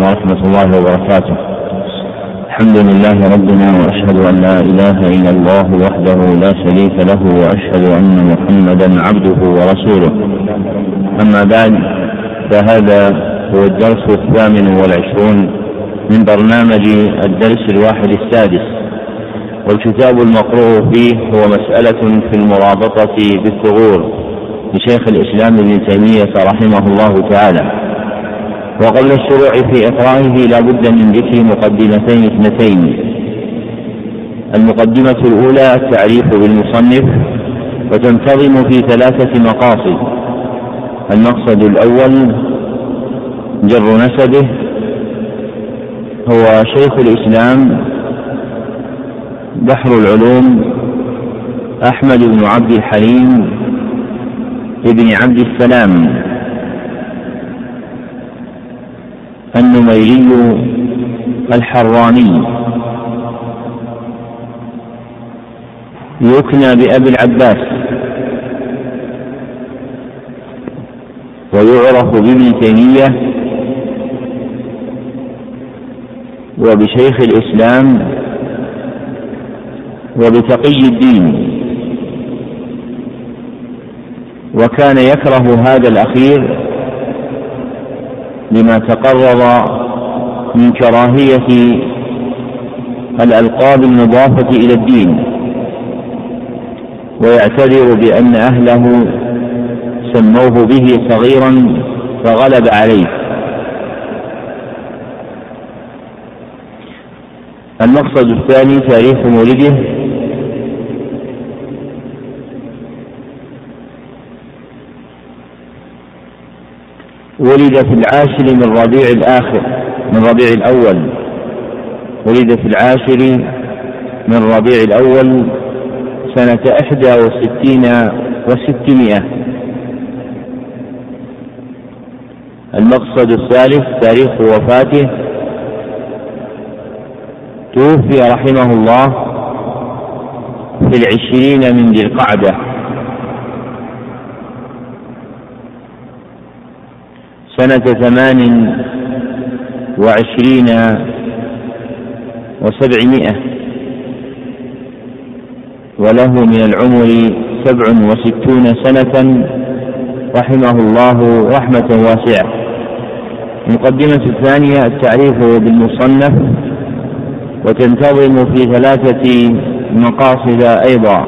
ورحمة الله وبركاته. الحمد لله ربنا وأشهد أن لا إله إلا الله وحده لا شريك له وأشهد أن محمدا عبده ورسوله. أما بعد فهذا هو الدرس الثامن والعشرون من برنامج الدرس الواحد السادس. والكتاب المقروء فيه هو مسألة في المرابطة بالثغور لشيخ الإسلام ابن تيمية رحمه الله تعالى. وقبل الشروع في إقرائه لا بد من ذكر مقدمتين اثنتين. المقدمة الأولى التعريف بالمصنف وتنتظم في ثلاثة مقاصد. المقصد الأول جر نسبه. هو شيخ الإسلام بحر العلوم أحمد بن عبد الحليم ابن عبد السلام. النميري الحراني يكنى بأبي العباس. ويعرف بابن تيمية. وبشيخ الإسلام. وبتقي الدين. وكان يكره هذا الأخير. لما تقرر من كراهية الألقاب المضافة إلى الدين ويعتذر بأن أهله سموه به صغيرا فغلب عليه. المقصد الثاني تاريخ مولده ولد في العاشر من ربيع الآخر من ربيع الأول. ولد في العاشر من ربيع الأول سنة إحدى وستين وستمائة. المقصد الثالث تاريخ وفاته. توفي رحمه الله في العشرين من ذي القعدة. سنة ثمان وعشرين وسبعمائة وله من العمر سبع وستون سنة رحمه الله رحمة واسعة. المقدمة الثانية التعريف بالمصنف وتنتظم في ثلاثة مقاصد أيضا.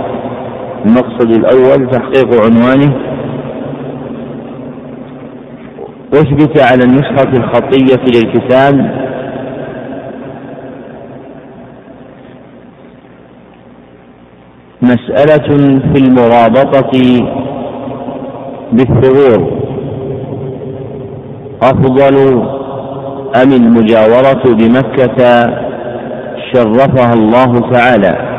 المقصد الأول تحقيق عنوانه أثبت على النسخة الخطية للكتاب. مسألة في المرابطة بالثغور. أفضل أم المجاورة بمكة شرفها الله تعالى؟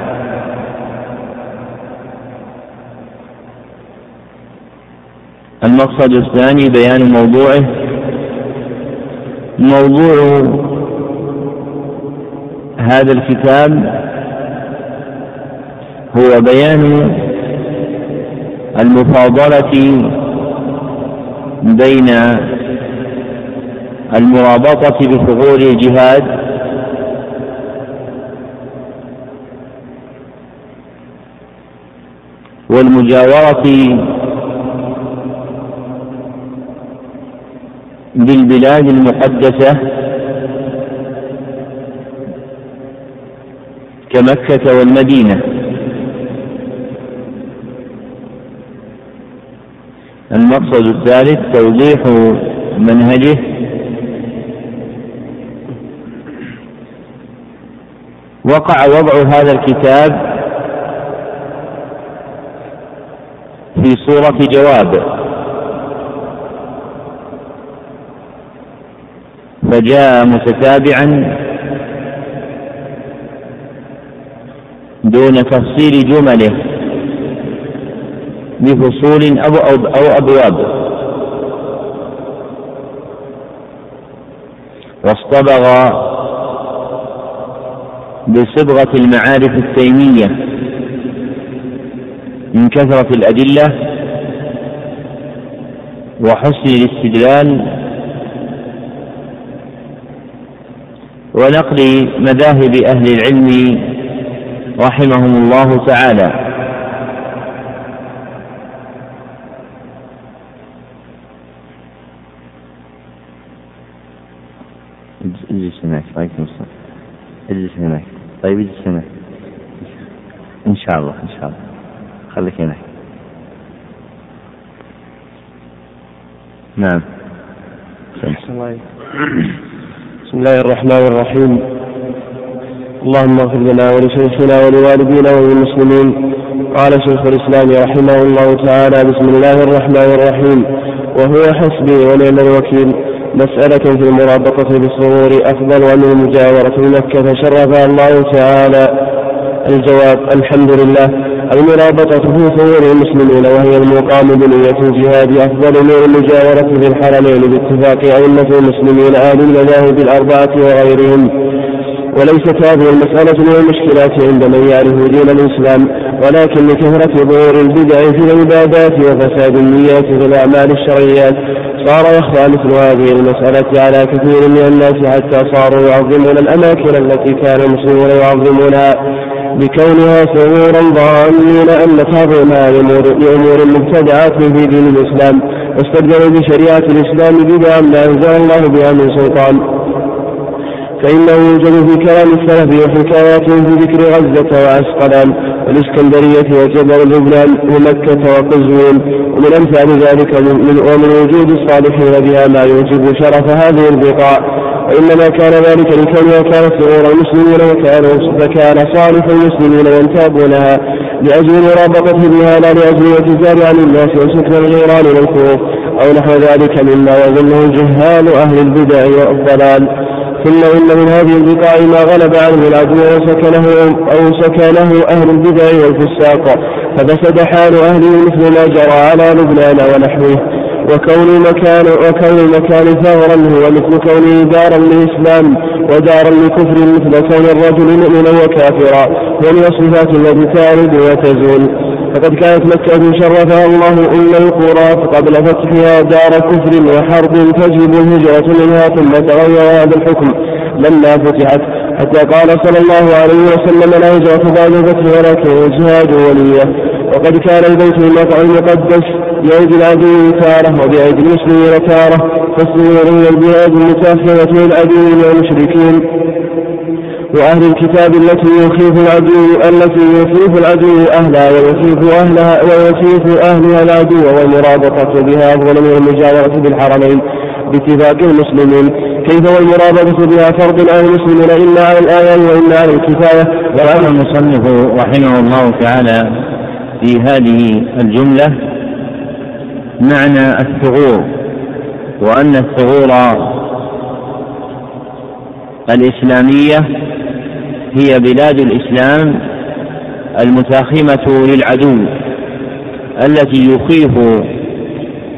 المقصد الثاني بيان موضوعه. موضوع هذا الكتاب هو بيان المفاضلة بين المرابطة بثغور الجهاد والمجاورة بالبلاد المقدسة كمكة والمدينة. المقصد الثالث توضيح منهجه. وقع وضع هذا الكتاب في صورة جواب. فجاء متتابعا دون تفصيل جمله بفصول أو, أو, أو أبواب. واصطبغ بصبغة المعارف التيمية من كثرة الأدلة وحسن الاستدلال ونقل مذاهب أهل العلم رحمهم الله تعالى. اجلس هناك عليكم السلام. اجلس هناك. طيب اجلس هناك. إن شاء الله إن شاء الله. خليك هناك. نعم. بسم الله الرحمن الرحيم. اللهم اغفر لنا ولشيخنا ولوالدينا وللمسلمين. قال شيخ الإسلام رحمه الله تعالى بسم الله الرحمن الرحيم. وهو حسبي ونعم الوكيل. مسألة في المرابطة بالصغور أفضل من المجاورة بمكة شرفها الله تعالى. الجواب الحمد لله. المرابطة في صور المسلمين وهي المقام بنية الجهاد أفضل من المجاورة في الحرمين باتفاق أئمة المسلمين أهل المذاهب الأربعة وغيرهم. وليست هذه المسألة من المشكلات عند من يعرف دين الإسلام ولكن لكثرة ظهور البدع في العبادات وفساد النيات في الأعمال الشرعيات صار يخفى مثل هذه المسألة على كثير من الناس حتى صاروا يعظمون الأماكن التي كان المسلمون يعظمونها. بكونها سرورا ظانين أن تعظيمها لأمور مبتدعات في دين الإسلام واستبدلوا بشريعة الإسلام بدعا ما أنزل الله بها من سلطان. فإنه يوجد في كلام السلف وحكاياتهم في ذكر غزة وعسقلان والإسكندرية وجبل لبنان ومكة وقزوين ومن أمثال ذلك من ومن وجود الصالحين بها ما يوجب شرف هذه البقاع. وإنما كان ذلك لكونها كانت ثغور المسلمين وكانوا فكان صالح المسلمين ينتابونها لأجل مرابطته بها لا لأجل الاعتزال عن الناس وسكن الغيران والكروب أو نحو ذلك مما يظنه جهال أهل البدع والضلال. ثم إن من هذه البقاع ما غلب عنه العدو وسكنه أو سكنه أهل البدع والفساق ففسد حال أهله مثل ما جرى على لبنان ونحوه. وكون المكان وكون المكان ثغرا هو مثل كونه دارا للإسلام ودارا لكفر مثل كون الرجل مؤمنا وكافرا ومن الصفات التي تارد وتزول. فقد كانت مكة شرفها الله أم القرى فقبل فتحها دار كفر وحرب تجب الهجرة منها ثم تغير هذا الحكم لما فتحت. حتى قال صلى الله عليه وسلم لا هجرة بعد الفتح ولكن الجهاد وليه. وقد كان البيت المقدس بأيدي العدو تارة وبأيدي المسلمين تارة فالصغير هي البلاد المتأخرة للعدو والمشركين وأهل الكتاب التي يخيف العدو التي يخيف العدو أهلها ويخيف أهلها ويخيف أهلها العدو والمرابطة بها أفضل من المجاورة بالحرمين باتفاق المسلمين. كيف والمرابطة بها فرض على المسلمين؟ إلا على الآية وإلا على الكفاية. وقال المصنف رحمه الله تعالى في هذه الجملة معنى الثغور وأن الثغور الإسلامية هي بلاد الإسلام المتاخمة للعدو التي يخيف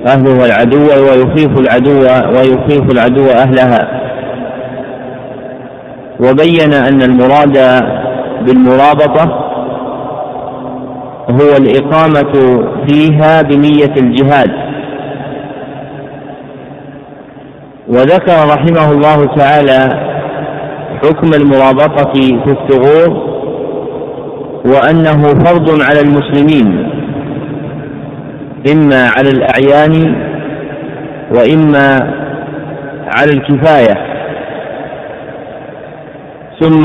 أهلها العدو ويخيف العدو ويخيف العدو أهلها. وبين أن المراد بالمرابطة هو الإقامة فيها بنية الجهاد. وذكر رحمه الله تعالى حكم المرابطة في الثغور وأنه فرض على المسلمين إما على الأعيان وإما على الكفاية. ثم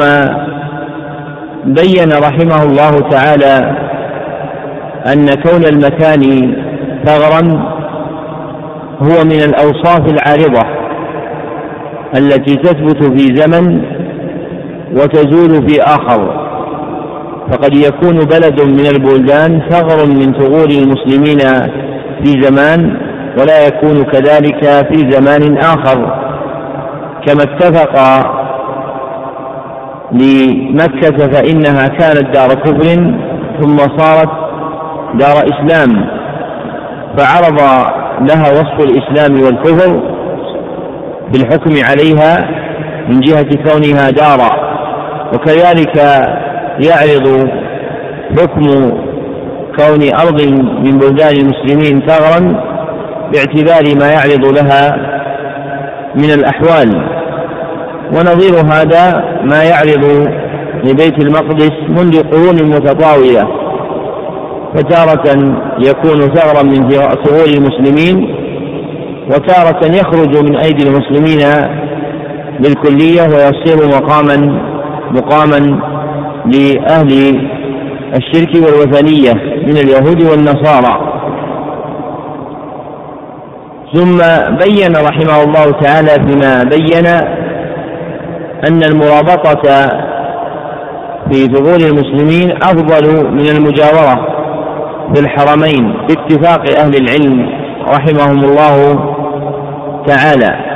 بين رحمه الله تعالى أن كون المكان ثغرا هو من الأوصاف العارضة التي تثبت في زمن وتزول في آخر. فقد يكون بلد من البلدان ثغر من ثغور المسلمين في زمان ولا يكون كذلك في زمان آخر. كما اتفق لمكة فإنها كانت دار كفر ثم صارت دار إسلام فعرض لها وصف الإسلام والكفر بالحكم عليها من جهة كونها دارا. وكذلك يعرض حكم كون أرض من بلدان المسلمين ثغرا باعتبار ما يعرض لها من الأحوال. ونظير هذا ما يعرض لبيت المقدس منذ قرون متطاولة. فتارة يكون ثغرا من ثغور المسلمين وتارة يخرج من أيدي المسلمين بالكلية ويصير مقاما مقاما لأهل الشرك والوثنية من اليهود والنصارى. ثم بين رحمه الله تعالى فيما بين أن المرابطة في ثغور المسلمين أفضل من المجاورة. في الحرمين باتفاق أهل العلم رحمهم الله تعالى.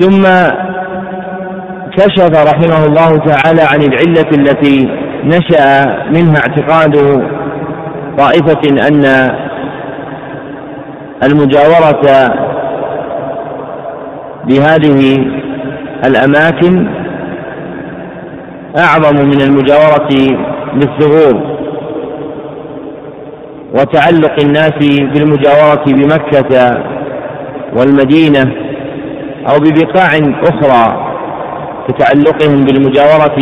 ثم كشف رحمه الله تعالى عن العلة التي نشأ منها اعتقاد طائفة أن المجاورة بهذه الأماكن أعظم من المجاورة بالثغور. وتعلق الناس بالمجاورة بمكة والمدينة أو ببقاع أخرى كتعلقهم بالمجاورة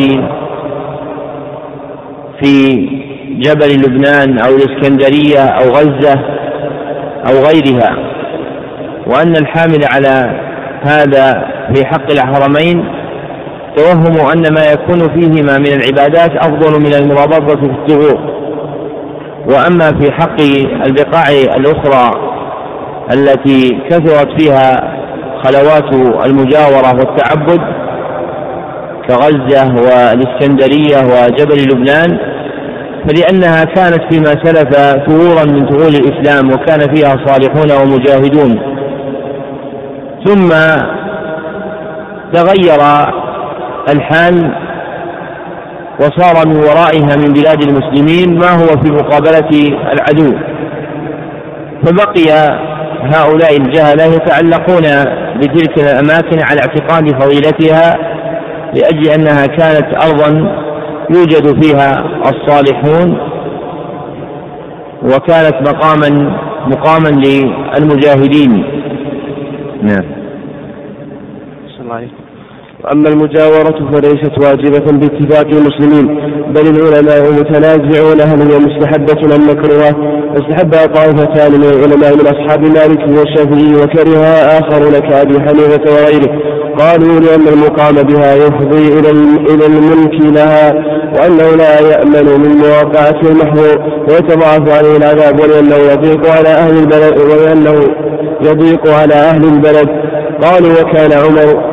في جبل لبنان أو الإسكندرية أو غزة أو غيرها. وأن الحامل على هذا في حق الحرمين توهم أن ما يكون فيهما من العبادات أفضل من المرابطة في الثغور وأما في حق البقاع الأخرى التي كثرت فيها خلوات المجاورة والتعبد كغزة والإسكندرية وجبل لبنان فلأنها كانت فيما سلف ثغورا من ثغور الإسلام وكان فيها صالحون ومجاهدون. ثم تغير الحال وصار من ورائها من بلاد المسلمين ما هو في مقابلة العدو. فبقي هؤلاء الجهلة يتعلقون بتلك الأماكن على اعتقاد فضيلتها لأجل أنها كانت أرضا يوجد فيها الصالحون وكانت مقاما مقاما للمجاهدين. نعم. الله عليكم. وأما المجاورة فليست واجبة باتفاق المسلمين بل العلماء متنازعون هل هي مستحبة أم مكروهة فاستحبها طائفتان من العلماء من أصحاب مالك والشافعي وكرهها آخرون كأبي حنيفة وغيره. قالوا لأن المقام بها يفضي إلى إلى الملك لها وأنه لا يأمن من مواقعة المحظور. ويتضاعف عليه العذاب ولأنه يضيق على أهل البلد ولأنه يضيق على أهل البلد. قالوا وكان عمر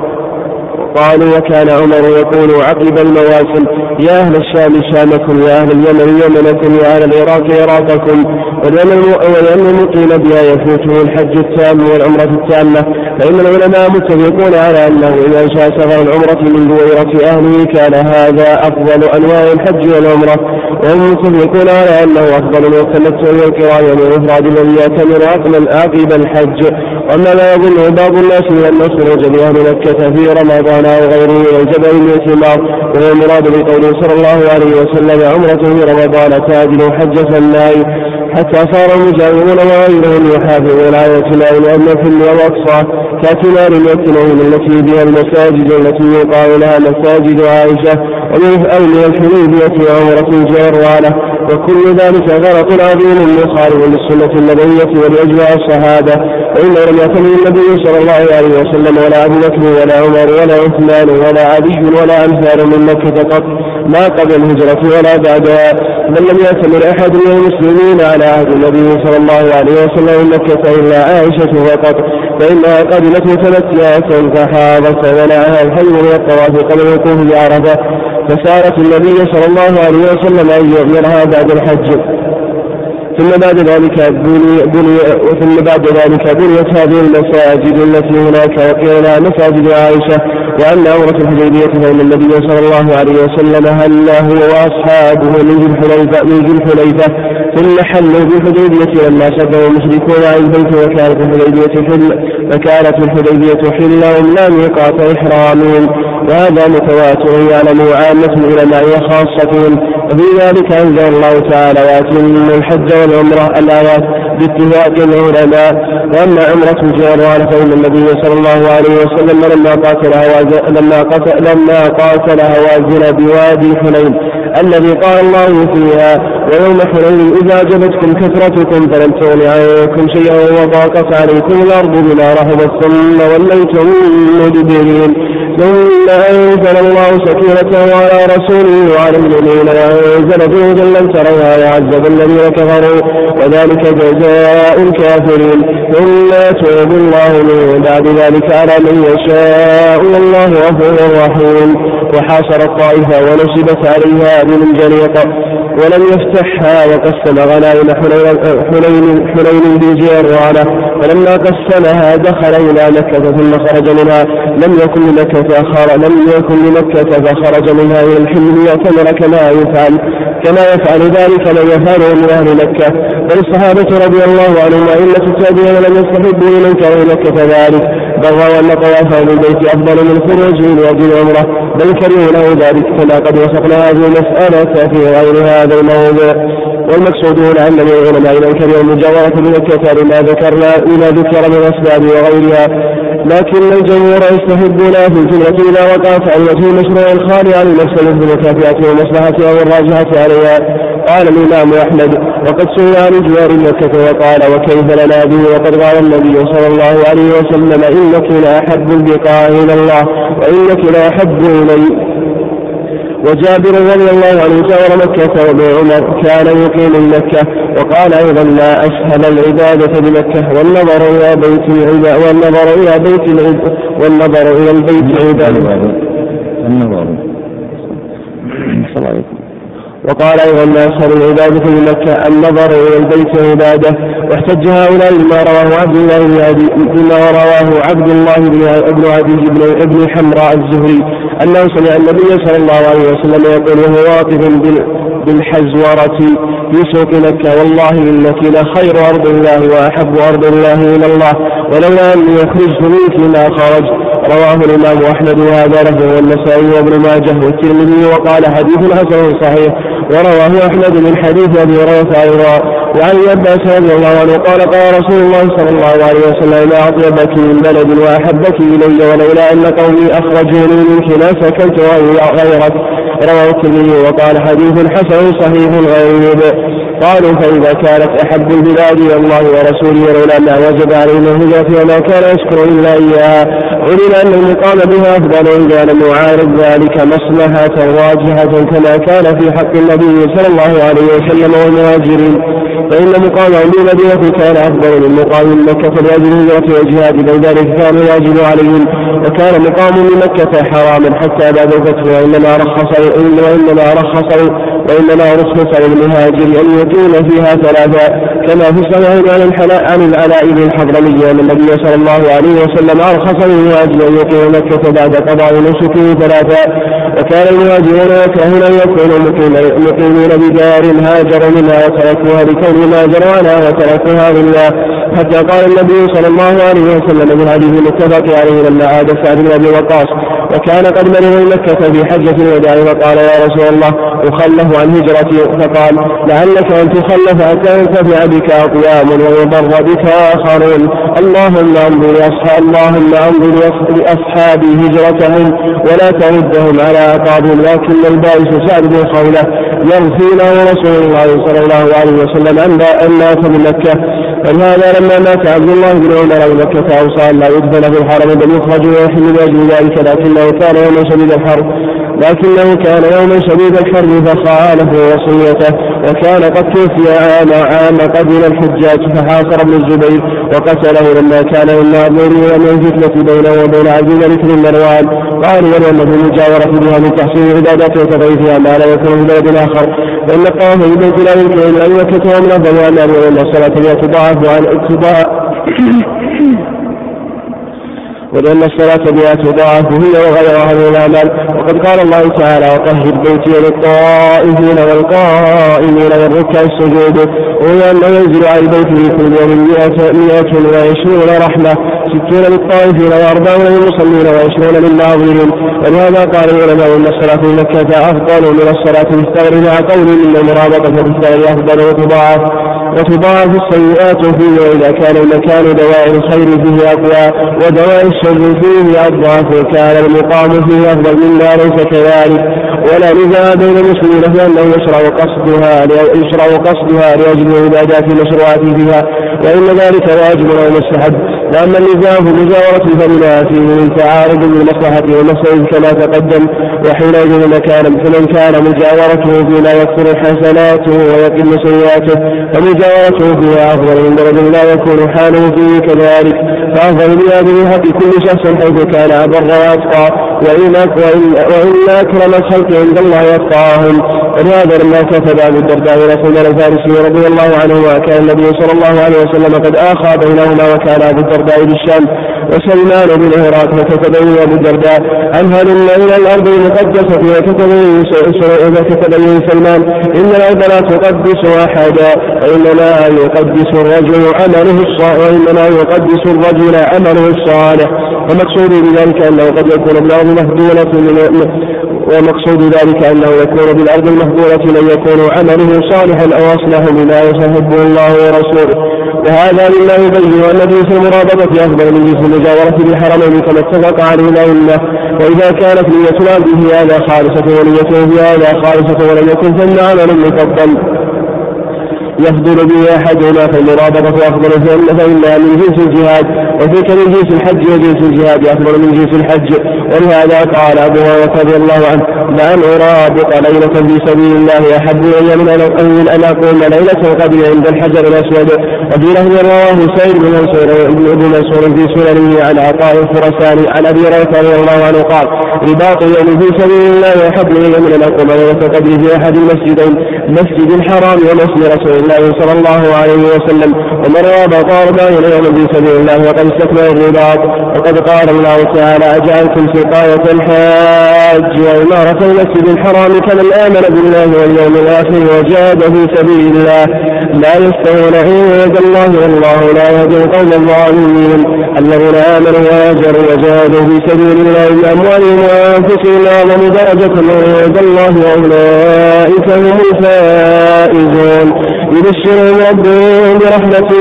قالوا وكان عمر يقول عقب المواسم يا أهل الشام شامكم يا أهل اليمن يمنكم يا أهل العراق عراقكم. ولأن المقيم بها يفوته الحج التام والعمرة التامة. فإن العلماء متفقون على أنه إذا شاء سفر العمرة من بويرة أهله كان هذا أفضل أنواع الحج والعمرة. وهم متفقون على أنه أفضل من التمتع والقران والإفراد الذي يعتمر عقب الحج. وأما لا يظنه بعض الناس من أن الخروج بأهل مكة في رمضان أو غيره من الجبل الاعتمار وهو المراد بقوله صلى الله عليه وسلم عمرة في رمضان تعدل حجة الناي حتى صار المجاورون وغيرهم يحافظون على اعتمار لأن الحل والأقصى كاعتمار التنعيم التي بها المساجد التي يقال لها مساجد عائشة ومن من الحديبية عمرة جرانة وكل ذلك غلط عظيم مخالف للسنة النبوية ولأجماع الصحابة وإنه لم يعتمد النبي صلى الله عليه وسلم ولا أبو بكر ولا عمر ولا عثمان ولا علي ولا أمثال من مكة قط ما قبل الهجرة ولا بعدها بل لم يعتمر أحد من المسلمين على عهد النبي صلى الله عليه وسلم من مكة إلا عائشة فقط. فإنها قدمت متمتعة فحاضت فمنعها الحي من الطواف قبل الوقوف بعرفة. فسارت النبي صلى الله عليه وسلم أن يؤمرها بعد الحج. ثم بعد ذلك بني بني ثم بعد ذلك بنيت هذه المساجد التي هناك وقيل مساجد عائشة وأن عمره الحديبية فإن النبي صلى الله عليه وسلم هل هو وأصحابه من ذي الحليفه من ذي الحليفة. ثم حلوا بالحديبية لما صدوا المشركون عن البيت وكانت الحديبية حل فكانت الحديبية حلا لا ميقات إحرام وهذا متواتر يعلم عامة العلماء وخاصتهم. وفي ذلك أنزل الله تعالى وأتم الحج والعمرة الآيات باتفاق العلماء وأما عمرة الجيران فإن النبي صلى الله عليه وسلم لما قاتل لما قاتل لما قاتل هوازن بوادي حنين الذي قال الله فيها ويوم حنين إذا جبتكم كثرتكم فلم تغن عنكم شيئا وضاقت عليكم الأرض بما رحبت ثم وليتم مدبرين. ثم أنزل الله سكينته على رسوله وعلى المؤمنين وأنزل جنودا لم تروها وعذب الذين كفروا وذلك جزاء الكافرين. ثم يتوب الله من بعد ذلك على من يشاء والله غفور رحيم. وحاصر الطائفة ونصبت عليها بالجريق ولم يفتحها وقسم غنائم حنين حنين بجيرانه فلما قسمها دخل إلى مكة ثم خرج منها. لم يكن لمكة لم يكن لمكة فخرج منها إلى الحلم يعتمر كما يفعل كما يفعل ذلك من يفعله من أهل مكة. بل الصحابة رضي الله عنهم وأئمة التابعين لم يستحبوا لمن كان مكة ذلك. بل أن طوافه بالبيت أفضل من خروجه لأجل العمرة بل كرهوا له ذلك كما قد وصفنا هذه المسألة في غير هذا الموضوع والمقصود هنا أن من العلماء من كره المجاورة بمكة لما ذكرنا لما ذكر من الأسباب وغيرها. لكن الجمهور يستحبون في الجملة إذا وقعت عن وجه المشروع الخالي عن المفسدة بمكافئته ومصلحته والراجحة عليها. قال الإمام أحمد وقد سئل عن جوار مكة وقال وكيف لنا به؟ وقد قال النبي صلى الله عليه وسلم إنك لأحب البقاع إلى الله وإنك لأحب إلي وجابر رضي الله عنه زار مكة وابن عمر كان يقيم مكة وقال أيضا لا أسهل العبادة بمكة والنظر إلى بيت العبادة والنظر إلى بيت العبادة والنظر إلى البيت عبادة النظر وقال أيضا ما أشهر العبادة في مكة النظر إلى البيت عبادة واحتج هؤلاء بما رواه عبد الله بما رواه عبد الله بن عدي بن ابن حمراء الزهري أنه سمع النبي صلى الله عليه وسلم يقول وهو واقف بالحزورة. في سوق مكة والله إنك لخير أرض الله وأحب أرض الله إلى الله. ولولا أني أخرجت منك ما خرجت رواه الإمام أحمد وهذا له والنسائي وابن ماجه والترمذي وقال حديث حسن صحيح. ورواه أحمد من حديث أبي هريرة أيضا. وعن عباس رضي الله عنه قال قال رسول الله صلى الله عليه وسلم ما أطيبك من بلد وأحبك إلي ولولا أن قومي أخرجوني منك ما سكنت غيرك. رواه الترمذي وقال حديث حسن صحيح غريب. قالوا فإذا كانت أحب البلاد إلى الله ورسوله ولولا ما وجب علينا الهجرة وما كان يشكر إلا إياها علم أن المقام بها أفضل إذا لم يعارض ذلك مصلحة راجحة كما كان في حق النبي صلى الله عليه وسلم والمهاجرين. فإن مقامهم بمدينة كان أفضل من مقام مكة لأجل الهجرة والجهاد بل ذلك كان يجب عليهم وكان مقام بمكة حراما حتى بعد الفتح وإنما رخص وإنما رخص وإنما رخص للمهاجر أن يكون فيها ثلاثة كما في الصحيح عن الحلاء عن العلاء بن الحضرمي أن النبي صلى الله عليه وسلم أرخص للمهاجر أن يقيم مكة بعد قضاء نسكه ثلاثة وكان المهاجرون يكرهون أن يكونوا مقيمين بدار هاجروا منها وتركوها لكون ما جرى وتركوها لله حتى قال النبي صلى الله عليه وسلم من هذه المتفق عليه لما عاد سعد بن أبي وقاص وكان قد مرض مكة في حجة الوداع فقال يا رسول الله أخلف عن هجرتي. فقال لعلك أن تخلف حتى ينتفع بك أقوام ويضر بك آخرون. اللهم أنظر لأصحاب اللهم أنظر لأصحابي هجرتهم ولا تردهم على أعقابهم. لكن البائس سعد بن خولة يغفي له رسول الله صلى الله عليه وسلم أن مات بمكة. فلهذا لما مات عبد الله بن عمر بمكة أوصى أن لا يدفن في الحرم بل يخرج ويحل لأجل ذلك لكنه كان يوما شديد الحرب. لكنه كان يوما شديد الحرب فخالف وصيته وكان قد توفي عام عام قدم الحجاج فحاصر ابن الزبير وقتله لما كان من معذورين من الفتنة بينه وبين الملك بن مروان. ولم في المجاورة بها من تحصيل العبادات وتضعيفها ما لا يكون في بلد آخر. فإن الطواف بالبيت لا يمكن إلا أن يكتب من أفضل أن الصلاة لا تضاعف عن اتباع ولأن الصلاة بها تضاعف هي وغيرها من الأعمال. وقد قال الله تعالى وطهر بيتي للطائفين والقائمين والركع السجود وهي أنه ينزل على البيت في كل يوم مئة وعشرون رحمة. ستون للطائفين وأربعون للمصلين وعشرون للناظرين. ولهذا قال العلماء أن الصلاة في مكة أفضل من الصلاة في الثغر مع قول إن المرابطة في الثغر أفضل وتضاعف وتضاعف السيئات فيه وإذا كان المكان دواء الخير فيه أقوى ودواء الشر فيه أضعف كان المقام فيه أفضل مما ليس كذلك. ولا نزاع بين المسلمين في أنه يشرع قصدها يشرع قصدها لأجل العبادات المشروعة فيها وإن ذلك واجب أو مستحب. لأن النزاع مجاورة الفضلات فيه من تعارض بالمصلحة والمصلحة كما تقدم وحينئذ مكانا فمن كان مجاورته فيما يكثر حسناته ويقل سيئاته فمجاورته فيها أفضل من درجة لا يكون حاله فيه كذلك. فأفضل بهذه حق كل شخص حيث كان أبر وأتقى وإن وإن وإن أكرم الخلق عند الله أتقاهم ولهذا لما كتب أبو الدرداء إلى سلمان الفارسي رضي الله عنه وكان النبي صلى الله عليه وسلم قد آخى بينهما وكان أبو الدرداء بالشام وسلمان بن فكتب إلى أبو الدرداء أنهل إلى الأرض المقدسة وكتب كتب سلمان. إن الأرض لا تقدس أحدا. وإنما يقدس الرجل عمله الصالح. وإنما يقدس الرجل عمله الصالح. ومقصود بذلك أنه قد يكون بالأرض مهدولة ومقصود ذلك أنه يكون بالأرض المهدورة من يكون عمله صالحا. أو أصلح بما يحبه الله ورسوله. وهذا مما يبين أن جنس المرابطة أفضل من جنس المجاورة بالحرمين كما اتفق عليه الأئمة وإذا كانت نية العبد في هذا خالصة ونيته في هذا خالصة ولم يكن ثم عمل مفضل يفضل به احدهما فالمرابطه افضل فانها من جنس الجهاد وتلك من جنس الحج وجنس الجهاد افضل من جنس الحج. ولهذا قال أبو هريرة رضي الله عنه لأن أرابط ليلة في سبيل الله أحب إلي من من أن أقوم ليلة القدر عند الحجر الأسود. وفي لفظ رواه سعيد بن منصور بن منصور في سننه عن عطاء الخرساني عن أبي هريرة رضي الله عنه قال رباط يوم في سبيل الله أحب إلي من أن أقوم ليلة القدر في أحد المسجدين مسجد الحرام ومسجد رسول الله صلى الله عليه وسلم. ومن رابط أربعين يوما في سبيل الله وقد استكمل الرباط وقد قال الله تعالى أجعلتم سقاية الحاج وإمارة المسجد الحرام كمن آمن بالله واليوم الآخر وجاهد في سبيل الله لا يستوون عند الله والله لا يهدي القوم الظالمين الذين آمنوا وهاجروا وجاهدوا في سبيل الله بأموالهم وأنفسهم أعظم درجة عند الله وأولئك هم الفائزون. يبشرهم ربهم برحمة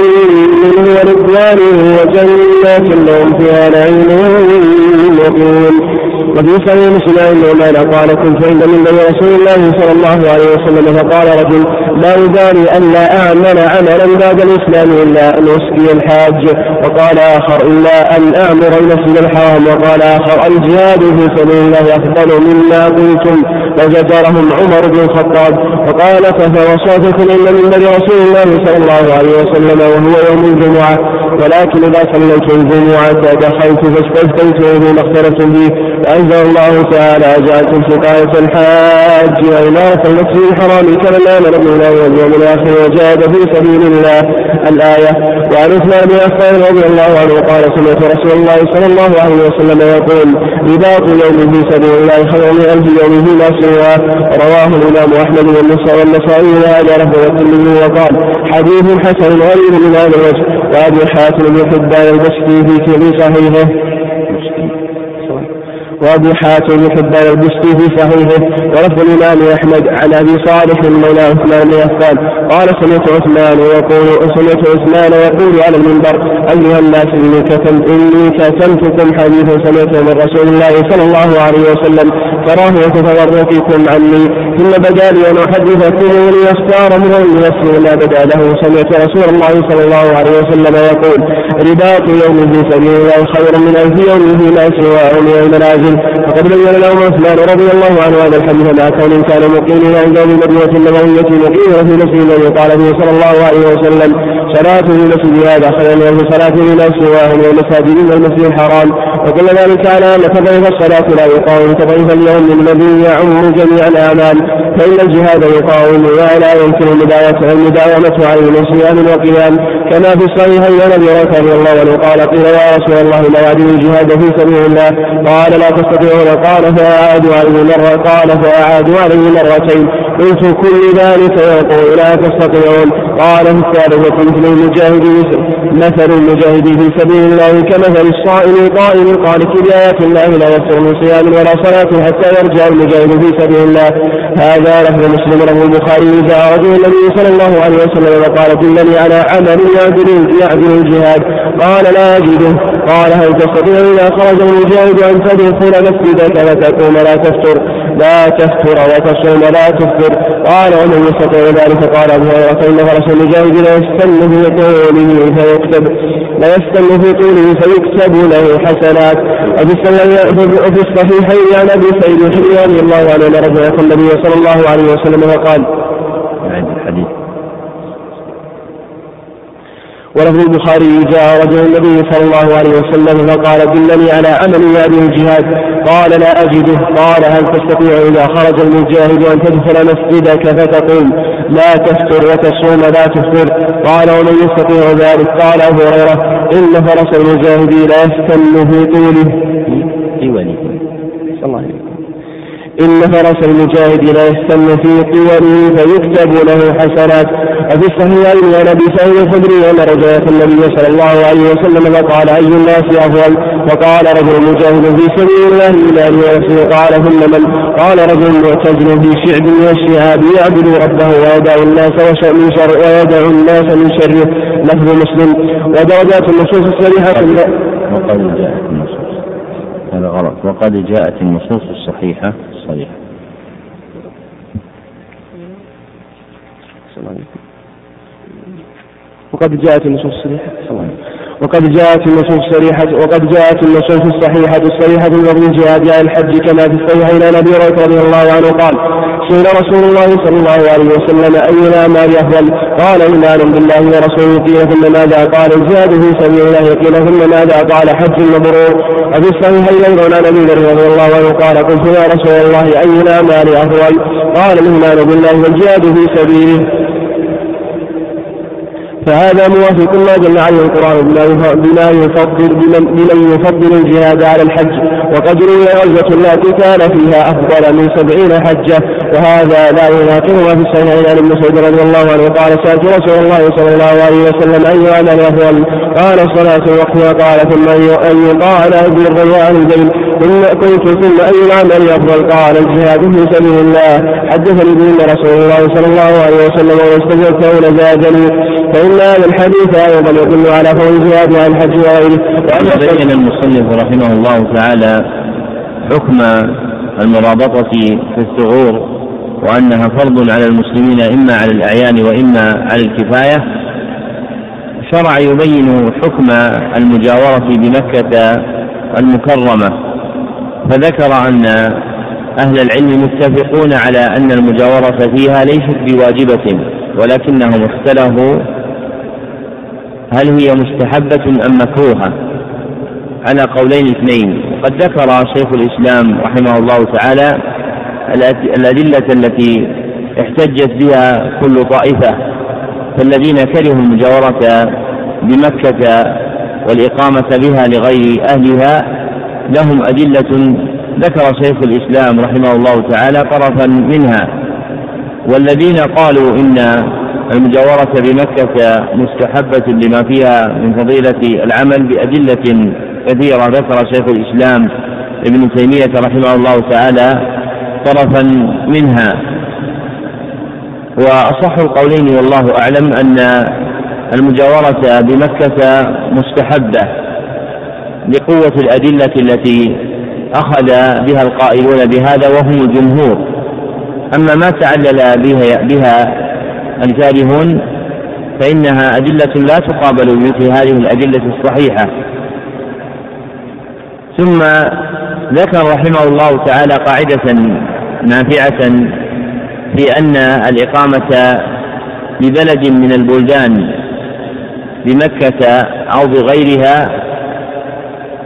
منه ورضوان وجنات لهم فيها نعيم مقيم. وفي صحيح مسلم عن نعمان قال كنت عند من رسول الله صلى الله عليه وسلم فقال رجل لا يبالي أن لا أعمل عملا بعد الإسلام إلا ان اسقي الحاج. وقال آخر إلا أن أمر المسجد الحرام. وقال آخر الجهاد في سبيل الله أفضل مما قلتم. وزجرهم عمر بن الخطاب. وقال فوصفكم إن من رسول الله صلى الله عليه وسلم وهو يوم الجمعة ولكن إذا صليت الجمعة دخلت فاستفتيته بما اختلفتم به أنزل الله تعالى جعلتم سقاية الحاج وإمارة المسجد الحرام كمن آمن بالله واليوم الآخر وجاهد في سبيل الله. الآية وعن عثمان بن عفان رضي الله عنه قال سمعت رسول الله صلى الله عليه وسلم يقول رباط يوم في سبيل الله خير من ألف يوم فيما سواه. رواه الإمام أحمد والنسائي وهذا له والترمذي وقال حديث حسن غريب من هذا الوجه وأبي حاتم بن حبان البشري في صحيحه. وابي حاتم حبان البستي في صحيحه ولفظ الإمام أحمد عن أبي صالح مولى عثمان بن عفان. قال سمعت عثمان يقول سمعت عثمان يقول على المنبر أيها الناس اني كتمت إني كتمتكم حديثا سمعته من رسول الله صلى الله عليه وسلم. تراه يتفرقكم عني. ثم بدا لي أن أحدثكم ليختار من نفسي ما بدأ له. سمعت رسول الله صلى الله عليه وسلم يقول رباط يوم سبيل الله خير من ألف يوم فيما سواه من المنازل. الحديث. وقد بين لهم عثمان رضي الله عنه هذا الحديث مع كون كان مقيما عند المدينة النبوية مقيما في نفسه الذي قال فيه صلى الله عليه وسلم صلاة في المسجد هذا خير من صلاة في نفسه واحد من المساجد من المسجد الحرام. وكل ذلك على أن تضعيف الصلاة لا يقاوم تضعيف اليوم الذي يعم جميع الأعمال فإن الجهاد يقاوم ولا يمكن المداومة عليه من صيام وقيام كما في الصحيحين عن أبي رضي الله عنه قال قيل يا رسول الله لا يعدل الجهاد في سبيل الله. قال لا تستطيعون. قال فأعادوا عليه مرة قال فأعادوا عليه مرتين. قلت كل ذلك يقول لا تستطيعون. قال في مثل المجاهد مثل المجاهد في سبيل الله كمثل الصائم القائم القانت بآيات الله لا يفتر من صيام ولا صلاة حتى يرجع المجاهد في سبيل الله. هذا لفظ مسلم له البخاري جاء رجل النبي صلى الله عليه وسلم وقال دلني على عمل يعدل يعدل الجهاد قال لا أجده. قال هل تستطيع إذا خرج المجاهد أن تدخل مسجدك فتقوم لا تفتر لا تفتر وتصوم لا تفطر قال ومن يستطيع ذلك قال أبو هريرة فإن فرس المجاهد لا يستن في طوله فيكتب لا يستن في طوله فيكتب له حسنات. وفي الصحيحين عن أبي سعيد الخدري رضي الله عنه أن رجلا النبي صلى الله عليه وسلم وقال الحديث. ولفظ البخاري جاء رجل النبي صلى الله عليه وسلم فقال دلني على عمل يعدل الجهاد. قال لا أجده. قال هل تستطيع إذا خرج المجاهد أن تدخل مسجدك فتقوم لا تفطر وتصوم لا تفطر. قال ومن يستطيع ذلك؟ قال أبو هريرة إن فرس المجاهد لا يستن في طوله في وليه الله عليه إن فرس المجاهد لا يستن في طوله فيكتب له حسنات وفي الصحيحين عن أبي سعيد الخدري أن رجلا النبي صلى الله عليه وسلم فقال أي الناس أفضل؟ فقال رجل مجاهد في سبيل الله الا ونفسه قال ثم من؟ قال رجل معتزل في شعب من الشعاب يعبد ربه ويدع الناس من شر ويدع الناس من شره. لفظ مسلم. ودرجات النصوص وقد جاءت النصوص هذا غلط. وقد جاءت النصوص الصحيحة. الصريحه وقد جاءت النصوص الصريحة وقد جاءت النصوص الصريحة وقد جاءت النصوص الصحيحة الصريحة من الجهاد عن الحج كما في الصحيحين عن أبي هريرة رضي الله عنه قال سئل رسول الله صلى الله عليه وسلم اي الاعمال افضل؟ قال ايمان بالله ورسوله قيل ثم ماذا؟ قال الجهاد في سبيل الله قيل ثم ماذا؟ قال حج مبرور وفي الصحيحين أيضا عن أبي ذر رضي الله عنه قال قلت يا رسول الله اي الاعمال افضل؟ قال الإيمان بالله والجهاد في سبيله فهذا موافق ما دل عليه القرآن بما يفضل بمن يفضل الجهاد على الحج. وقد روي غزوة التي كان فيها أفضل من سبعين حجة. وهذا لا يناقض ما في الصحيحين عن ابن مسعود رضي الله عنه. قال سألت رسول الله صلى الله عليه وسلم أي عمل أفضل؟ قال الصلاة وقتها قال. ثم أن يطاع له بالرياء ثم قلت ثم أي العمل أفضل قال الجهاد في سبيل الله. حدثني به رسول الله صلى الله عليه وسلم واستجبته لزادني فإن هذا الحديث أيضا يدل على فضل الجهاد عن الحج وغيره. وأن بين المصنف رحمه الله تعالى حكم المرابطة في الثغور وأنها فرض على المسلمين إما على الأعيان وإما على الكفاية. شرع يبين حكم المجاورة بمكة المكرمة. فذكر أن أهل العلم متفقون على أن المجاورة فيها ليست بواجبة ولكنهم اختلفوا هل هي مستحبة أم مكروهة على قولين اثنين. وقد ذكر شيخ الإسلام رحمه الله تعالى الأدلة التي احتجت بها كل طائفة فالذين كرهوا المجاورة بمكة والإقامة بها لغير أهلها لهم أدلة ذكر شيخ الإسلام رحمه الله تعالى طرفا منها والذين قالوا إن المجاورة بمكة مستحبة لما فيها من فضيلة العمل بأدلة كثيرة ذكر شيخ الإسلام ابن تيمية رحمه الله تعالى طرفا منها. وأصح القولين والله أعلم أن المجاورة بمكة مستحبة. لقوة الأدلة التي أخذ بها القائلون بهذا وهم الجمهور. أما ما تعلل بها, بها الكارهون فإنها أدلة لا تقابل بمثل هذه الأدلة الصحيحة. ثم ذكر رحمه الله تعالى قاعدة نافعة في أن الإقامة ببلد من البلدان بمكة أو بغيرها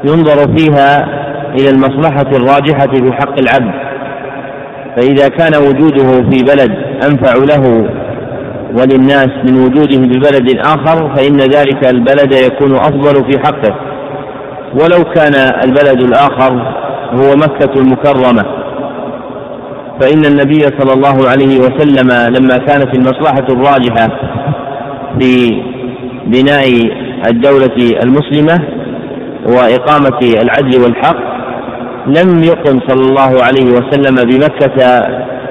ينظر فيها إلى المصلحة الراجحة في حق العبد. فإذا كان وجوده في بلد أنفع له وللناس من وجوده ببلد آخر فإن ذلك البلد يكون أفضل في حقه. ولو كان البلد الآخر هو مكة المكرمة. فإن النبي صلى الله عليه وسلم لما كانت المصلحة الراجحة في بناء الدولة المسلمة وإقامة العدل والحق لم يقم صلى الله عليه وسلم بمكة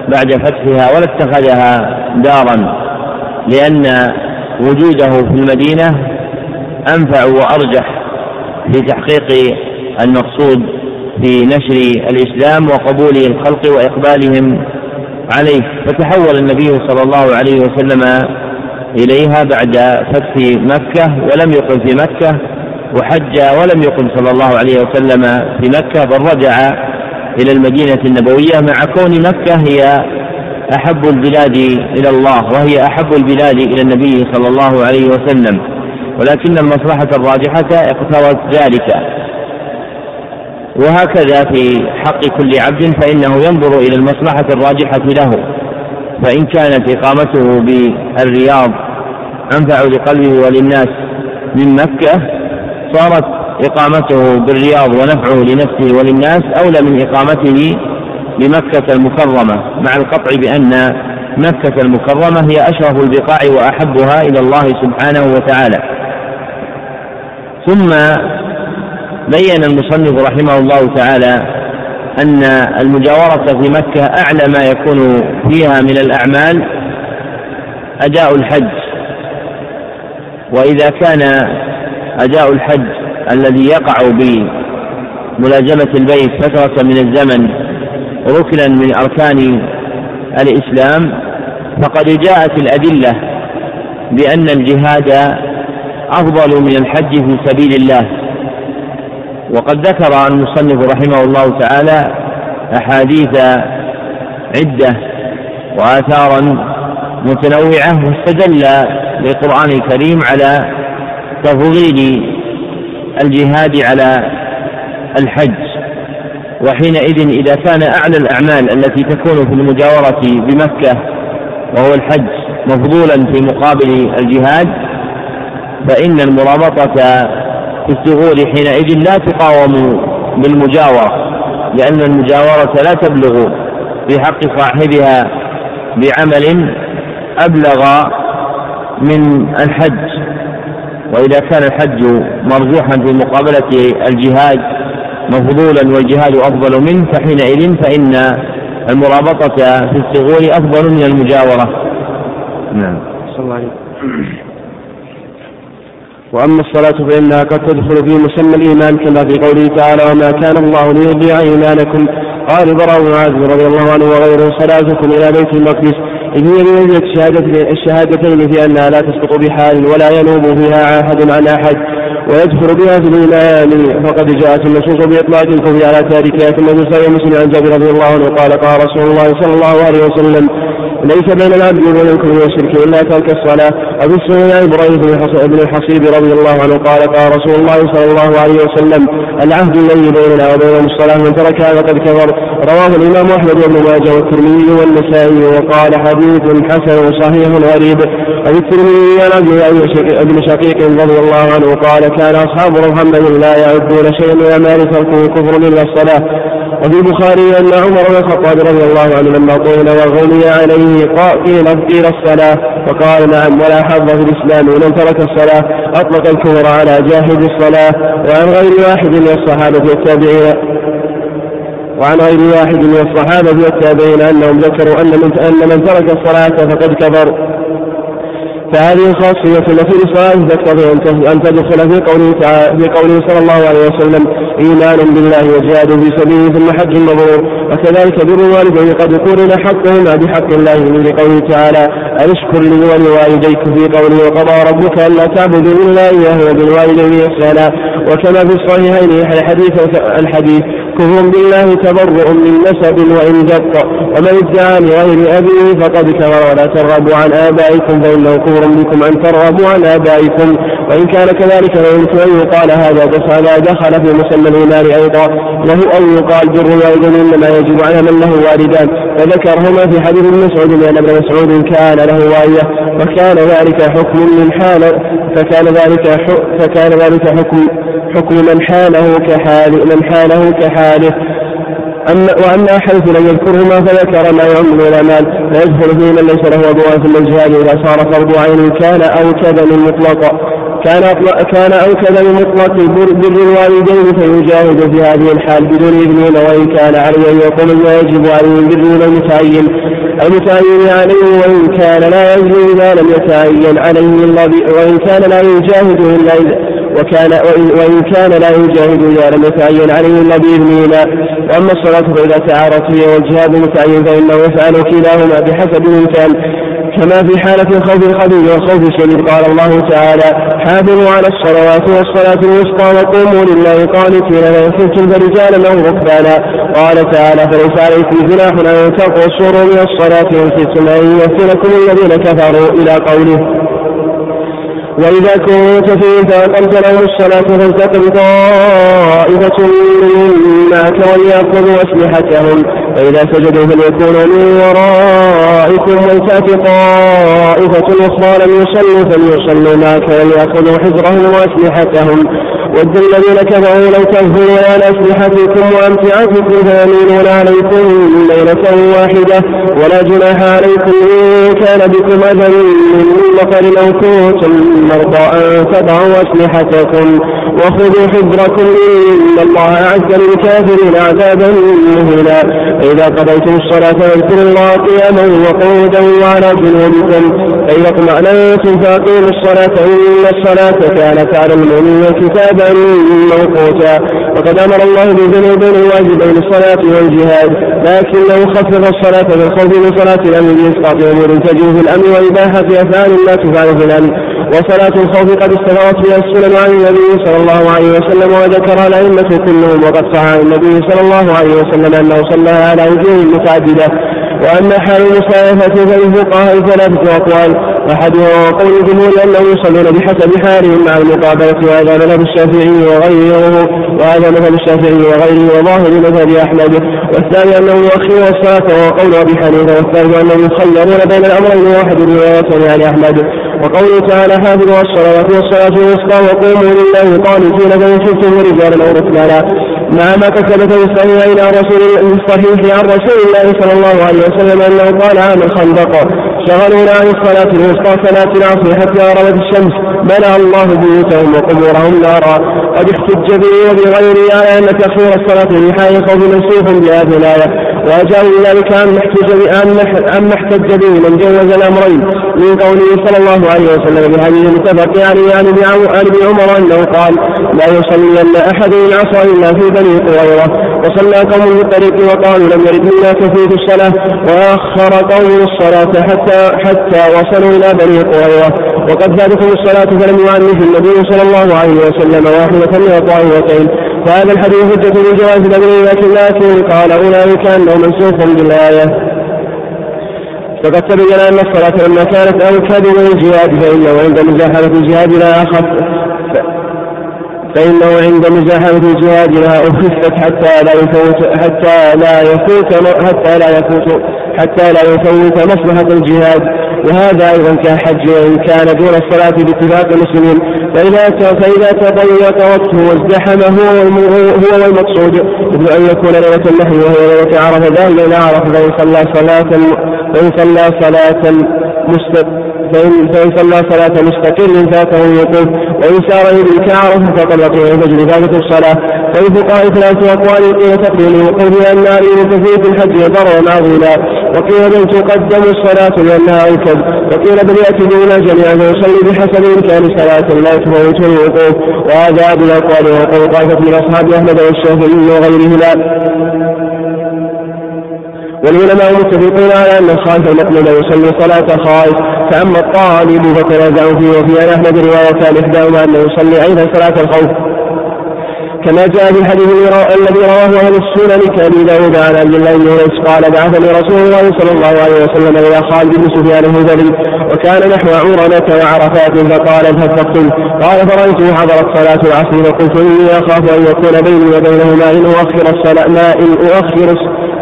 بعد فتحها ولا اتخذها دارا لأن وجوده في المدينة أنفع وأرجح في تحقيق المقصود في نشر الإسلام وقبول الخلق وإقبالهم عليه. فتحول النبي صلى الله عليه وسلم إليها بعد فتح مكة ولم يقم في مكة وحج ولم يقم صلى الله عليه وسلم في مكة بل رجع إلى المدينة النبوية مع كون مكة هي أحب البلاد إلى الله وهي أحب البلاد إلى النبي صلى الله عليه وسلم. ولكن المصلحة الراجحة اقتضت ذلك. وهكذا في حق كل عبد فإنه ينظر إلى المصلحة الراجحة له. فإن كانت إقامته بالرياض أنفع لقلبه وللناس من مكة صارت إقامته بالرياض ونفعه لنفسه وللناس أولى من إقامته بمكة المكرمة مع القطع بأن مكة المكرمة هي أشرف البقاع وأحبها إلى الله سبحانه وتعالى. ثم بين المصنف رحمه الله تعالى أن المجاورة في مكة أعلى ما يكون فيها من الأعمال أداء الحج. وإذا كان أداء الحج الذي يقع بملازمة البيت فترة من الزمن ركنا من أركان الإسلام فقد جاءت الأدلة بأن الجهاد أفضل من الحج في سبيل الله. وقد ذكر المصنف رحمه الله تعالى أحاديث عدة وآثارا متنوعة واستدل بالقرآن الكريم على تفضيل الجهاد على الحج. وحينئذ إذا كان أعلى الأعمال التي تكون في المجاورة بمكة وهو الحج مفضولا في مقابل الجهاد فإن المرابطة في الثغور حينئذ لا تقاوم بالمجاورة لأن المجاورة لا تبلغ في حق صاحبها بعمل أبلغ من الحج. وإذا كان الحج مرجوحا في مقابلة الجهاد مفضولا والجهاد أفضل منه فحينئذ فإن المرابطة في الثغور أفضل من المجاورة. نعم. صلى الله عليه وأما الصلاة فإنها قد تدخل في مسمى الإيمان كما في قوله تعالى وما كان الله ليضيع إيمانكم قال البراء بن عازب رضي الله عنه وغيره صلاتكم إلى بيت المقدس. إذ هي بمنزلة الشهادتين في أنها لا تسقط بحال ولا ينوب فيها أحد عن أحد ويدخل بها في الإيمان فقد جاءت النصوص بإطلاق الكفر على تاركها ثم في مسلم عن جابر رضي الله عنه قال قال رسول الله صلى الله عليه وسلم ليس بين العبد وبين الكفر والشرك إلا ترك الصلاة. وفي السنن عن إبراهيم بن الحصيب رضي الله عنه قال قال رسول الله صلى الله عليه وسلم العهد الذي بيننا وبينهم الصلاة من تركها فقد كفر. رواه الإمام أحمد بن ماجه والترمذي والنسائي وقال حديث حسن صحيح غريب. عن الترمذي عن ابن شقيق رضي الله عنه قال كان أصحاب محمد لا يعدون شيئا من أعمال تركه كفر إلا الصلاة. وفي البخاري أن عمر بن الخطاب رضي الله عنه لما طول وغني عليه قيل قيل الصلاة فقال نعم ولا حظ في الإسلام ومن ترك الصلاة أطلق الكفر على جاحد الصلاة وعن غير واحد من الصحابة والتابعين وعن غير واحد من الصحابة والتابعين أنهم ذكروا أن من أن من ترك الصلاة فقد كفر. فهذه الخاصية التي للصلاة تقتضي أن تدخل في قوله تعالى في قوله صلى الله عليه وسلم إيمان بالله وجهاد في سبيله ثم حج مبرور. وكذلك بر الوالدين قد قرن حقهما بحق الله من قوله تعالى أن اشكر لي ولوالديك في قوله وقضى ربك ألا تعبدوا إلا إياه وبالوالدين إحسانا. وكما في الصحيحين الحديث الحديث كفر بالله تبرؤ من نسب وإن جط ومن ادعى لغير أبيه فقد كفر ولا ترغبوا عن آبائكم فإنه كفر بكم أن ترغبوا عن آبائكم وإن كان كذلك فيمكن أن يقال هذا دخل دخل في مسمى الإيمان أيضا. له أو يقال بر الوالدين إنما يجب على من له والدان فذكرهما في حديث ابن مسعود لأن ابن مسعود كان له والية وكان ذلك حكم من حال فكان ذلك فكان ذلك حكم حكم من حاله كحال من حاله كحاله. أما وأما حيث لم يذكرهما فذكر ما يعم العلماء فيدخل فيه من ليس له أبوان في الجهاد إذا صار فرض عين كان أو كذا مطلقا كان كان أوكد بمطلق بر الوالدين فيجاهد في هذه الحال بدون إذنهما وإن كان عليه أن يقوم ما يجب عليه بر المتعين المتعين عليه وإن كان لا يجري إذا لم يتعين عليه إلا وإن كان لا يجاهد إلا إذا وكان وإن كان لا يجاهد إذا لم يتعين عليه إلا بإذنهما وأما الصلاة فإذا تعارت هي والجهاد المتعين فإنه يفعل كلاهما بحسب الإمكان. كما في حالة الخوف الخبيث والخوف الشديد قال الله تعالى حافظوا على الصلوات والصلاة الوسطى وقوموا لله قانتين فإن خفتم فرجالا أو ركبانا. قال تعالى فليس عليكم جناح أن تقصروا من الصلاة إن أن يفتنكم الذين كفروا. إلى قوله. وإذا كنت فيهم فأقمت لهم الصلاة فلتقم طائفة منهم معك وليأخذوا أسلحتهم. فإذا سجدوا فليكونوا من ورائكم ولتأت طائفة أخرى لم يصلوا فليصلوا معك وليأخذوا حذرهم وأسلحتهم. ود الذين كفروا لو تغفلون عن أسلحتكم وأمتعتكم فيميلون عليكم ليلة واحدة. ولا جناح عليكم إن كان بكم أذى من مطر أو كنتم مرضى أن تضعوا أسلحتكم وخذوا حذركم إن الله أعد للكافرين عذابا مهينا. فإذا قضيتم الصلاة فاذكروا الله قياما وقعودا وعلى جنوبكم. فإذا اطمأننتم فأقيموا الصلاة إن الصلاة كانت على المؤمنين كتابا موقوتا. وقد أمر الله بذنوبين الواجبين الصلاة والجهاد لكن لو خفف الصلاة بالخوف من صلاة الأمر بإسقاط أمور تجري في الأمر وإباحة أفعال لا تفعل في الأمر وصلاة الخوف قد استمرت بها السنن عن النبي صلى الله عليه وسلم وذكرها الأئمة كلهم وقد صح عن النبي صلى الله عليه وسلم أنه صلى على وجوه متعددة وأما حال المسافة فللفقهاء ثلاثة أقوال. أحدها قول الجمهور أنهم يصلون بحسب حالهم مع المقابلة وهذا مذهب الشافعي وغيره وهذا مذهب الشافعي وغيره وظاهر مذهب أحمد. والثاني أنه يؤخر الصلاة وهو قول أبي حنيفة والثالث أنهم يخيرون بين الأمرين واحد رواية عن أحمد. وقوله تعالى حافظوا على الصلوات والصلاة الوسطى وقوموا لله قانتين فإن خفتم رجالا أو ركبانا مع ما كتبت الصحيحين عن رسول الصحيح عن رسول الله صلى الله عليه وسلم أنه قال عام الخندق شغلونا عن الصلاة الوسطى صلاة العصر حتى غربت الشمس. منع الله بيوتهم وقبورهم نارا. قد احتج به وبغيره على أن تأخير الصلاة لحال خوف منسوخ بهذه الآية. وأجاب ذلك أن احتج أن احتج به من جوز الأمرين من قوله صلى الله عليه وسلم بهذه المتفق عليه عن ابن عمر أنه قال لا يصلين أحد العصر إلا في بني قريظة. وصلى قوم بالطريق وقالوا لم يرد منا كثير الصلاة. وأخر قوم الصلاة حتى حتى وصلوا إلى بني قريظة. وقد فاتهم الصلاة فلم يعنف النبي صلى الله عليه وسلم واحدة من الطائفتين فهذا الحديث حجة لجواز الأمر لكن قال أولئك أنه منسوخ بالآية. فقد تبين أن الصلاة لما كانت أوكد من الجهاد فإنه عند مزاحمة الجهاد لا أخف. فإنه عند مزاحمة الجهاد لا أخفت حتى لا يفوت حتى لا يفوت حتى لا يفوت حتى لا يفوت مصلحة الجهاد. وهذا أيضا كالحج وإن كان دون الصلاة باتفاق المسلمين. فإذا فإذا تضيق وقته وازدحم هو هو والمقصود مثل أن يكون ليلة النحر وهي ليلة عرفة. ذلك إلى عرفة فإن صلى صلاة فإن صلى صلاة فإن, فإن صلى صلاة مستقل فاته الوقوف وإن سار إلى الكعرة فقد وقع الفجر فاتت الصلاة فقال ثلاثة أقوال قيل تقديم الوقوف لأنها في الحج ضررا عظيما وقيل بل تقدم الصلاة لأنها أوكد وقيل بل يأتي بنا جميعا ويصلي بحسب إمكان صلاة لا تفوت الوقوف وهذا أبو الأقوال وقول طائفة من أصحاب أحمد والشافعي وغيرهما. والعلماء متفقون على أن الخائف المقلد يصلي صلاة خائف فأما الطالب فتنازعوا فيه وفي أن أحمد روايتان إحداهما أنه يصلي أيضا صلاة الخوف. كما جاء في الحديث الذي رواه أهل السنن كأبي داود عن عبد الله بن أنس قال بعثني رسول الله صلى الله عليه وسلم إلى خالد بن سفيان الهذلي وكان نحو عورنة وعرفات فقال فاستقتل قال فرأيته حضرت صلاة العصر فقلت إني أخاف أن يكون بيني وبينهما ان أؤخر الصلاة ما ان اؤخر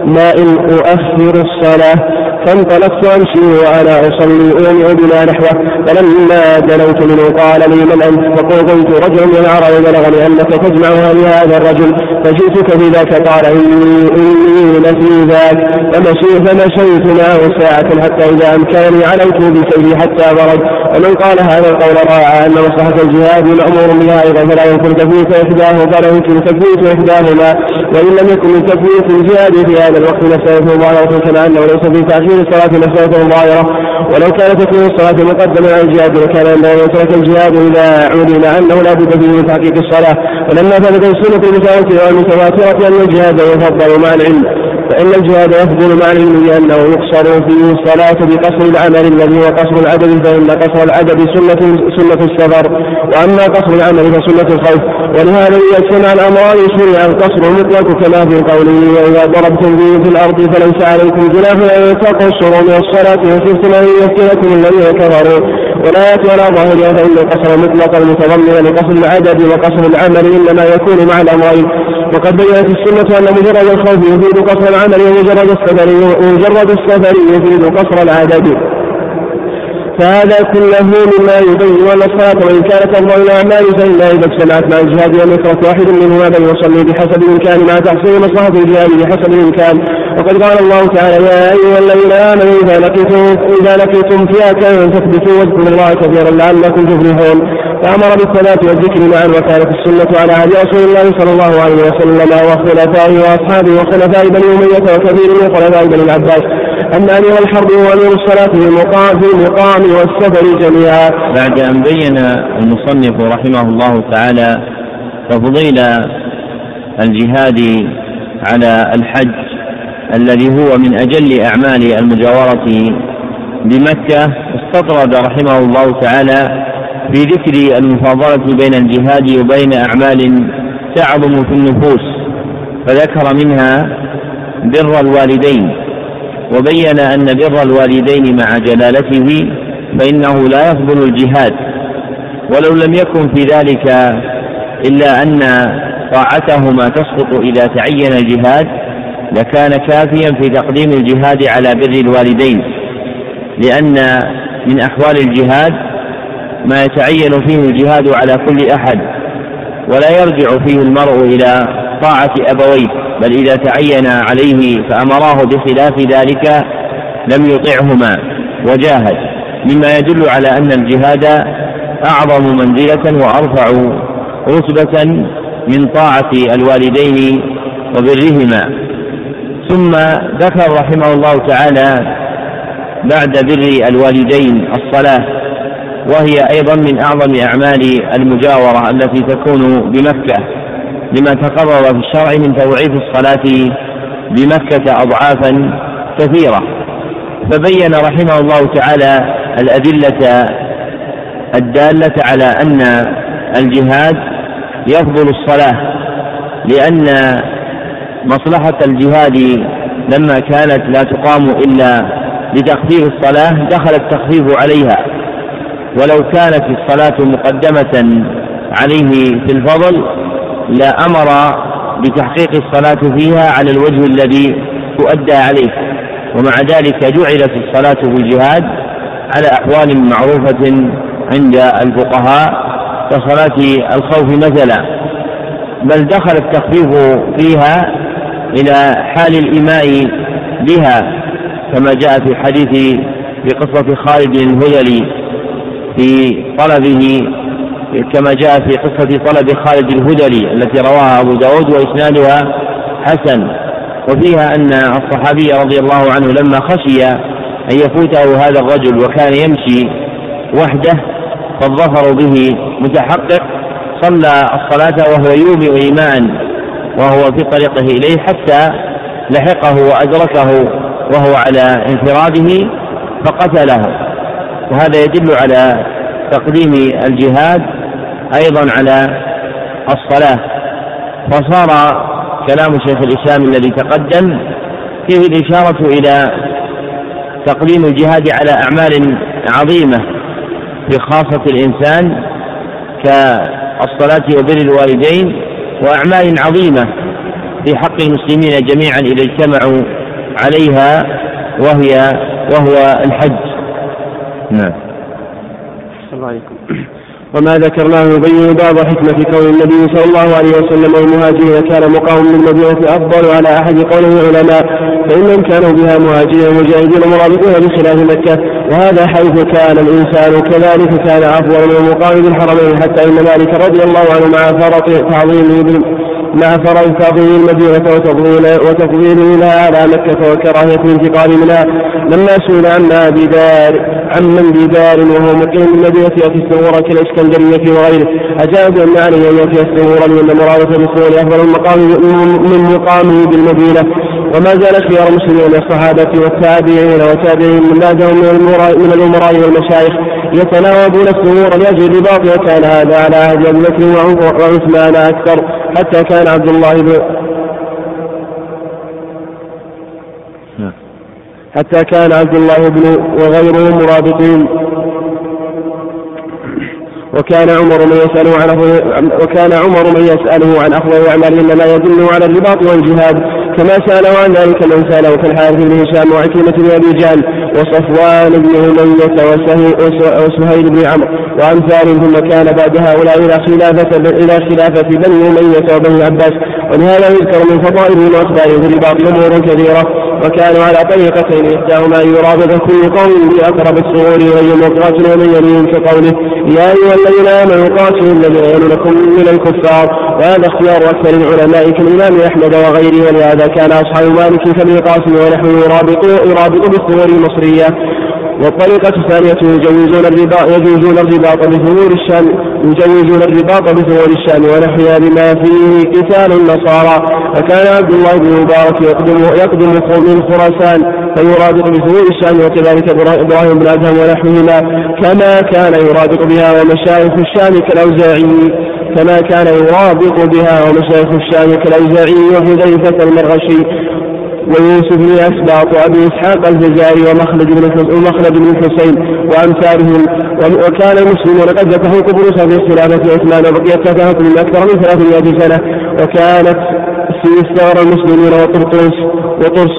ما إن أؤخر الصلاة. فانطلقت أمشي وأنا أصلي اومئ بما نحوه. فلما دنوت منه قال لي من أنت؟ فقلت رجل من العرب بلغني أنك تجمعها لهذا الرجل. فجئتك بذاك قال اني إني لفي ذاك. فمشيت فمشيت معه ساعة حتى إذا امكانني علوت بسيري حتى برد. ومن قال هذا القول رأى أن مصلحة الجهاد مأمور بها أيضا فلا يمكن تفويت احداه فلا يمكن تفويت إحداهما. وإن لم يكن من تفويت الجهاد في هذا الوقت مسألة مبالغة كما انه ليس في تأخير الصلاة مسألة ظاهرة ولو كان تكفير الصلاة مقدما على الجهاد لكان أنه يترك الجهاد إذا علم أنه لا بد فيه من تحقيق الصلاة. ولما ثبت السنة المتواترة والمتواترة أن الجهاد يفضل مع العلم. فإن الجهاد يفضل مع العلم لأنه يقصر فيه الصلاة بقصر العمل الذي هو قصر العدد فإن قصر العدد سنة سنة السفر وأما قصر العمل فسنة الخوف. ولهذا إذا اجتمع الأمران شرع القصر المطلق كما في قوله وإذا ضربتم به في الأرض فليس عليكم جناح أن تقصروا من الصلاة وخفتم أن يفتنكم الذين كفروا. ولا ولا ظاهرها فإن القصر المطلق المتضمن لقصر العدد وقصر العمل إنما يكون مع الأمرين. وقد بينت السنة أن مجرد الخوف يفيد قصر العمل ومجرد السفر ومجرد السفر يفيد قصر العدد. فهذا كله مما يبين ان الصلاه وان كانت افضل الاعمال فانها اذا اجتمعت مع الجهاد يترك واحد منهما بل يصلي بحسب الإمكان مع تحصيل مصلحة الجهاد بحسب الإمكان. وقد قال الله تعالى يا أيها الذين آمنوا إذا لقيتم إذا لقيتم فئة فاثبتوا واذكروا الله كثيرا لعلكم تفلحون. فأمر بالصلاة والذكر معا وكانت السنة على عهد رسول الله صلى الله عليه وسلم وخلفائه وأصحابه وخلفاء بني أمية وكثير من خلفاء بني العباس. أن أمير الحرب وأمير الصلاة في المقام في المقام والسفر جميعا. بعد أن بين المصنف رحمه الله تعالى تفضيل الجهاد على الحج الذي هو من أجل أعمال المجاورة بمكة استطرد رحمه الله تعالى في ذكر المفاضلة بين الجهاد وبين أعمال تعظم في النفوس فذكر منها بر الوالدين وبين أن بر الوالدين مع جلالته فإنه لا يفضل الجهاد ولو لم يكن في ذلك إلا أن طاعتهما تسقط إذا تعين الجهاد لكان كافيا في تقديم الجهاد على بر الوالدين لأن من أحوال الجهاد ما يتعين فيه الجهاد على كل أحد ولا يرجع فيه المرء إلى طاعة أبويه. بل إذا تعين عليه فأمراه بخلاف ذلك لم يطعهما. وجاهد. مما يدل على أن الجهاد أعظم منزلة وأرفع رتبة من طاعة الوالدين وبرهما. ثم ذكر رحمه الله تعالى بعد بر الوالدين الصلاة وهي أيضا من أعظم أعمال المجاورة التي تكون بمكة. لما تقرر في الشرع من توعيف الصلاة بمكة أضعافا كثيرة. فبين رحمه الله تعالى الأدلة الدالة على أن الجهاد يفضل الصلاة لأن مصلحة الجهاد لما كانت لا تقام إلا لتخفيف الصلاة دخل التخفيف عليها. ولو كانت الصلاة مقدمة عليه في الفضل لأمر بتحقيق الصلاة فيها على الوجه الذي تؤدى عليه. ومع ذلك جعلت الصلاة في الجهاد على أحوال معروفة عند الفقهاء كصلاة الخوف مثلا. بل دخل التخفيف فيها إلى حال الإماء بها كما جاء في حديث في قصة خالد الهذلي في طلبه كما جاء في قصة طلب خالد الهذلي التي رواها أبو داود وإسنادها حسن. وفيها أن الصحابي رضي الله عنه لما خشي أن يفوته هذا الرجل وكان يمشي وحده فالظفر به متحقق صلى الصلاة وهو يومئ إيماء وهو في طريقه إليه حتى لحقه وأدركه وهو على انفراده فقتله. وهذا يدل على تقديم الجهاد أيضا على الصلاة. فصار كلام شيخ الإسلام الذي تقدم فيه الإشارة إلى تقديم الجهاد على أعمال عظيمة في خاصة الإنسان كالصلاة وبر الوالدين وأعمال عظيمة في حق المسلمين جميعا إذا اجتمعوا عليها وهي وهو الحج. نعم. الله عليكم. وما ذكرناه يبين بعض حكمة كون النبي صلى الله عليه وسلم والمهاجرين كان مقام بالمدينة أفضل على أحد قوله العلماء فإنهم كانوا بها مهاجرين مجاهدين مرابطين بخلاف مكة وهذا حيث كان الإنسان كذلك كان أفضل من المقام بالحرمين حتى إن مالك رضي الله عنه مع فرط تعظيمه مع فرض تعظيم المدينة وتفضيل وتفضيله لها على مكة وكراهية الانتقال منها. لما سئل عن بدار عمن بدار وهو مقيم بالمدينة يأتي الثغور كالإسكندرية وغيره. أجاب أن عليه أن يأتي الثغور لأن مرادة بالثغور أفضل المقام من مقامه بالمدينة. وما زال خيار المسلمين من الصحابة والتابعين وتابعين من بعدهم من الأمراء والمشايخ. يتناوبون الثغور لأجل الرباط وكان هذا على عهد أبي بكر وعثمان أكثر حتى كان عبد الله بن. حتى كان عبد الله بن وغيره مرابطين وكان عمر من يسأله عن وكان عمر من يسأله عن أفضل الأعمال إنما يدل على الرباط والجهاد كما سأله عن ذلك من سأله كالحارث بن هشام وعكيمة بن أبي جهل وصفوان بن أمية وسهيل بن عمرو وأمثالهم ثم كان بعد هؤلاء إلى خلافة إلى خلافة بني أمية وبني عباس. ولهذا يذكر من فضائلهم وأخبارهم في الرباط أمور كثيرة وكانوا على طريقتين إحداهما يرابط كل قوم بأقرب الصغور إليهم وقاتل ومن يليهم كقوله يا أيها الذين آمنوا قاتلوا الذين يلونكم من الكفار. وهذا اختيار أكثر العلماء كالإمام أحمد وغيره ولهذا كان أصحاب مالك كابن قاسم ونحوه يرابطوا يرابط بالصغور المصرية. والطريقة الثانية يجوزون الرباط يجوزون الرباط بثغور الشام يجوزون الرباط بثغور الشام ونحوها بما فيه قتال النصارى. فكان عبد الله بن مبارك يقدم يقدم من خراسان فيرابط بثغور الشام وكذلك إبراهيم بن أدهم ونحوهما كما كان يرابط بها ومشايخ الشام كالأوزاعي. كما كان يرابط بها ومشايخ الشام كالأوزاعي وحذيفة المرغشي. ويوسف بن أسباط وأبي إسحاق الجزائري ومخلد بن ومخلد بن الحسين وأمثالهم. وكان المسلمون قد فتحوا قبرصا في خلافة عثمان وبقيت فتحت من أكثر من 300 سنة. وكانت في المسلمين وطرطوس وطرس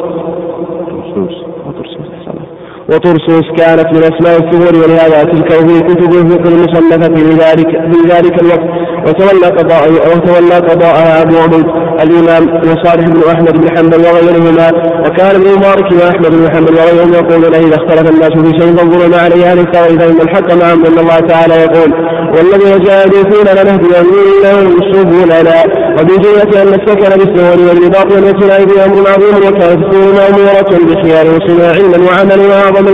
وطرسوس كانت من أسماء الثغور ولهذا تلك في كتب المصنفة في ذلك في ذلك الوقت. وتولى قضاء وتولى قضاءها أبو عبيد. الإمام وصالح بن أحمد بن حنبل وغيرهما وكان ابن مبارك وأحمد بن حنبل وغيرهم يقولون إذا اختلف الناس في شيء فانظروا ما عليه أهل الثغر فإن الحق معهم أن الله تعالى يقول والذين جاهدوا فينا لنهدينهم سبلنا. وبجملة أن السكن بالثغور والرباط والابتلاء بأمر عظيم وكانت الثغور مأمورة بخيار وصنع علما وعملا وأعظم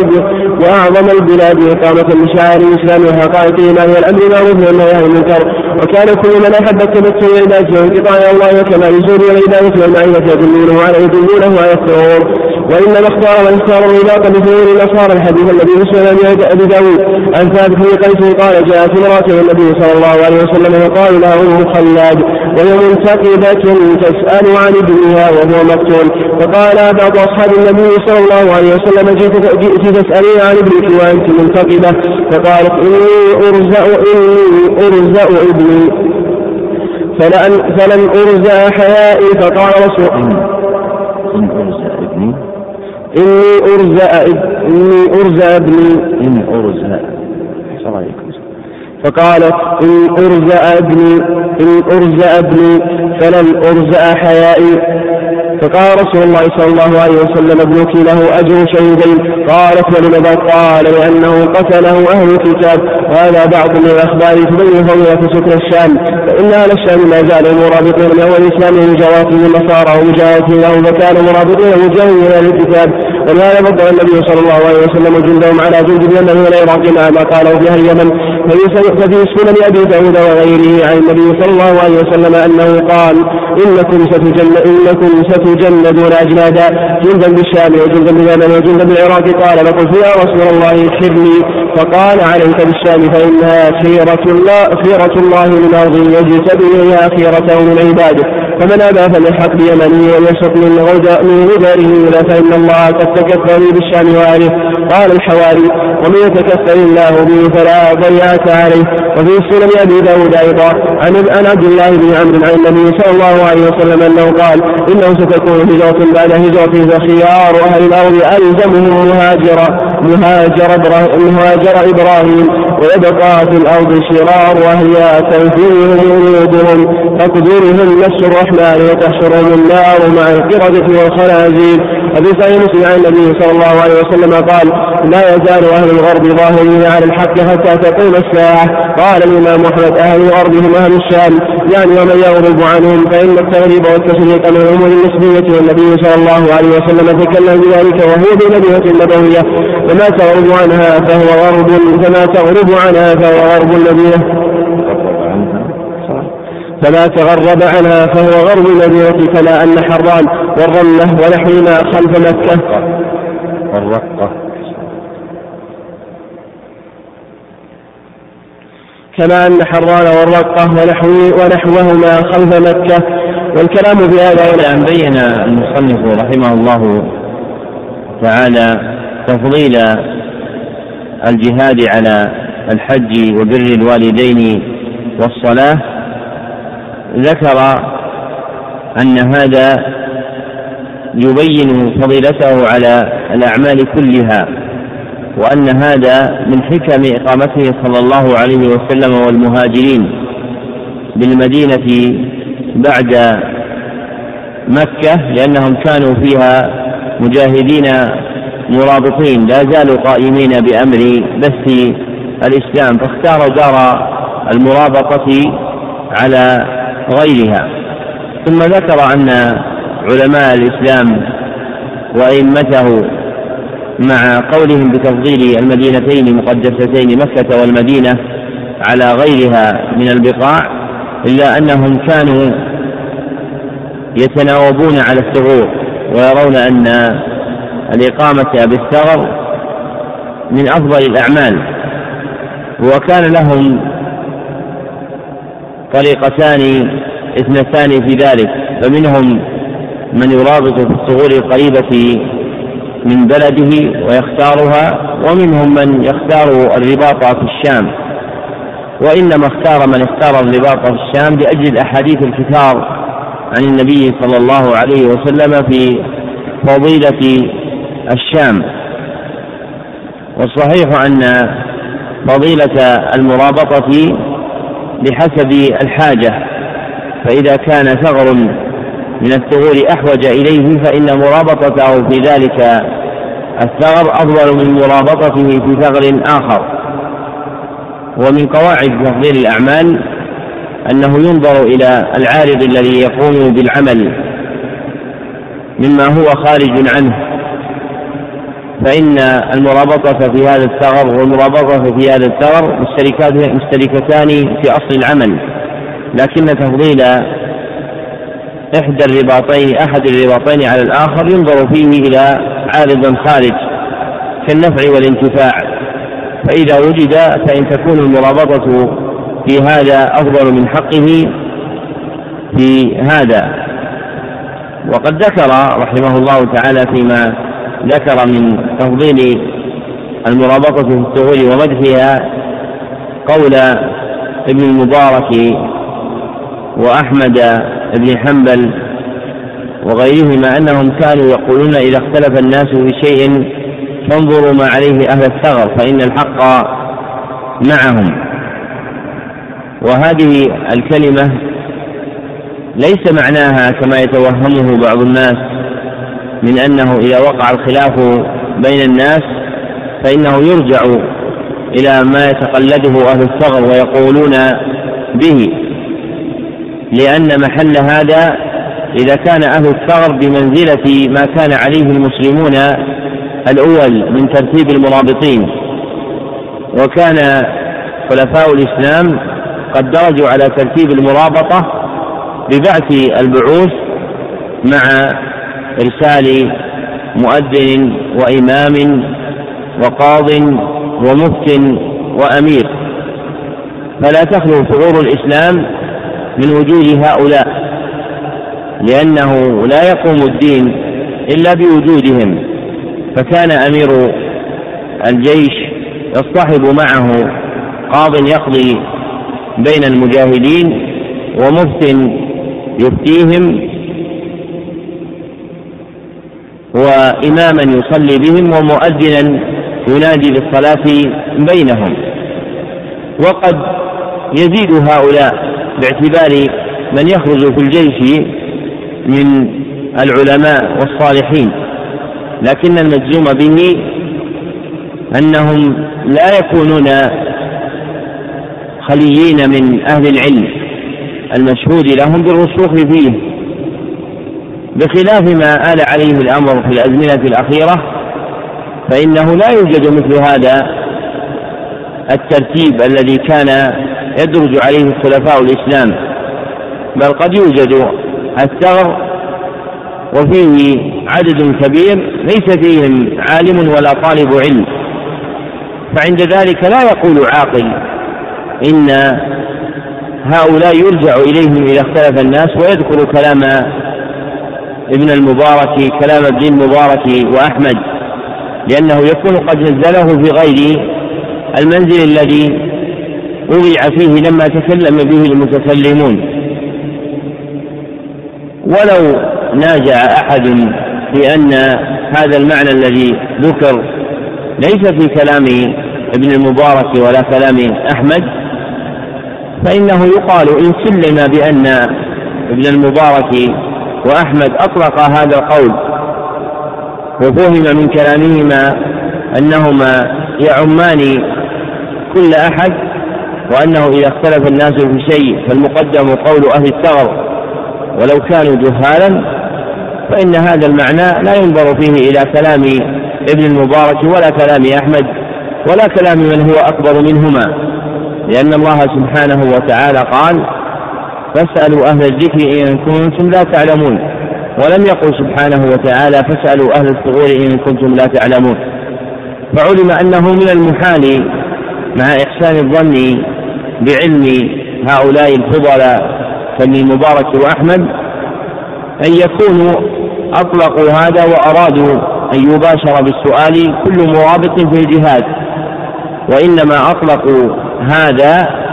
وأعظم البلاد إقامة لشعائر الإسلام وحقائق إيمان والأمر معروف والنهي عن المنكر. وكان كل من أحب التمتع والعبادة وانقطاع الله وكما يزور والعبادة والمعرفة يدلونه على يدلونه على الثور وإنما اختار من اختار الرباط بثور النصارى الحديث الذي مسلم أبي داود عن ثابت بن قيس قال جاءت امرأة النبي صلى الله عليه وسلم وقال لها أم خلاد وهي منتقبة تسأل عن ابنها وهو مقتول. فقال بعض أصحاب النبي صلى الله عليه وسلم جئت تسألين عن ابنك وأنت منتقبة. فقالت إني أرزأ إني أرزأ ابني. فلن, فلن أرزأ حيائي. فقال رسول إن أرزأ ابني. إني أرزأ إني أرزأ ابني. إن أرزأ. فقالت إن أرزأ ابني إن أرزأ ابني فلن أرزأ حيائي. فقال رسول الله صلى الله عليه وسلم ابنك له أجر شهيدين. قالت ولماذا قال لأنه قتله أهل الكتاب. وهذا بعض من الأخبار تبين فضيلة سكر الشام. فإن أهل الشام ما زالوا مرابطين من أول إسلامهم جواتهم النصارى ومجاهدين لهم فكانوا مرابطين مجاهدين أهل الكتاب. ولهذا فضل النبي صلى الله عليه وسلم جندهم على جند اليمن والعراق مع ما قالوا بها اليمن. ففي سنن أبي داود وغيره عن النبي صلى الله عليه وسلم أنه قال إنكم ستجن إنكم ستجندون أجنادا. جندا بالشام وجندا باليمن وجندا بالعراق. قال فقلت يا رسول الله خرني فقال عليك بالشام فإنها خيرة الله خيرة الله من ارض يجتبي اليها خيرته من عباده. فمن أبى فليحق بيمنه وليشرق من من غدره فإن الله قد تكفل بالشام وأهله. قال الحواري ومن يتكفل الله به فلا ضيعة عليه. وفي سنن أبي داود أيضا عن عبد الله بن عمرو عن النبي صلى الله عليه وسلم أنه قال إنه ستكون هجرة بعد هجرته فخيار أهل الأرض ألزمه مهاجرا مهاجر مهاجر إبراهيم. ويبقى في الأرض شرار وهي تنفيهم جنودهم تقدرهم نفس الرحمن وتحشرهم النار مع القردة والخنازير. وفي صحيح مسلم عن النبي صلى الله عليه وسلم قال لا يزال أهل الغرب ظاهرين على الحق حتى تقوم الساعة. قال الإمام أحمد أهل الأرض هم أهل الشام يعني ومن يغرب عنهم فإن التغريب والتشريق من الأمور النسبية والنبي صلى الله عليه وسلم تكلم بذلك وهو بنبية النبوية وما تغرب عنها فهو غرب فما تغرب عنها فهو غرب المدينة فما تغرب عنها فهو غرب المدينة كما أن حران والرملة ونحوهما خلف مكة. والرقة. كما أن حران والرقة ونحوهما خلف مكة. والكلام في هذا أن بين المصنف رحمه الله تعالى تفضيل الجهاد على الحج وبر الوالدين والصلاة. ذكر أن هذا يبين فضيلته على الأعمال كلها وأن هذا من حكم إقامته صلى الله عليه وسلم والمهاجرين بالمدينة بعد مكة لأنهم كانوا فيها مجاهدين مرابطين لا زالوا قائمين بأمر بث الإسلام فاختاروا دار المرابطة على غيرها. ثم ذكر أن علماء الإسلام وأئمته مع قولهم بتفضيل المدينتين المقدستين مكة والمدينة على غيرها من البقاع إلا أنهم كانوا يتناوبون على الثغور ويرون أن الإقامة بالثغر من أفضل الأعمال. وكان لهم طريقتان اثنتان في ذلك. فمنهم من يرابط في الثغور القريبة من بلده ويختارها ومنهم من يختار الرباط في الشام. وإنما اختار من اختار الرباط في الشام لأجل الأحاديث الكثار عن النبي صلى الله عليه وسلم في فضيلة الشام. والصحيح أن فضيلة المرابطة بحسب الحاجة فإذا كان ثغر من الثغور أحوج إليه فإن مرابطته في ذلك الثغر أفضل من مرابطته في ثغر آخر. ومن قواعد تفضيل الأعمال أنه ينظر إلى العارض الذي يقوم بالعمل مما هو خارج عنه. فإن المرابطة في هذا الثغر والمرابطة في هذا الثغر مشتركات مشتركتان في أصل العمل. لكن تفضيل إحدى الرباطين أحد الرباطين على الآخر ينظر فيه إلى عارض خارج كالنفع والانتفاع. فإذا وجد فإن تكون المرابطة في هذا أفضل من حقه في هذا. وقد ذكر رحمه الله تعالى فيما ذكر من تفضيل المرابطة في الثغور ومدحها قول ابن المبارك وأحمد بن حنبل وغيرهما أنهم كانوا يقولون إذا اختلف الناس في شيء فانظروا ما عليه أهل الثغر فإن الحق معهم. وهذه الكلمة ليس معناها كما يتوهمه بعض الناس من أنه إذا وقع الخلاف بين الناس فإنه يرجع إلى ما يتقلده أهل الثغر ويقولون به لأن محل هذا إذا كان أهل الثغر بمنزلة ما كان عليه المسلمون الأول من ترتيب المرابطين وكان خلفاء الإسلام قد درجوا على ترتيب المرابطة ببعث البعوث مع إرسال مؤذن وإمام وقاض ومفت وأمير. فلا تخلو ثغور الإسلام من وجود هؤلاء لأنه لا يقوم الدين إلا بوجودهم. فكان أمير الجيش يصطحب معه قاض يقضي بين المجاهدين ومفت يفتيهم وإماما يصلي بهم ومؤذنا ينادي بالصلاة بينهم. وقد يزيد هؤلاء باعتبار من يخرج في الجيش من العلماء والصالحين لكن المجزوم به أنهم لا يكونون خليين من أهل العلم المشهود لهم بالرسوخ فيه بخلاف ما آل عليه الأمر في الأزمنة الأخيرة فإنه لا يوجد مثل هذا الترتيب الذي كان يدرج عليه خلفاء الإسلام بل قد يوجد الثغر وفيه عدد كبير ليس فيهم عالم ولا طالب علم فعند ذلك لا يقول عاقل إن هؤلاء يرجع إليهم إذا اختلف الناس ويذكر كلام ابن المبارك كلام ابن المبارك وأحمد لأنه يكون قد نزله في غير المنزل الذي وضع فيه لما تكلم به المتكلمون. ولو ناجع أحد في أن هذا المعنى الذي ذكر ليس في كلام ابن المبارك ولا كلام أحمد فإنه يقال إن سلم بأن ابن المبارك وأحمد أطلق هذا القول وفهم من كلامهما أنهما يعمان كل أحد وأنه إذا اختلف الناس في شيء فالمقدم قول أهل الثغر ولو كانوا جهالا فإن هذا المعنى لا ينظر فيه إلى كلام ابن المبارك ولا كلام أحمد ولا كلام من هو أكبر منهما لأن الله سبحانه وتعالى قال فاسألوا أهل الذكر إن كنتم لا تعلمون. ولم يقل سبحانه وتعالى فاسألوا أهل الثغور إن كنتم لا تعلمون. فعلم أنه من المحال مع إحسان الظن بعلم هؤلاء الفضلاء كابن المبارك وأحمد أن يكونوا أطلقوا هذا وأرادوا أن يباشر بالسؤال كل مرابط في الجهاد. وإنما أطلقوا هذا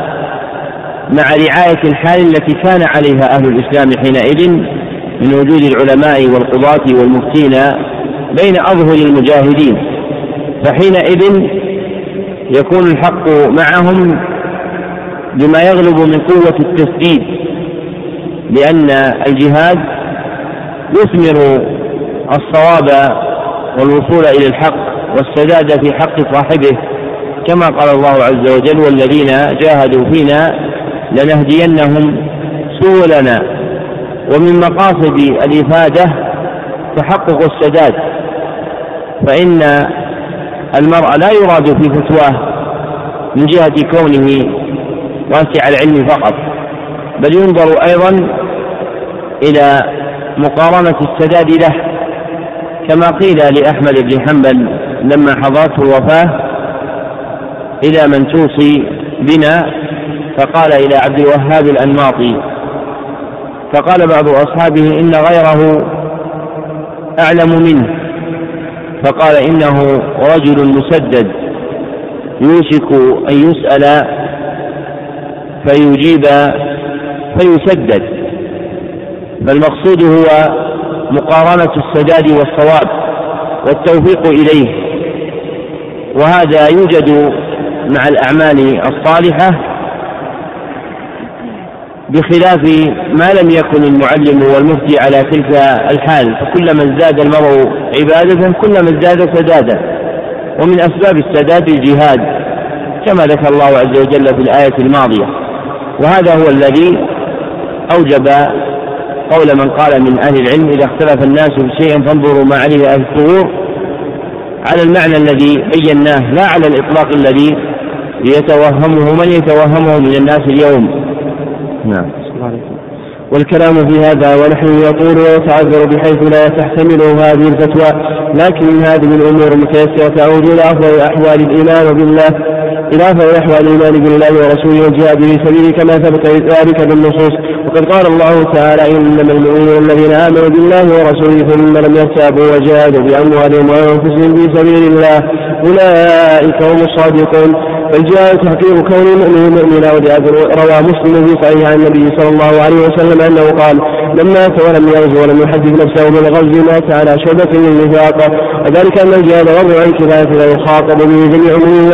مع رعاية الحال التي كان عليها أهل الإسلام حينئذ من وجود العلماء والقضاة والمفتين بين أظهر المجاهدين. فحينئذ يكون الحق معهم بما يغلب من قوة التسديد لأن الجهاد يثمر الصواب والوصول إلى الحق والسداد في حق صاحبه كما قال الله عز وجل والذين جاهدوا فينا لنهدينهم سبلنا. ومن مقاصد الإفادة تحقق السداد. فإن المرء لا يراد في فتواه من جهة كونه واسع العلم فقط بل ينظر أيضا إلى مقارنة السداد له. كما قيل لأحمد بن حنبل لما حضرته الوفاة إلى من توصي بنا فقال إلى عبد الوهاب الأنماطي فقال بعض أصحابه إن غيره أعلم منه فقال إنه رجل مسدد يوشك أن يسأل فيجيب فيسدد فالمقصود هو مقارنة السداد والصواب والتوفيق إليه وهذا يوجد مع الأعمال الصالحة بخلاف ما لم يكن المعلم والمفتي على تلك الحال فكلما ازداد المرء عبادة كلما ازداد سدادا ومن أسباب السداد الجهاد كما ذكر الله عز وجل في الآية الماضية. وهذا هو الذي أوجب قول من قال من أهل العلم إذا اختلف الناس في شيء فانظروا ما عليه أهل الثغور. على المعنى الذي بيناه لا على الإطلاق الذي يتوهمه من يتوهمه من الناس اليوم. نعم. والكلام في هذا ونحن يطول ويتعذر بحيث لا تحتمله هذه الفتوى لكن هذه الأمور المتيسره تعود إلى أفضل احوال الإيمان بالله إلى أفضل احوال الإيمان بالله ورسوله والجهاد في سبيله كما ثبت ذلك بالنصوص. وقد قال الله تعالى إنما المؤمنون الذين آمنوا بالله ورسوله ثم لم يرتابوا وجاهدوا بأموالهم وأنفسهم في سبيل الله. أولئك هم الصادقون. فالجهاد تحقيق كون المؤمن مؤمنا روى مسلم في صحيح عن النبي صلى الله عليه وسلم أنه قال لما مات ولم يغزو ولم يحدث نفسه بالغزو مات على شعبة من النفاق وذلك أن الجهاد وضع عن كفاية لا يخاطب به جميع من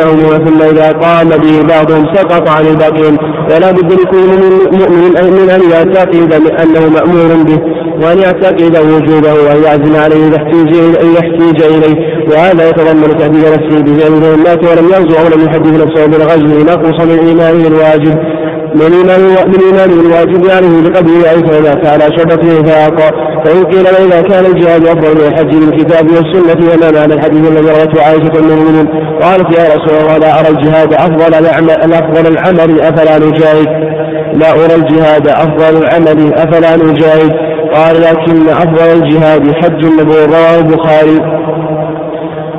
ثم إذا قام به بعضهم سقط عن الباقين. ولا بد لكل مؤمن من أن يعتقد أنه مأمور به. وأن يعتقد وجوده وأن يعزم عليه إذا احتيج اليه وهذا يتضمن تهديد نفسه بفعل مات ولم يغزو ولم يحدث نفسه بالغزو نقص من إيمانه الواجب. من إيمان من إيمان الواجب عليه بقدر ذلك وإذا كان شرط نفاق فإن قيل إذا كان الجهاد أفضل من الحج بالكتاب والسنة وما معنى الحديث الذي روته عائشة المؤمنين؟ قالت يا رسول الله لا أرى الجهاد أفضل أفضل العمل أفلا نجاهد؟ لا أرى الجهاد أفضل العمل أفلا نجاهد؟ قال لكن أفضل الجهاد حج النبوة رواه البخاري.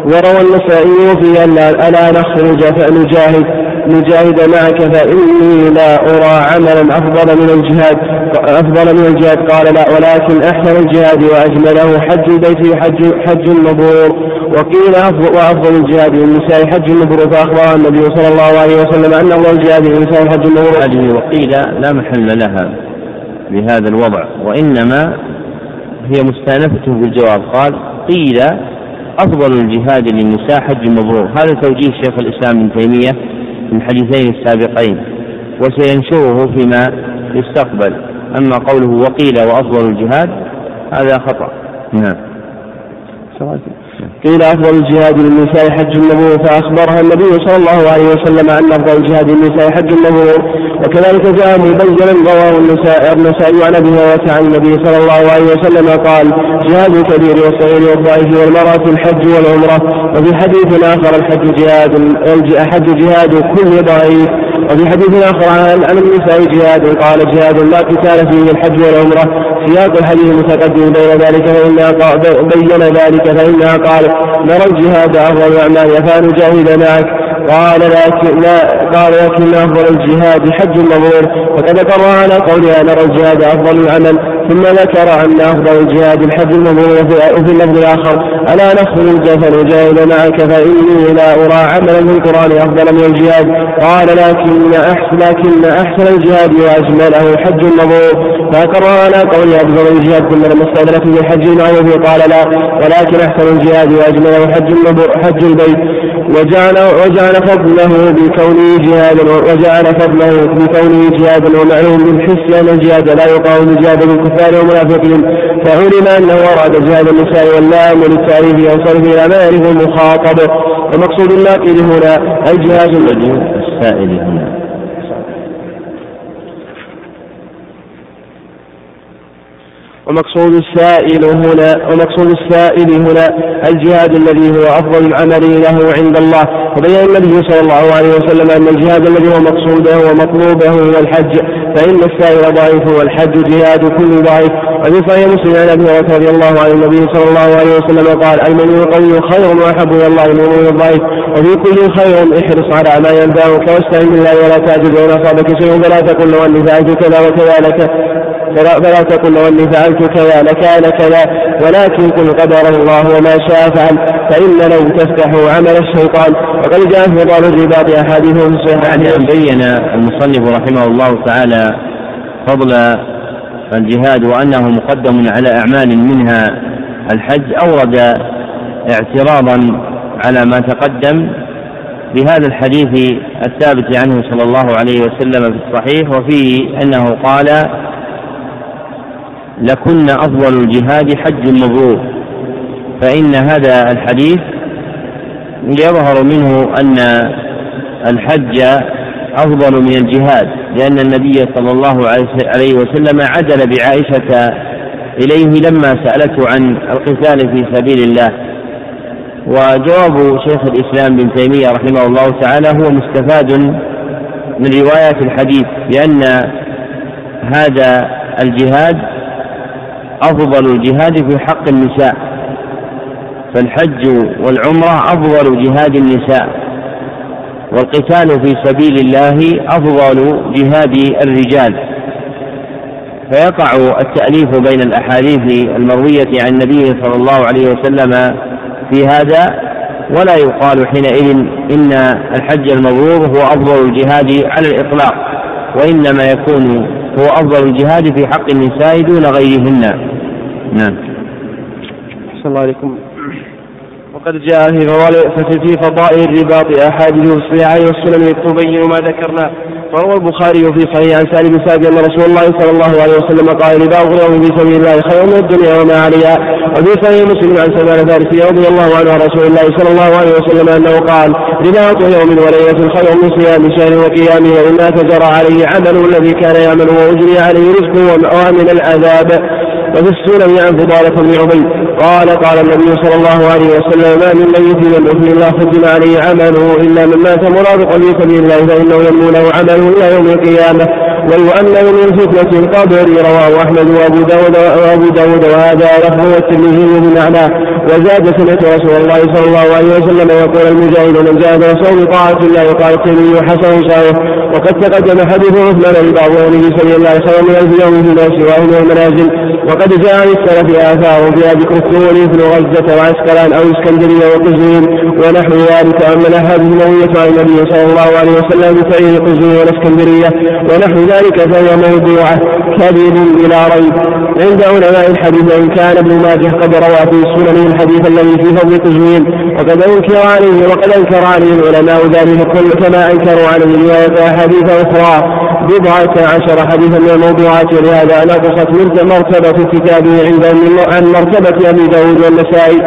وروى النسائي في أن ألا نخرج فنجاهد نجاهد معك فإني لا أرى عملا أفضل من الجهاد أفضل من الجهاد. قال لا ولكن أحسن الجهاد وأجمله حج البيت حج حج المبرور وقيل أفضل وأفضل الجهاد للنساء حج المبرور فأخبر النبي صلى الله عليه وسلم أن أفضل الجهاد للنساء حج المبرور وقيل لا محل لها. بهذا الوضع وإنما هي مستأنفة بالجواب. قال قيل أفضل الجهاد للنساء حج مبرور. هذا توجيه شيخ الإسلام ابن تيمية في الحديثين السابقين وسينشره فيما يستقبل. أما قوله وقيل وأفضل الجهاد هذا خطأ. نعم. قيل أفضل الجهاد للنساء حج المبرور فأخبرها النبي صلى الله عليه وسلم أن أفضل الجهاد للنساء حج المبرور وكذلك جاء مبينا رواه النسائي عن أبي هريرة عن النبي صلى الله عليه وسلم قال جهاد الكبير والصغير والضعيف والمرأة الحج والعمرة. وفي حديث آخر الحج جهاد الحج جهاد كل ضعيف. وفي حديث آخر عن النساء جهاد قال جهاد لا قتال فيه الحج والعمرة. سياق الحديث المتقدم بين ذلك فإنها بين ذلك فإنها قال نرى الجهاد أفضل الأعمال فنجاهد معك. قال لكن لا قال لكن أفضل الجهاد حج مبرور وقد أقر على قولها نرى الجهاد أفضل العمل. ثم ذكر أن أفضل الجهاد الحج المبرور وفي اللفظ الآخر. ألا نخرج فنجاهد معك فإني لا أرى عملا في القرآن أفضل من الجهاد. قال لكن أحسن لكن أحسن الجهاد وأجمله حج مبرور فأقر على قولها أفضل الجهاد ثم لما استدرك في الحج المعروف قال لا ولكن أحسن الجهاد وأجمله حج حج البيت. وجعل وجعل فضله بكونه جهادا وجعل فضله بكونه جهادا ومعلوم بالحس أن الجهاد لا يقاوم جهاد الكفار والمنافقين فعلم أنه أراد جهاد النساء واللام للتعريف ينصرف إلى ما يعرف المخاطب. ومقصود الناقل هنا الجهاد السائل هنا. ومقصود السائل هنا ومقصود السائل هنا الجهاد الذي هو أفضل العمل له عند الله. وبين النبي صلى الله عليه وسلم أن الجهاد الذي هو مقصوده ومطلوبه هو الحج. فإن السائل ضعيف والحج جهاد كل ضعيف. وفي صحيح مسلم عن أبي هريرة رضي الله عن النبي صلى الله عليه وسلم قال المؤمن القوي خير وأحب إلى الله من المؤمن الضعيف. وفي كل خير احرص على ما ينفعك واستعن بالله ولا تعجز وإن أصابك شيء فلا تقل له أني فعلت كذا وكذا لك. فلا تقل لو اني فعلت كذا لكان كذا ولكن قل قدر الله وما شاء فعل فإن لو تفتحوا عمل الشيطان وقد جاء في بعض الرباط احاديث في الصحيح بعد ان بين المصنف رحمه الله تعالى فضل الجهاد وأنه مقدم على أعمال منها الحج أورد اعتراضا على ما تقدم بهذا الحديث الثابت عنه صلى الله عليه وسلم في الصحيح وفيه أنه قال لكن أفضل الجهاد حج مبرور. فإن هذا الحديث يظهر منه أن الحج أفضل من الجهاد لأن النبي صلى الله عليه وسلم عدل بعائشة إليه لما سألته عن القتال في سبيل الله. وجواب شيخ الإسلام بن تيمية رحمه الله تعالى هو مستفاد من روايات الحديث لأن هذا الجهاد أفضل الجهاد في حق النساء فالحج والعمرة أفضل جهاد النساء والقتال في سبيل الله أفضل جهاد الرجال. فيقع التأليف بين الأحاديث المروية عن النبي صلى الله عليه وسلم في هذا ولا يقال حينئذ إن الحج المبرور هو أفضل الجهاد على الإطلاق وإنما يكون هو أفضل الجهاد في حق النساء دون غيرهن. نعم. صلى الله عليكم. وقد جاء في فضائل في فضائل الرباط أحاديث الصحيحين والسنن تبين ما ذكرنا. وروى البخاري في صحيح عن سالم بن سعد أن رسول الله صلى الله عليه وسلم قال ربا اليوم في سبيل الله خير من الدنيا وما عليها. وفي صحيح مسلم عن سلمان الفارسي رضي الله عنه عن رسول الله صلى الله عليه وسلم أنه قال رباط يوم وليلة خير من صيام شهر وقيامه وإما تجرى عليه عمله الذي كان يعمله وأجري عليه رزقه ومن العذاب. وفي السنن عن فضالة بن عبيد قال قال النبي صلى الله عليه وسلم ما من ميت يموت إلا ختم عليه عمله إلا من مات مرافقا في سبيل الله فإنه يمنو له عمله إلى يوم القيامة. ويؤمن من فتنة القبر رواه أحمد وأبو داود وأبو داود وهذا لفظ والترمذي بمعناه وزاد سمعت رسول الله صلى الله عليه وسلم يقول المجاهد من جاهد وصوم طاعة الله وقال الترمذي حسن صحيح. وقد تقدم حديث عثمان لبعض في سبيل الله خير من ألف يوم فيما سواه من المنازل. وقد جاء عن السلف آثار فيها ذكر الثور مثل غزة وعسقلان أو إسكندرية وقزوين ونحو ذلك. أما الأحاديث المروية عن النبي صلى الله عليه وسلم بتعيين قزوين والإسكندرية ونحو ذلك فهي موضوعة كذب بلا ريب. عند علماء الحديث إن كان ابن ماجه قد روى في سننه الحديث الذي في فضل قزوين وقد أنكر عليه وقد أنكر عليه العلماء ذلك كل كما أنكروا عليه رواية أحاديث أخرى بضعة عشر حديثا من الموضوعات. ولهذا نقصت مرتبة كتابه عند عن مرتبة أبي داود والنسائي.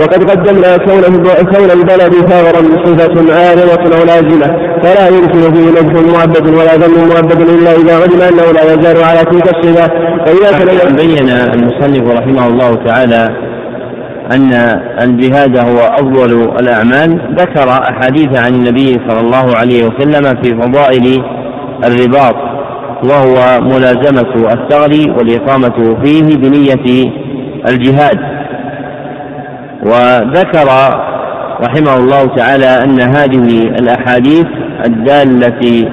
وقد قدمنا كون كون البلد ثغرا صفة عارضة أو لازمة. فلا يمكن فيه نجم مؤبد ولا ذم مؤبد إلا إذا علم أنه لا يزال على تلك الصفة. فإذا بين المصنف رحمه الله تعالى أن الجهاد هو أفضل الأعمال. ذكر أحاديث عن النبي صلى الله عليه وسلم في فضائل الرباط. وهو ملازمة الثغر والإقامة فيه بنية الجهاد. وذكر رحمه الله تعالى أن هذه الأحاديث الدالة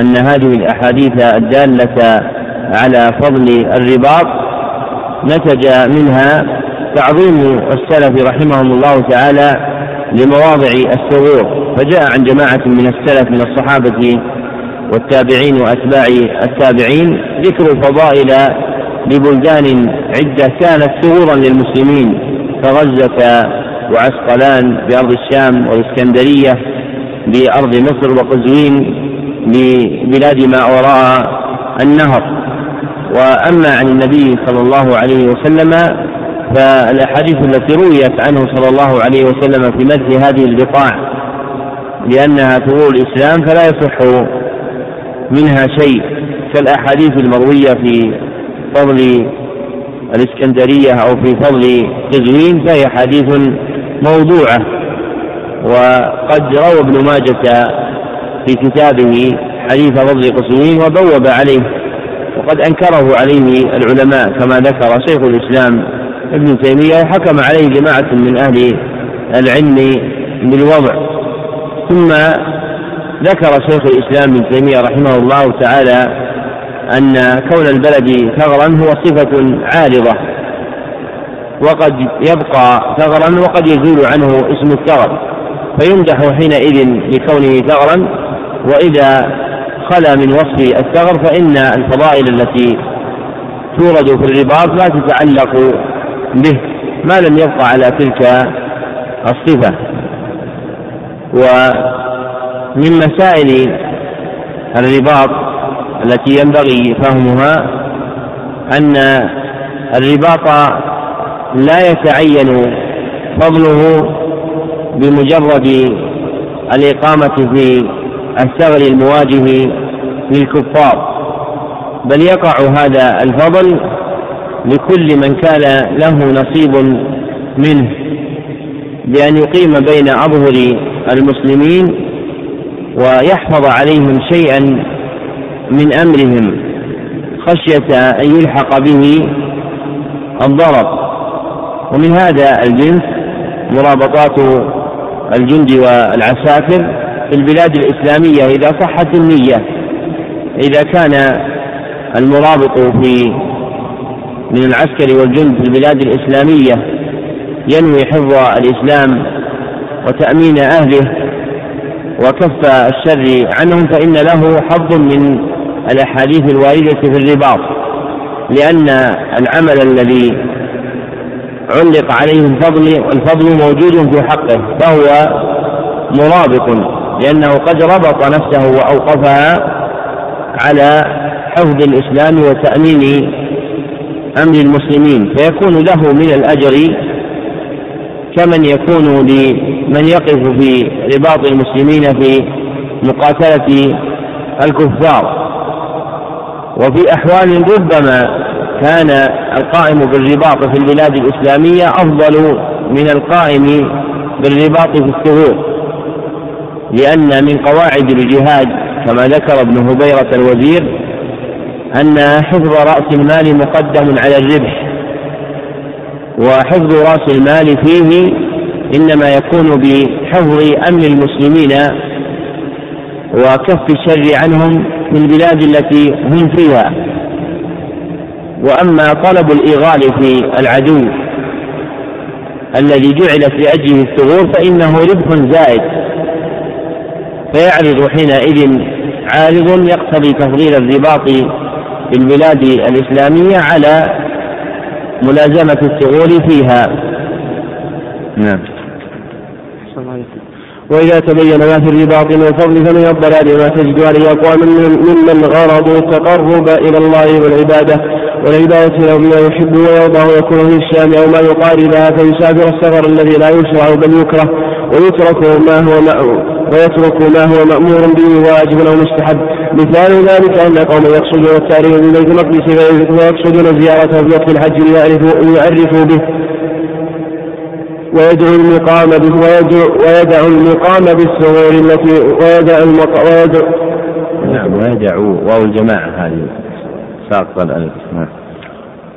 أن هذه الأحاديث الدالة على فضل الرباط نتج منها تعظيم السلف رحمهم الله تعالى لمواضع الثغور فجاء عن جماعة من السلف من الصحابة والتابعين وأتباع التابعين ذكر فضائل لبلدان عدة كانت ثغورا للمسلمين كغزة وعسقلان بأرض الشام والإسكندرية بأرض مصر وقزوين ببلاد ما وراء النهر. وأما عن النبي صلى الله عليه وسلم فالأحاديث التي رويت عنه صلى الله عليه وسلم في مدح هذه البقاع لأنها ثغور الإسلام فلا يصح منها شيء كالأحاديث المروية في فضل الإسكندرية أو في فضل قزوين فهي حديث موضوعة. وقد روى ابن ماجة في كتابه حديث فضل قزوين وبوب عليه وقد أنكره عليه العلماء كما ذكر شيخ الإسلام ابن تيمية وحكم عليه جماعة من أهل العلم بالوضع. ثم ذكر شيخ الإسلام ابن تيمية رحمه الله تعالى أن كون البلد ثغرا هو صفة عارضة وقد يبقى ثغرا وقد يزول عنه اسم الثغر فيمدح حينئذ لكونه ثغرا وإذا خلا من وصف الثغر فإن الفضائل التي تورد في الرباط لا تتعلق به ما لم يبقى على تلك الصفة. ومن مسائل الرباط التي ينبغي فهمها أن الرباط لا يتعين فضله بمجرد الإقامة في الثغر المواجه للكفار بل يقع هذا الفضل لكل من كان له نصيب منه بأن يقيم بين أظهر المسلمين ويحفظ عليهم شيئا من أمرهم خشية أن يلحق به الضرر. ومن هذا الجنس مرابطات الجند والعساكر في البلاد الإسلامية إذا صحت النية إذا كان المرابط في من العسكر والجند في البلاد الإسلامية ينوي حفظ الإسلام وتأمين أهله وكف الشر عنهم فإن له حظ من الأحاديث الواردة في الرباط لأن العمل الذي علق عليه الفضل الفضل موجود في حقه فهو مرابط لأنه قد ربط نفسه وأوقفها على حفظ الإسلام وتأمين أمر المسلمين فيكون له من الأجر كمن يكون لمن يقف في رباط المسلمين في مقاتلة الكفار. وفي أحوال ربما كان القائم بالرباط في البلاد الإسلامية أفضل من القائم بالرباط في الثغور لأن من قواعد الجهاد كما ذكر ابن هبيرة الوزير أن حفظ رأس المال مقدم على الربح. وحفظ رأس المال فيه إنما يكون بحفظ أمن المسلمين وكف الشر عنهم في البلاد التي هم فيها. وأما طلب الإغال في العدو الذي جعلت لأجله الثغور فإنه ربح زائد. فيعرض حينئذ عارض يقتضي تفضيل الرباط في البلاد الإسلامية على ملازمة الثغور فيها. نعم. وإذا تبين ما في الرباط من الفضل فمن الضلال ما تجد عليه أقوام ممن غرضوا التقرب إلى الله والعبادة والعبادة له بما يحب ويرضى يكون في الشام أو ما يقاربها فيسافر السفر الذي لا يشرع بل يكره ويترك ما هو ويترك ما هو مأمور به واجب أو مستحب. مثال ذلك أن قوما يقصدون التاريخ من بيت المقدس ويقصدون زيارته في وقت الحج ليعرفوا به. ويدعو المقام ويدعو, ويدع المقام بالثغور التي ويدع ويدعو نعم ويدعو واو الجماعة هذه. ساقط الألف نعم.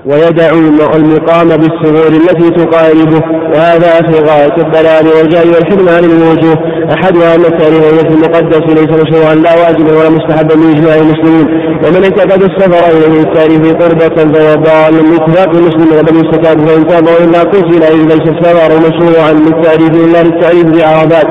ويدع المقام بالسرور التي تقاربه. وهذا في غاية الضلال والجهل والحرمان الوجوه. أحدها أن التاريخ المقدس ليس مشروعا لا واجبا ولا مستحبا بإجماع المسلمين. ومن اعتقد السفر إليه التاريخ قربة فهو ضال باتفاق المسلمين بل يستتاب فإن تاب وإلا قتل إذ ليس السفر مشروعا للتعريف إلا للتعريف بعربات.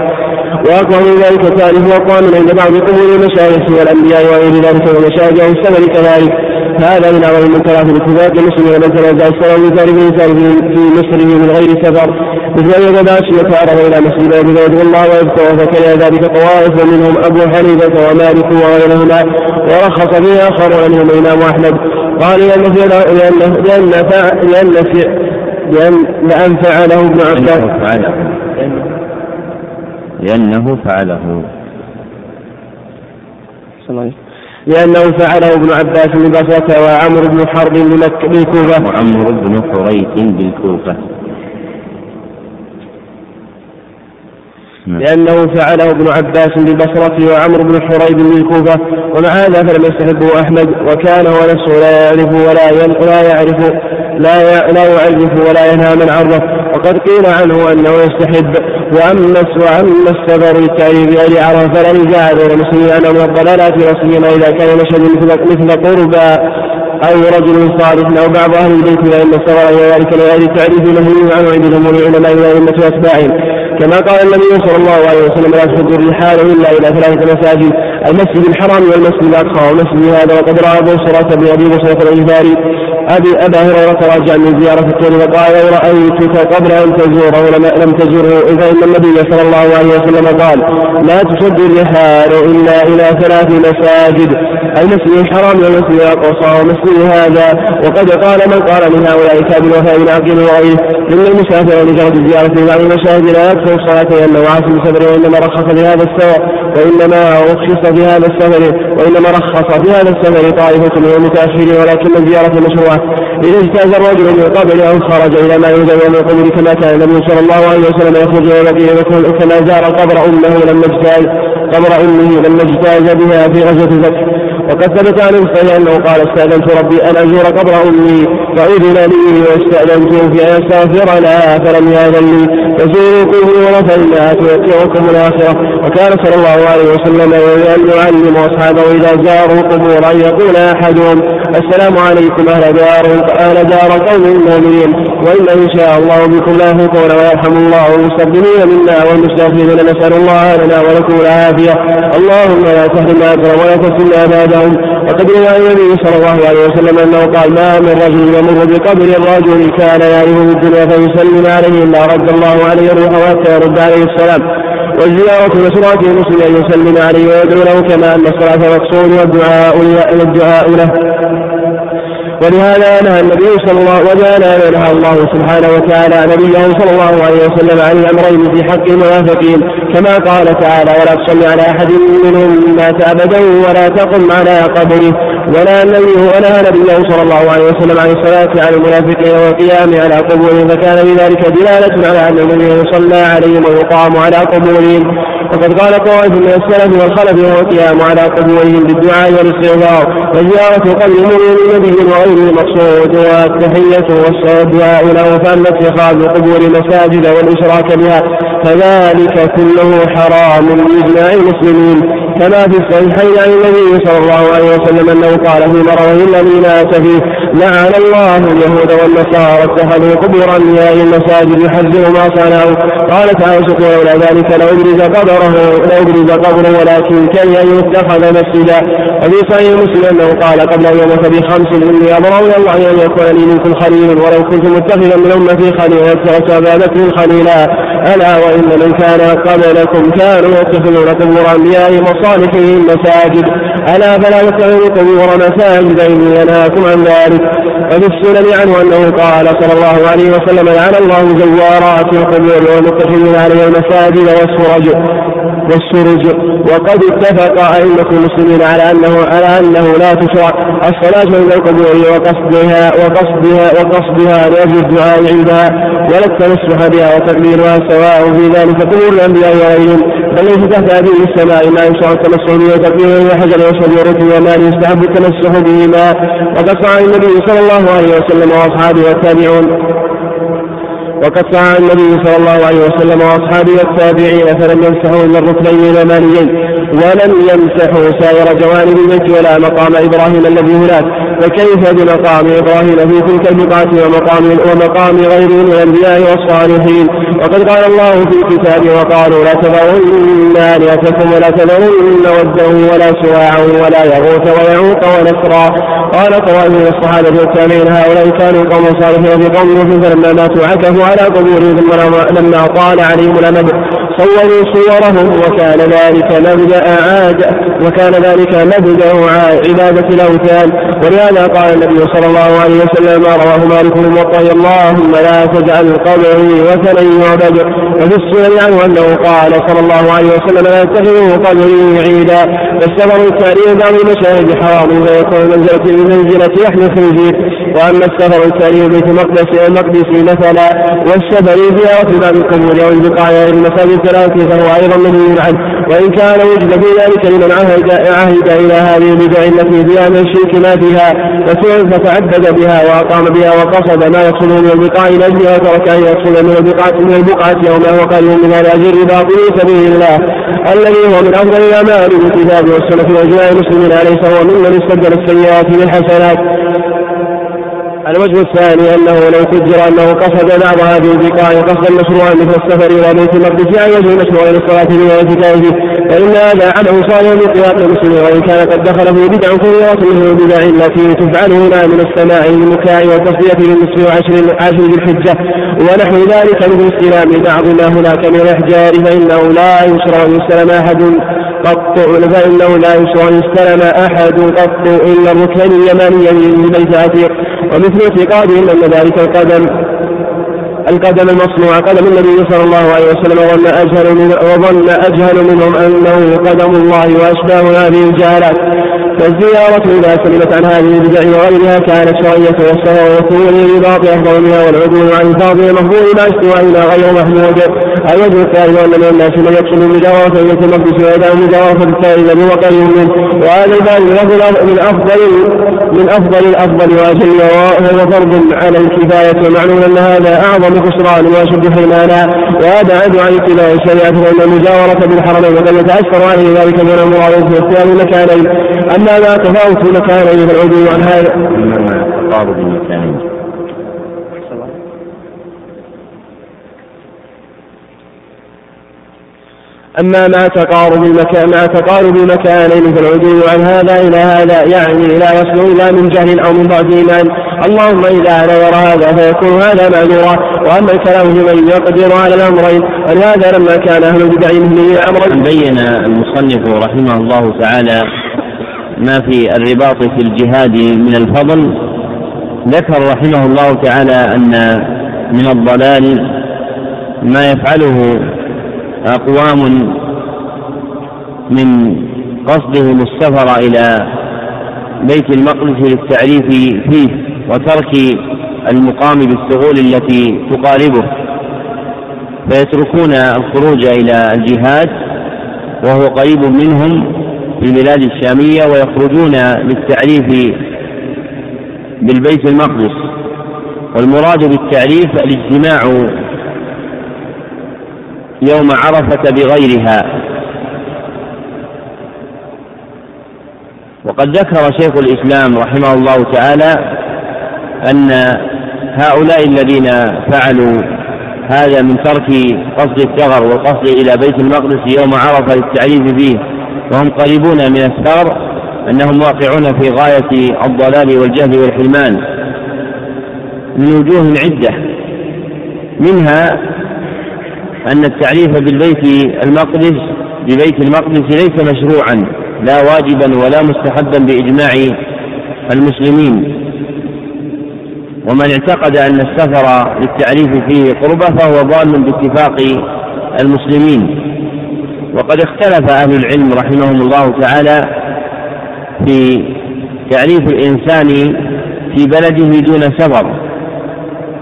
وأقوى من ذلك تعريف أقوام عند بعض قبور المشايخ والأنبياء وغير ذلك ومشايخ السفر كذلك. هذا من أعظم المنكرات الاتفاق المسلم ومن تنازع من ذلك الإنسان في مصره من غير سفر. مثل أن يذهب يتعرض إلى مسجد أبي يدعو الله ويذكره فكره ذلك طوائف ومنهم أبو حنيفة ومالك وغيرهما. ورخص به آخر منهم الإمام أحمد. قال لأن لأن لأن لأن لأن لأن فعله ابن عباس. لأنه فعله. لأنه فعله ابن عباس ببصرة وعمر بن حرب بالكوفة. وعمر بن حريث بالكوفة. نعم. لأنه فعله ابن عباس بالبصرة وعمر بن حريب بالكوفة. ومع هذا فلم يستحبه أحمد وكان هو نفسه لا يعرف ولا لا يعرف لا لا يعرف ولا ينهى من عرضه وقد قيل عنه أنه يستحب. وأما وأما السفر للتعريف بغير عرفة فلا نزاع بين المسلمين أنه من الضلالات لا سيما إذا كان مشهد مثل مثل قربى أو رجل صالح أو بعض أهل البيت فإن السفر إلى ذلك لغير التعريف له عنه عند جمهور العلماء والأئمة وأتباعهم كما قال النبي صلى الله عليه وسلم لا تشد الرحال إلا إلى ثلاثة مساجد المسجد الحرام والمسجد الأقصى. والمسجد هذا وقد أبو سرة بن أبي بصرة الغفاري ابي أبا هريرة راجع من زيارة الطول فقال لو رأيتك قبل أن تزوره ولم تزره فان النبي صلى الله عليه وسلم قال لا تشد الرحال إلا إلى ثلاث مساجد المسجد الحرام والمسجد الاقصى والمسجد هذا. وقد قال من قال من هؤلاء كاب الوفاء بن عقيل وغيره إن المسافر لجرد الزياره في بعض المشاهد لا يكفر الصلاة لأنه عاصم السفر وإنما رخص بهذا السفر وإنما رخص بهذا السفر وإنما رخص بهذا السفر طائفة من المتأخرين ولكن الزياره إذا اجتاز الرجل من قبل أو خرج إلى ما يوجد من القبور كما كان النبي صلى الله عليه وسلم يخرج إلى المدينة كما زار قبر أمه لما اجتاز قبر أمه لما اجتاز بها في غزوة الفتح وقد ثبت عن الصحيح أنه قال استأذنت ربي أن أزور قبر أمي فاذن لي واستاذنته في أن استغفر لها فلم يأذن لي. فزوروا قبور فانها توقعكم الآخرة. وكان صلى الله عليه وسلم يعلم أصحابه إذا زاروا قبورا يقول أحدهم السلام عليكم أهل دار أهل دار قوم المؤمنين وإن إن شاء الله بكم لاحقون ويرحم الله المستقدمين منا والمستغفرين. نسأل الله لنا ولكم العافية. اللهم لا تحرمنا أكرم ولا تفتنا بعدهم وقد روى عن النبي صلى الله عليه وسلم أنه قال ما من رجل يمر بقبر الرجل كان يعرفه الدنيا فيسلم عليه إلا رد الله عليه الروح حتى يرد عليه السلام. والزيارة مشروعة المسلم أن يسلم عليه ويدعو له كما أن الصلاة مقصود والدعاء له. ولهذا نهى النبي صلى الله ولهذا نهى الله سبحانه وتعالى نبيه صلى الله عليه وسلم عن الأمرين في حق المنافقين كما قال تعالى ولا تصل على أحد منهم مات أبدا ولا تقم على قبره. ولا النبي ونهى نبيه صلى الله عليه وسلم عن الصلاة على المنافقين والقيام على قبورهم. فكان بذلك دلالة على أن النبي يصلى عليهم ويقام على قبورهم. وقد قال طائف من السلف والخلف وهو القيام على قبورهم بالدعاء والاستغفار وزيارة قبر المؤمن النبي وغيره المقصود والتحية والدعاء له فأما اتخاذ القبور مساجد والإشراك بها. فذلك كله حرام بإجماع المسلمين. كما في الصحيحين عن النبي صلى الله عليه وسلم أنه قال في مرضه الذي مات فيه لعن الله اليهود والنصارى اتخذوا قبور أنبياء المساجد يحذر ما صنعوا. قالت عائشة ولولا ذلك لأبرز قبره لأبرز قبره ولكن كي أن يتخذ مسجدا. وفي صحيح مسلم أنه قال قبل أن يموت بخمس إني أبرأ إلى الله أن يكون لي منكم خليل ولو كنت متخذا من أمتي خليلا بكر خليلا. ألا وإن من كان قبلكم كانوا يتخذون قبور أنبيائهم وصالحهم مساجد ألا فلا تتخذوا قبور مساجد إني أنهاكم عن ذلك. وفي السنن عنه أنه قال صلى الله عليه وسلم لعن الله زوارات القبور والمتخذين عليها المساجد والسرج والسرج. وقد اتفق أئمة المسلمين على أنه على أنه لا تشرع الصلاة عند القبور وقصدها وقصدها وقصدها لأجل الدعاء عندها ولا التمسح بها وتقبيلها سواء في ذلك قبور الأنبياء وغيرهم. بل ليس تحت هذه السماء ما يشرع التمسح به وتقبيله وحجر وشهد وركن وما يستحب التمسح بهما. وقد صنع النبي صلى الله عليه وسلم وأصحابه والتابعون وقد سعى النبي صلى الله عليه وسلم وأصحابه والتابعين فلم يمسحوا إلا الركنين اليمانيين ولم يمسحوا سائر جوانب البيت ولا مقام إبراهيم الذي هناك. فكيف بمقام إبراهيم في تلك البقعة ومقام ومقام غيره من الأنبياء والصالحين؟ وقد قال الله في كتابه وقالوا لا تذرن آلهتكم ولا تذرن ودا ولا سواعا ولا يغوث ويعوق ونسرا. قال طوائف من الصحابه والتابعين هؤلاء كانوا قوم صالحين في قوم فلما ماتوا عكفوا على قبورهم لما طال عليهم الأمد صوروا صورهم وكان ذلك مبدأ عاد وكان ذلك مبدأ عبادة الأوثان. ولهذا قال النبي صلى الله عليه وسلم ما رواه مالك بن موطأ اللهم لا تجعل قبري وثنا يعبد وفي السنن عنه أنه قال صلى الله عليه وسلم لا تتخذوا قبري عيدا. فالسفر التالي بعض المشاهد حرام فيكون منزلة بمنزلة لحم الخنزير. وأما السفر التالي بيت المقدس المقدس مثلا والسفر زيارة بعض القبور أو البقاع المساجد الثلاث فهو أيضا منهي عنه وإن كان وجد في ذلك لمن عهد, عهد إلى هذه البدع التي فيها من الشرك ما فيها فتعبد بها وأقام بها وقصد ما يقصد من البقاع إلى أجلها وترك أن يقصد من البقعة من البقعة أو ما هو قريب من هذا أجر باطل سبيل الله. الذي هو من أفضل الأعمال بالكتاب والسنة وإجماع المسلمين أليس هو ممن استبدل السيئات بالحسنات. الوجه الثاني أنه لو قدر أنه قصد بعض هذه البقاع قصدا مشروعا مثل السفر إلى بيت المقدس على وجه مشروع للصلاه به والاعتكاف فإن هذا عمل صالح بقيام المسلمين وإن كان قد دخل في بدع كثيره مثل البدع التي تفعل هنا من السماع للمكاء والتصديه للنصف وعشر عشر ذي الحجة. ونحو ذلك من استلام بعض ما هناك من الأحجار فإنه لا يشرع أن يستلم أحد قط فإنه لا يشرع أن يستلم أحد قط إلا الركن اليماني من البيت عتيق ومثل اعتقادهم أن ذلك القدم القدم المصنوع قدم النبي صلى الله عليه وسلم وظن أجهل من وظن أجهل منهم أنه قدم الله وأشباه هذه الجهالات. فالزيارة إذا سلمت عن هذه البدع وغيرها كانت شرعية والسواء ويكون الرباط أفضل منها والعدول عن الفاضل المفضول ما استوى غير محمود. الوجه الثالث أن من الناس من يقصد مجاورة بيت المقدس ويدعو مجاورة الفائدة وقريب منه وهذا الباب من أفضل من أفضل الأفضل وأجل وهو فرض على الكفاية ومعلوم أن هذا أعظم خسران وأشد حرمانا. وهذا عد عن اتباع الشريعة فإن المجاورة بالحرمين وقد يتأثر عليه ذلك من المراد في اختيار المكانين. أما أما ما تفاوت مكانين فالعدول عن هذا. أما ما تقارب المكانين أما مع تقارب المكان مع تقارب المكانين فالعدول عن هذا إلى هذا يعني لا يصل إلا من جهل أو من ضعف إيمان. اللهم إذا نظر هذا فيكون هذا معذورا وأما الكلام لمن يقدر على الأمرين ولهذا لما كان أهل البدع مثل أمرين بين المصنف رحمه الله تعالى ما في الرباط في الجهاد من الفضل. ذكر رحمه الله تعالى أن من الضلال ما يفعله أقوام من قصدهم السفر إلى بيت المقدس للتعريف فيه وترك المقام بالثغول التي تقاربه. فيتركون الخروج إلى الجهاد وهو قريب منهم في البلاد الشامية ويخرجون للتعريف بالبيت المقدس. والمراد بالتعريف الاجتماع يوم عرفة بغيرها. وقد ذكر شيخ الإسلام رحمه الله تعالى أن هؤلاء الذين فعلوا هذا من ترك قصد الثغر والقصد إلى بيت المقدس يوم عرفة للتعريف فيه. وهم قريبون من الثغر أنهم واقعون في غاية الضلال والجهل والحرمان من وجوه عدة. منها أن التعريف بالبيت المقدس ببيت المقدس ليس مشروعا لا واجبا ولا مستحبا بإجماع المسلمين. ومن اعتقد أن السفر للتعريف فيه قربة فهو ضال باتفاق المسلمين. وقد اختلف أهل العلم رحمهم الله تعالى في تعريف الإنسان في بلده دون سفر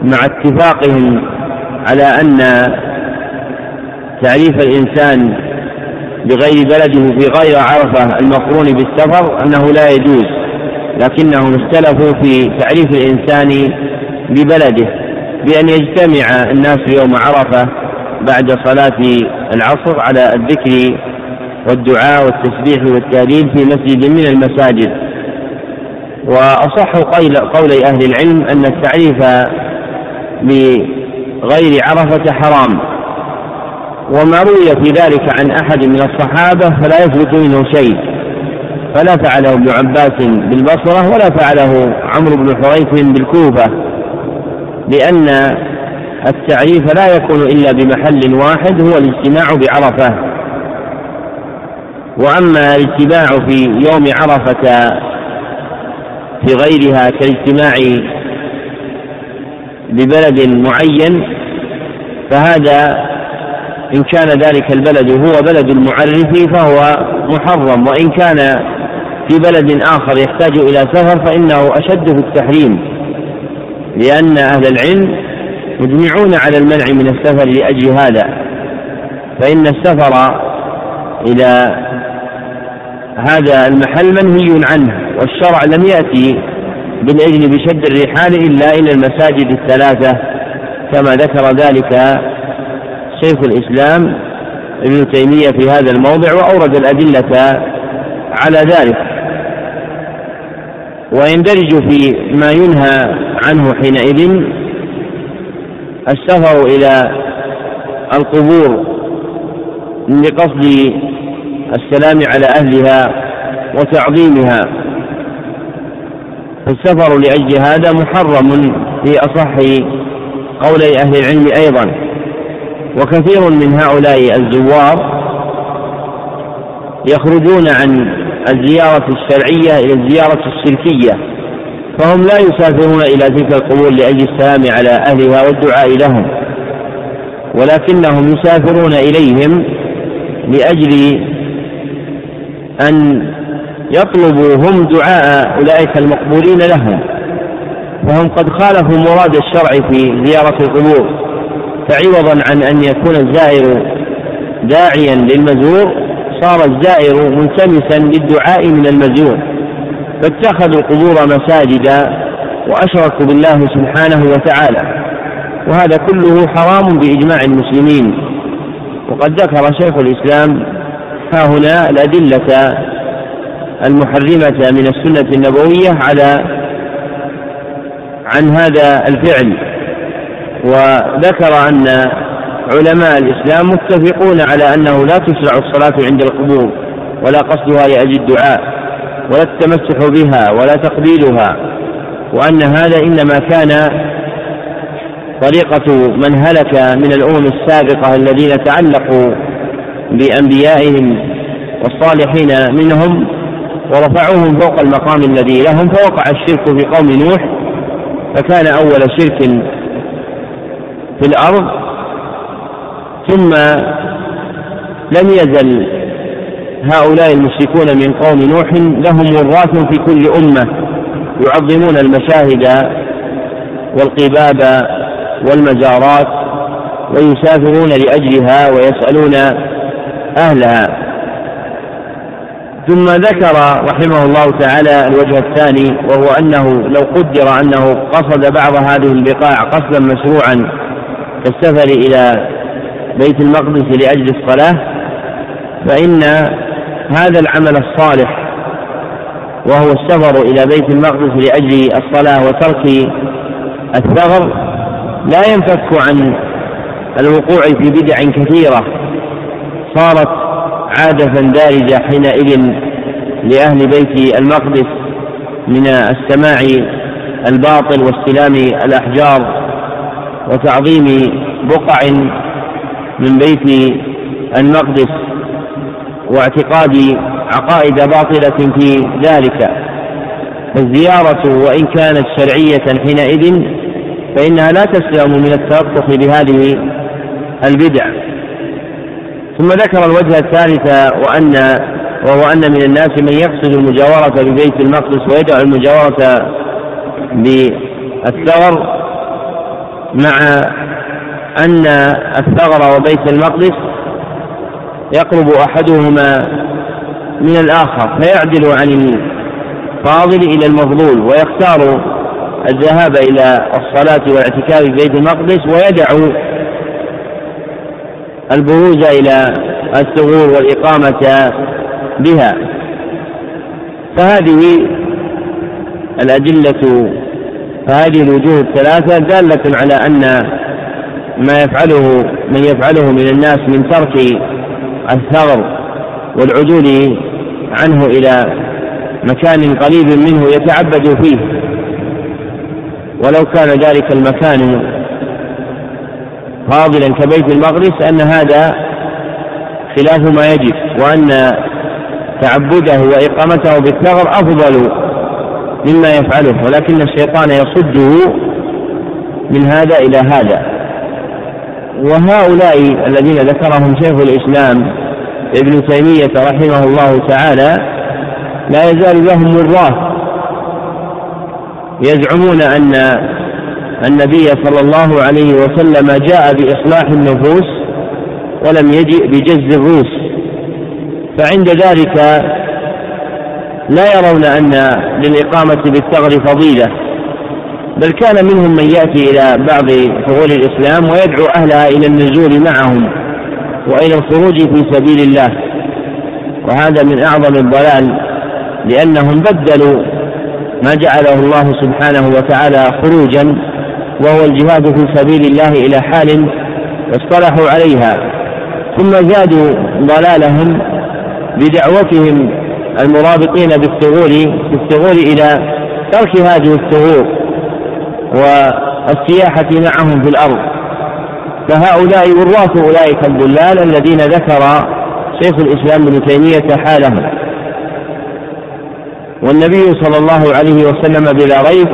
مع اتفاقهم على أن تعريف الإنسان بغير بلده في غير عرفة المقرون بالسفر أنه لا يجوز لكنهم اختلفوا في تعريف الإنسان ببلده بأن يجتمع الناس يوم عرفة بعد صلاة العصر على الذكر والدعاء والتسبيح والتهليل في مسجد من المساجد. وأصح قولي أهل العلم أن التعريف بغير عرفة حرام. وما روي في ذلك عن أحد من الصحابة فلا يثبت منه شيء. فلا فعله ابن عباس بالبصرة ولا فعله عمرو بن حريث بالكوفة لأن التعريف لا يكون إلا بمحل واحد هو الاجتماع بعرفة. وأما الاجتماع في يوم عرفة في غيرها كالاجتماع ببلد معين فهذا إن كان ذلك البلد هو بلد المعرف فهو محرم. وإن كان في بلد آخر يحتاج إلى سفر فإنه أشد في التحريم لأن أهل العلم مجمعون على المنع من السفر لأجل هذا. فإن السفر إلى هذا المحل منهي عنه والشرع لم يأتي بالإذن بشد الرحال إلا إلى المساجد الثلاثة كما ذكر ذلك شيخ الإسلام ابن تيمية في هذا الموضع وأورد الأدلة على ذلك. ويندرج في ما ينهى عنه حينئذ السفر إلى القبور لقصد السلام على أهلها وتعظيمها. فالسفر لأجل هذا محرم في أصح قولي أهل العلم أيضا. وكثير من هؤلاء الزوار يخرجون عن الزيارة الشرعية إلى الزيارة الشركية. فهم لا يسافرون إلى تلك القبور لأجل السلام على أهلها والدعاء لهم ولكنهم يسافرون إليهم لأجل أن يطلبوا هم دعاء أولئك المقبولين لهم. فهم قد خالفوا مراد الشرع في زيارة القبور فعوضا عن أن يكون الزائر داعيا للمزور صار الزائر ملتمسا للدعاء من المزور. فاتخذوا القبور مساجدا وأشركوا بالله سبحانه وتعالى. وهذا كله حرام بإجماع المسلمين. وقد ذكر شيخ الإسلام ها هنا الأدلة المحرمة من السنة النبوية على عن هذا الفعل. وذكر أن علماء الإسلام متفقون على أنه لا تشرع الصلاة عند القبور ولا قصدها لأجل الدعاء. ولا التمسح بها ولا تقبيلها وأن هذا إنما كان طريقة من هلك من الأمم السابقة الذين تعلقوا بأنبيائهم والصالحين منهم ورفعوهم فوق المقام الذي لهم فوقع الشرك في قوم نوح فكان أول شرك في الأرض ثم لم يزل هؤلاء المشركون من قوم نوح لهم وراث في كل أمة يعظمون المشاهد والقباب والمزارات ويسافرون لأجلها ويسألون أهلها. ثم ذكر رحمه الله تعالى الوجه الثاني وهو أنه لو قدر أنه قصد بعض هذه البقاع قصدا مشروعا كالسفر إلى بيت المقدس لأجل الصلاة فإن هذا العمل الصالح وهو السفر إلى بيت المقدس لأجل الصلاة وترك الثغر لا ينفك عن الوقوع في بدع كثيرة صارت عادة دارجة حينئذ لأهل بيت المقدس من السماع الباطل واستلام الأحجار وتعظيم بقع من بيت المقدس. واعتقاد عقائد باطلة في ذلك. فالزيارة وإن كانت شرعية حينئذ فإنها لا تسلم من التلطف بهذه البدع. ثم ذكر الوجه الثالث وأن وهو أن من الناس من يقصد المجاورة ببيت المقدس ويدعو المجاورة بالثغر مع أن الثغر وبيت المقدس يقرب أحدهما من الآخر فيعدل عن الفاضل إلى المفضول ويختار الذهاب إلى الصلاة والاعتكاف في بيت المقدس ويدع البروز إلى الثغور والإقامة بها. فهذه الأدلة فهذه الوجوه الثلاثة دالة على أن ما يفعله من يفعله من الناس من ترك الثغر والعدول عنه إلى مكان قريب منه يتعبد فيه. ولو كان ذلك المكان فاضلا كبيت المقدس أن هذا خلاف ما يجب وأن تعبده وإقامته بالثغر أفضل مما يفعله ولكن الشيطان يصده من هذا إلى هذا. وهؤلاء الذين ذكرهم شيخ الإسلام ابن تيمية رحمه الله تعالى لا يزال لهم مراه يزعمون أن النبي صلى الله عليه وسلم جاء بإصلاح النفوس ولم يجئ بجز الروس. فعند ذلك لا يرون أن للإقامة بالثغر فضيلة. بل كان منهم من يأتي إلى بعض ثغور الإسلام ويدعو أهلها إلى النزول معهم وإلى الخروج في سبيل الله. وهذا من أعظم الضلال لأنهم بدلوا ما جعله الله سبحانه وتعالى خروجا وهو الجهاد في سبيل الله إلى حال اصطلحوا عليها. ثم زادوا ضلالهم بدعوتهم المرابطين بالثغور بالثغور إلى ترك هذه الثغور. والسياحة معهم في الأرض. فهؤلاء وراث أولئك الضلال الذين ذكر شيخ الإسلام ابن تيمية حالهم. والنبي صلى الله عليه وسلم بلا ريب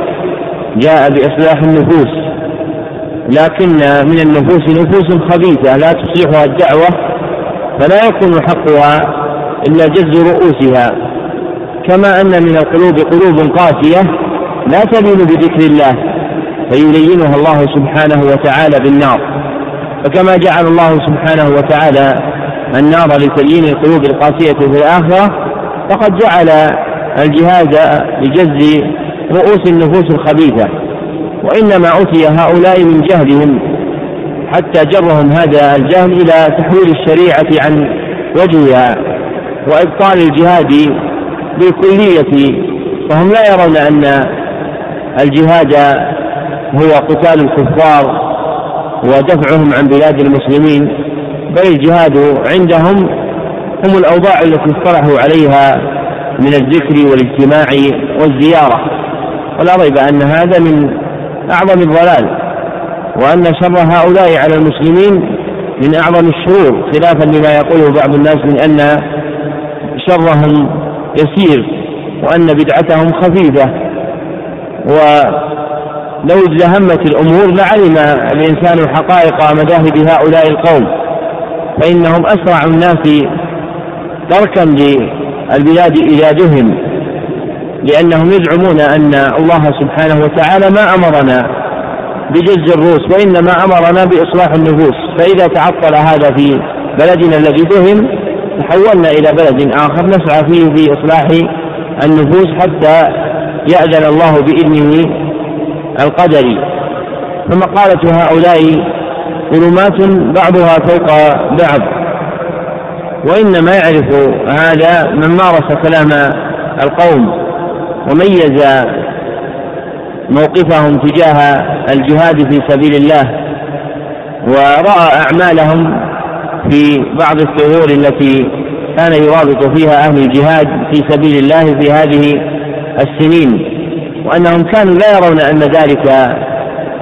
جاء بإصلاح النفوس. لكن من النفوس نفوس خبيثة لا تصلحها الدعوة فلا يكون حقها إلا جز رؤوسها. كما أن من القلوب قلوب قاسية لا تلين بذكر الله. فيلينها الله سبحانه وتعالى بالنار. فكما جعل الله سبحانه وتعالى النار لتليين القلوب القاسية في الآخرة فقد جعل الجهاد لجز رؤوس النفوس الخبيثة. وإنما أتي هؤلاء من جهلهم حتى جرهم هذا الجهل إلى تحويل الشريعة عن وجهها وإبطال الجهاد بالكلية. فهم لا يرون أن الجهاد هو قتال الكفار ودفعهم عن بلاد المسلمين بل الجهاد عندهم هم الأوضاع التي اصطلحوا عليها من الذكر والاجتماع والزيارة. ولا ريب أن هذا من أعظم الضلال وأن شر هؤلاء على المسلمين من أعظم الشرور خلافا لما يقوله بعض الناس من أن شرهم يسير وأن بدعتهم خفيفة ولو ازدهمت الأمور لعلم الإنسان حقائق مذاهب هؤلاء القوم فإنهم أسرع الناس تركا للبلاد إذا دهم لأنهم يزعمون أن الله سبحانه وتعالى ما أمرنا بجز الروس وإنما أمرنا بإصلاح النفوس. فإذا تعطل هذا في بلدنا الذي دهم تحولنا إلى بلد آخر نسعى فيه في إصلاح النفوس حتى يأذن الله بإذنه القدري فمقالة هؤلاء ظلمات بعضها فوق بعض. وإنما يعرف هذا من مارس كلام القوم وميز موقفهم تجاه الجهاد في سبيل الله ورأى أعمالهم في بعض الثغور التي كان يرابط فيها أهل الجهاد في سبيل الله في هذه السنين. وأنهم كانوا لا يرون أن ذلك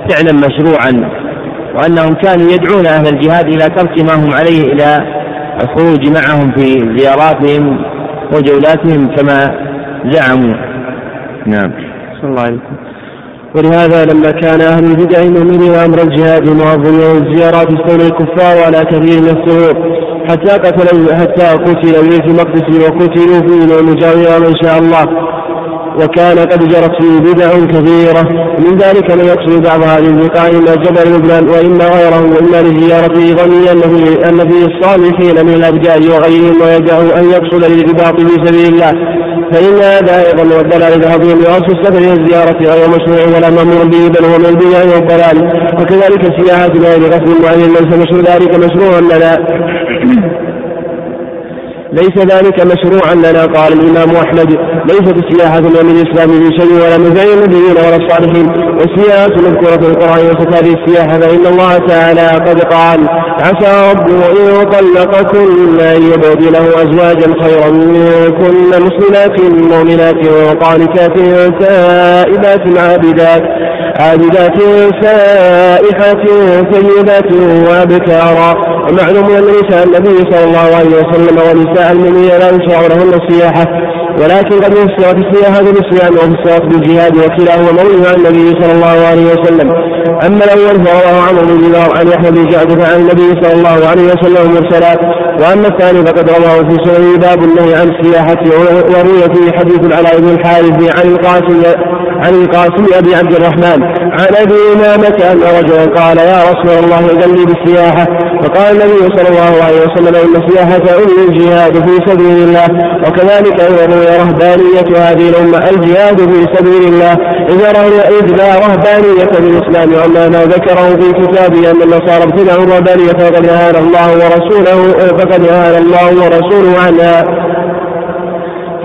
فعلا مشروعا وأنهم كانوا يدعون أهل الجهاد إلى ترك ما هم عليه إلى الخروج معهم في زياراتهم وجولاتهم كما زعموا. نعم. صلى الله عليه ولهذا لما كان أهل البدع مؤمنين أمر الجهاد معظمين والزيارات استولى الكفار على كثير من السرور حتى قتلوا حتى قتلوا في المقدس وقتلوا في المجاورة إن شاء الله. وكان قد جرت فيه بدع كثيرة من ذلك من يقصد بعض هذه البقاع إما جبل لبنان وإما غيره وإما لزيارته ظنيا أنه أن فيه الصالحين من الأبجاد وغيرهم ويدعو أن يقصد للرباط في سبيل الله. فإن هذا أيضا والضلال العظيم بأصل السفر الزيارة غير مشروع ولا مأمور به بل هو من البدع والضلال. وكذلك السياحة بغير قصد معين ليس مشروع ذلك مشروعا لنا. ليس ذلك مشروعا لنا قال الإمام أحمد. ليست السياحة من الإسلام في شيء ولا من فعل النبيين ولا الصالحين. والسياحة مذكورة في القرآن وصف هذه السياحة فإن الله تعالى قد قال عسى ربه إن طلقكن أن يبدله أزواجا خيرا منكن مسلمات مؤمنات وقانتات تائبات عابدات. عابدات سائحات سيدات وأبكارا. ومعلوم أن نساء النبي صلى الله عليه وسلم ونساء المؤمنين لا يشرع لهن السياحة. ولكن قد في السياحة بالإسلام وفي الصلاة بالجهاد وكلاهما مروي عن النبي صلى الله عليه وسلم. أما الأول فرواه عمرو بن دينار عن يحيى بن جعفر عن النبي صلى الله عليه وسلم مرسلات وأما الثاني فقد رواه في سنن باب النهي عن السياحة وروي فيه حديث العلاء بن الحارث عن القاسم عن القاسم أبي عبد الرحمن. عن أبي إمامة أن رجلا قال يا رسول الله إذن لي بالسياحة. فقال النبي صلى الله عليه وسلم إن السياحة أم الجهاد في سبيل الله وكذلك أيضا رهبانية هذه الأمة الجهاد في سبيل الله. إذ لا رهبانية في الإسلام وأما ما ذكره في كتابه أن النصارى ابتدعوا الرهبانية فقد نهانا الله ورسوله فقد نهانا الله ورسوله عنها.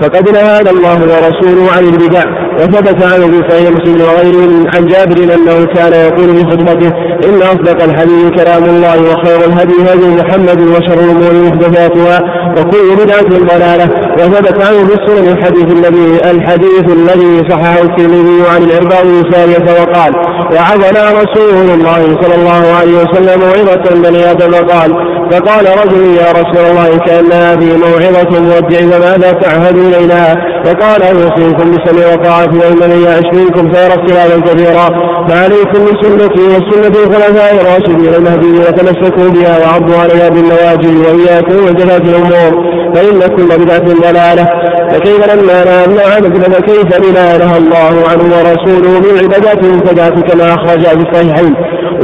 فقد نهانا الله ورسوله عن البدع. وثبت عنه في صحيح مسلم وغيره عن جابر أنه كان يقول في خطبته إن أصدق الحديث كلام الله وخير الهدي هدي محمد وشر الأمور محدثاتها وكل بدعة ضلاله وثبت عنه في السنن الحديث الذي الحديث الذي صححه الترمذي عن الارباض بن ساريه وقال وعظنا رسول الله صلى الله عليه وسلم موعظة بني آدم. قال فقال رجل يا رسول الله كأن هذه موعظة مودع فماذا تعهد إلينا؟ وقال أوصيكم بسمع وطاعه وان من يعش منكم سيرى اختلافا كثيرا فعليكم بسنتي وسنة الخلفاء الراشدين المهديين وتمسكوا بها وعضوا عليها بالنواجذ وإياكم وجفات الأمور فإن كل بدعة ضلالة فكيف لما نهى عن فكيف بما نهى الله عنه ورسوله من عبادات المنتجات كما أخرج في الصحيحين.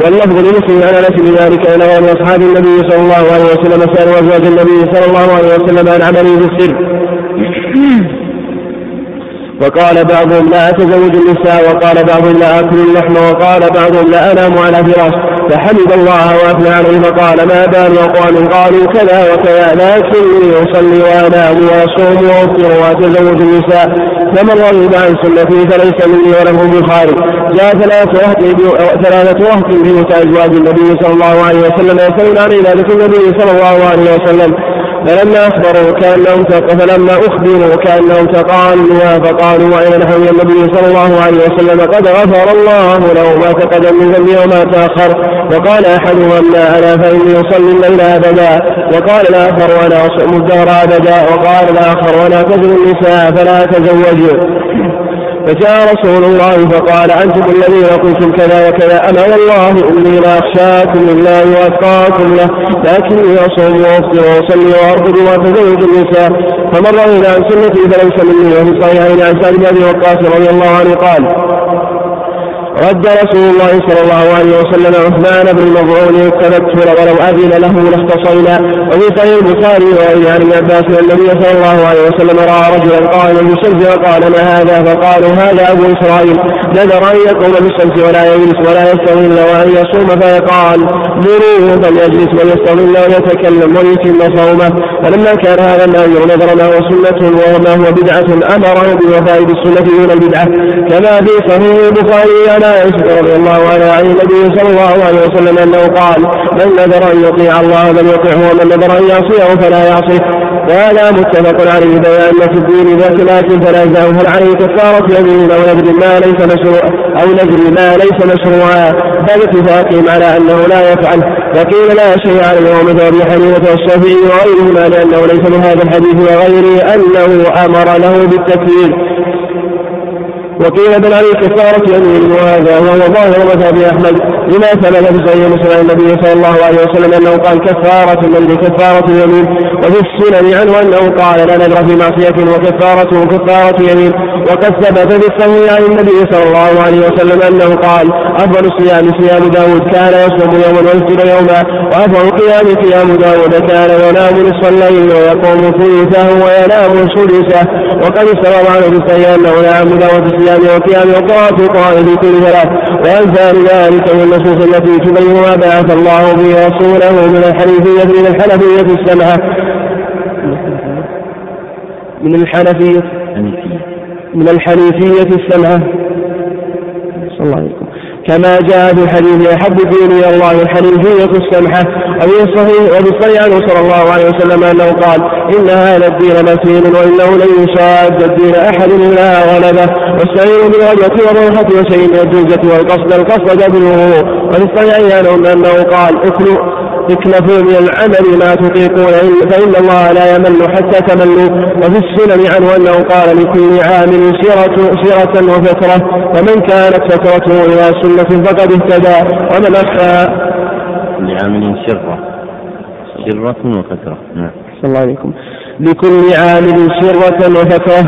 واللفظ لمسلم عن انس بذلك إلى غير أصحاب النبي صلى الله عليه وسلم سالوا أزواج النبي صلى الله عليه وسلم عن عمله في السر. وقال بعضهم لا أتزوج النساء وقال بعضهم لا آكل اللحم وقال بعضهم لا أنام على فراش. فحمد الله وأثنى عليه فقال ما بال أقوام قالوا كذا وكذا لكني أصلي وأنام وأصوم وأفطر وأتزوج النساء. فمن رغب عن سنتي فليس مني وله البخاري جاء ثلاثة وهق ثلاثة في أزواج النبي صلى الله عليه وسلم يسألون عن عبادة النبي صلى الله عليه وسلم. فلما أخبروا كأنهم فلما أخبروا كأنهم تقالوا فقالوا وإن نحو النبي صلى الله عليه وسلم قد غفر الله له ما تقدم من ذنبه وما تأخر. وقال أحدهم أما أنا فإني أصلي الليل أبدا. وقال الآخر وأنا أصوم الدهر أبدا. وقال الآخر وأنا تزن النساء فلا تزوجوا فجاء رسول الله فقال أنتم الذين قلتم كذا وكذا. أنا والله إني لا أخشاكم لله وأتقاكم له. لكني أصوم وأفطر وأصلي وأرقد وأتزوج النساء فمن رغب عن سنتي فليس مني وفي الصحيحين عن سعد بن أبي وقاص رضي الله عنه قال رد رسول الله صلى الله عليه وسلم عثمان بن مظعون التبتل ولو أذن له لاختصينا وفي صحيح البخاري وغيره عن ابن عباس أن النبي صلى الله عليه وسلم رأى رجلا قائما بالشمس وقال ما هذا؟ فقالوا هذا أبو إسرائيل. نذر أن يقوم بالشمس ولا يجلس ولا يستظل وأن يصوم فيقال مروه فليجلس وليستظل ويتكلم وليتم صومه. فلما كان هذا النهي نذر ما هو سنة وما هو بدعة امره بوفاء بالسنة دون البدعة. كما في صحيح البخاري عن عائشة رضي الله عنها عن النبي صلى الله عليه وسلم أنه قال من نذر أن يطيع الله فليطعه ومن نذر أن يعصيه فلا يعصيه. وهذا متفق عليه بيان في الدين ذات لكن فلا هل عليه كفارة يمين أو نذر ما ليس مشروع أو نذر ما ليس مشروعا بل اتفاقهم على أنه لا يفعل. فقيل لا شيء عليه ومثل أبي حنيفة والشافعي وغيرهما لأنه ليس من هذا الحديث وغيره أنه أمر له بالتكفير. وقيل بل عليه كفارة يمين وهذا وهو ظاهر مذهب أحمد لما ثبت في صحيح مسلم النبي صلى الله عليه وسلم أنه قال كفارة من كفارة اليمين. وفي السنن عنه أنه قال لا نذر في معصية وكفارته كفارة يمين. وقد ثبت في الصحيح عن النبي صلى الله عليه وسلم أنه قال أفضل الصيام صيام داود كان يصوم يوما ويفطر يوما وأفضل القيام قيام داود كان ينام نصف الليل ويقوم ثلثه وينام سدسه. وقد استوى عنه في الصحيح أنه لا عمد الصيام وقيام وقراءة القرآن في كل ثلاث وأمثال ذلك من النصوص التي تبين ما بعث الله به رسوله من الحنيفية من الحنفية السمعة من الحنفية. من الحنيفية السمعة. صلى الله عليه كما جاء في الحديث أحب الدين إلى الله الحنيفية السمحة وفي الصحيح وفي الصحيح عنه صلى الله عليه وسلم أنه قال إن هذا الدين متين وإنه لن يشاد الدين أحد إلا غلبه. واستعينوا بالغدوة والروحة وشيء من الجوزة والقصد القصد قبله وفي الصحيح عنه أنه قال اكلوا اكلفوا من العمل ما تطيقون. فإن الله لا يمل حتى تملوا وفي السنن عنه أنه قال لكل عامل سيرة, سيرة وفترة فمن كانت فترته إلى سنة فقد اهتدى. ومن أخفى لعامل سرة. سرة وفترة نعم. الله عليكم لكل عامل سرة وفترة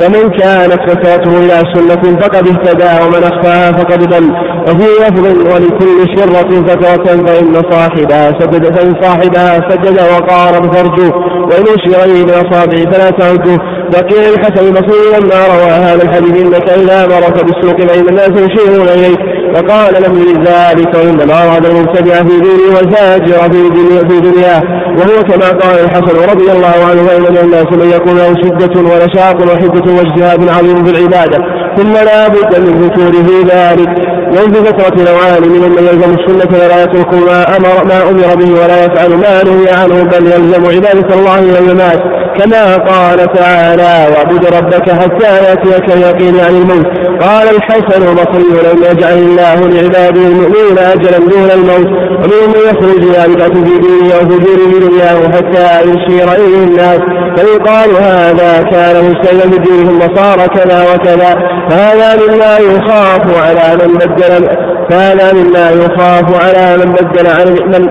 فمن كانت فتاته إلى سنة فقد اهتدى ومن أخفاها فقد ضل. وفي لفظ ولكل شرة فتاة فإن صاحبها سجد فإن صاحبها سجد وقارب فرجه وإن أشير بالأصابع فلا تعده فقيل الحسن البصري لما روى هذا الحديث إنك إذا مرت بالسوق فإن الناس يشيرون إليك فقال لم يرد ذلك وإنما أراد المبتدع في دينه والفاجر في دنيا دنياه. وهو كما قال الحسن رضي الله عنه فإن الناس من يكون له شدة ونشاط وحدة واجتهاد عظيم في العبادة. ثم لا بد من ذكوره ذلك. في فترة نوعان من من يلزم السنة ولا يترك ما أمر ما أمر به ولا يفعل ما نهي عنه بل يلزم عبادة الله إلى الممات كما قال تعالى واعبد ربك حتى يأتيك اليقين عن الموت قال الحسن البصري لم يجعل الله لعباده المؤمنين أجلا دون الموت ومنهم من يخرج ذلك في دينه فجور في دنياه حتى يشير إليه الناس فيقال هذا كان مستيلا بدين ثم صار كذا وكذا فهذا مما يخاف على من بدل فهذا مما يخاف على من بدل عن من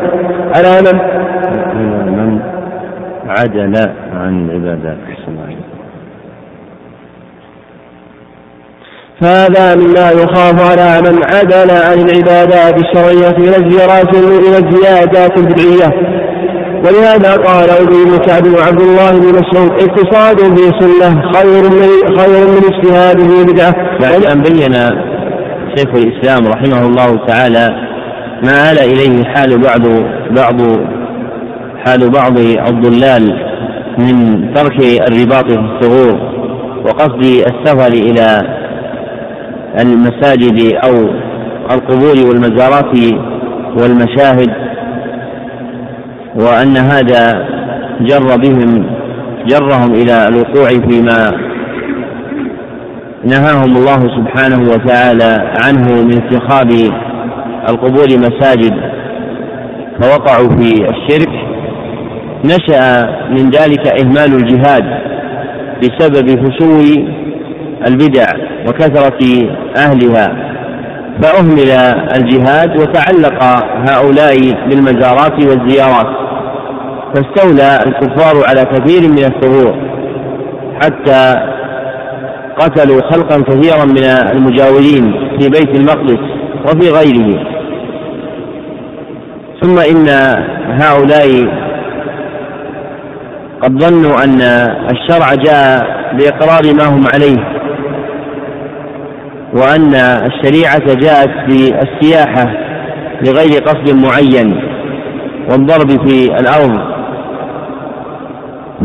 على من عدل عن العبادات فهذا مما يخاف على من عدل عن العبادات الشرعية إلى الزيارات إلى الزيادات البدعية ولهذا قال أبي بن كعب وعبد الله بن مسعود اقتصاد في سنة خير من خير من اجتهاد في بدعة. بعد أن بين شيخ الإسلام رحمه الله تعالى ما آل إليه حال بعض بعض حال بعض الضلال من ترك الرباط في الثغور وقصد السفر إلى المساجد أو القبور والمزارات والمشاهد وأن هذا جر بهم جرهم إلى الوقوع فيما نهاهم الله سبحانه وتعالى عنه من اتخاذ القبور مساجد فوقعوا في الشرك. نشأ من ذلك إهمال الجهاد بسبب فشو البدع وكثرة أهلها. فأهمل الجهاد وتعلق هؤلاء بالمزارات والزيارات. فاستولى الكفار على كثير من الثغور حتى قتلوا خلقا كثيرا من المجاورين في بيت المقدس وفي غيره. ثم إن هؤلاء قد ظنوا أن الشرع جاء بإقرار ما هم عليه وأن الشريعة جاءت بالسياحة لغير قصد معين والضرب في الأرض.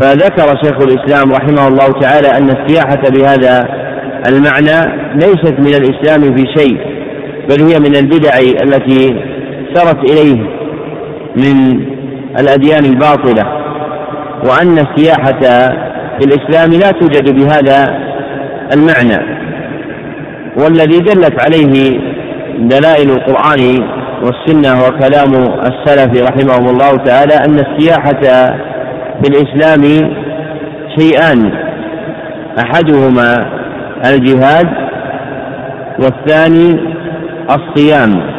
فذكر شيخ الإسلام رحمه الله تعالى أن السياحة بهذا المعنى ليست من الإسلام في شيء بل هي من البدع التي سرت إليه من الأديان الباطلة. وأن السياحة في الإسلام لا توجد بهذا المعنى. والذي دلت عليه دلائل القرآن والسنة وكلام السلف رحمهم الله تعالى أن السياحة في الإسلام شيئان. أحدهما الجهاد والثاني الصيام.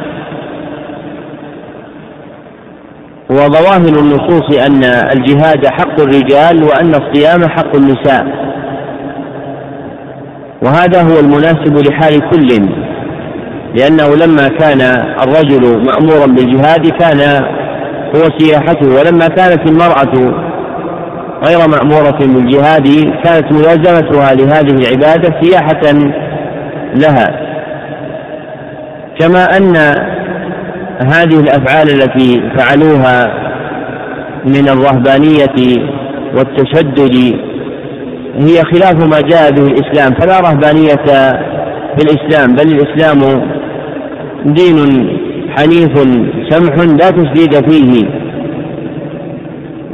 وظواهر النصوص أن الجهاد حق الرجال وأن الصيام حق النساء. وهذا هو المناسب لحال كل لأنه لما كان الرجل مأمورا بالجهاد كان هو سياحته ولما كانت المرأة غير مأمورة بالجهاد كانت ملازمتها لهذه العبادة سياحة لها. كما أن هذه الأفعال التي فعلوها من الرهبانية والتشدد هي خلاف ما جاء به الإسلام فلا رهبانية في الإسلام بل الإسلام دين حنيف سمح لا تشديد فيه.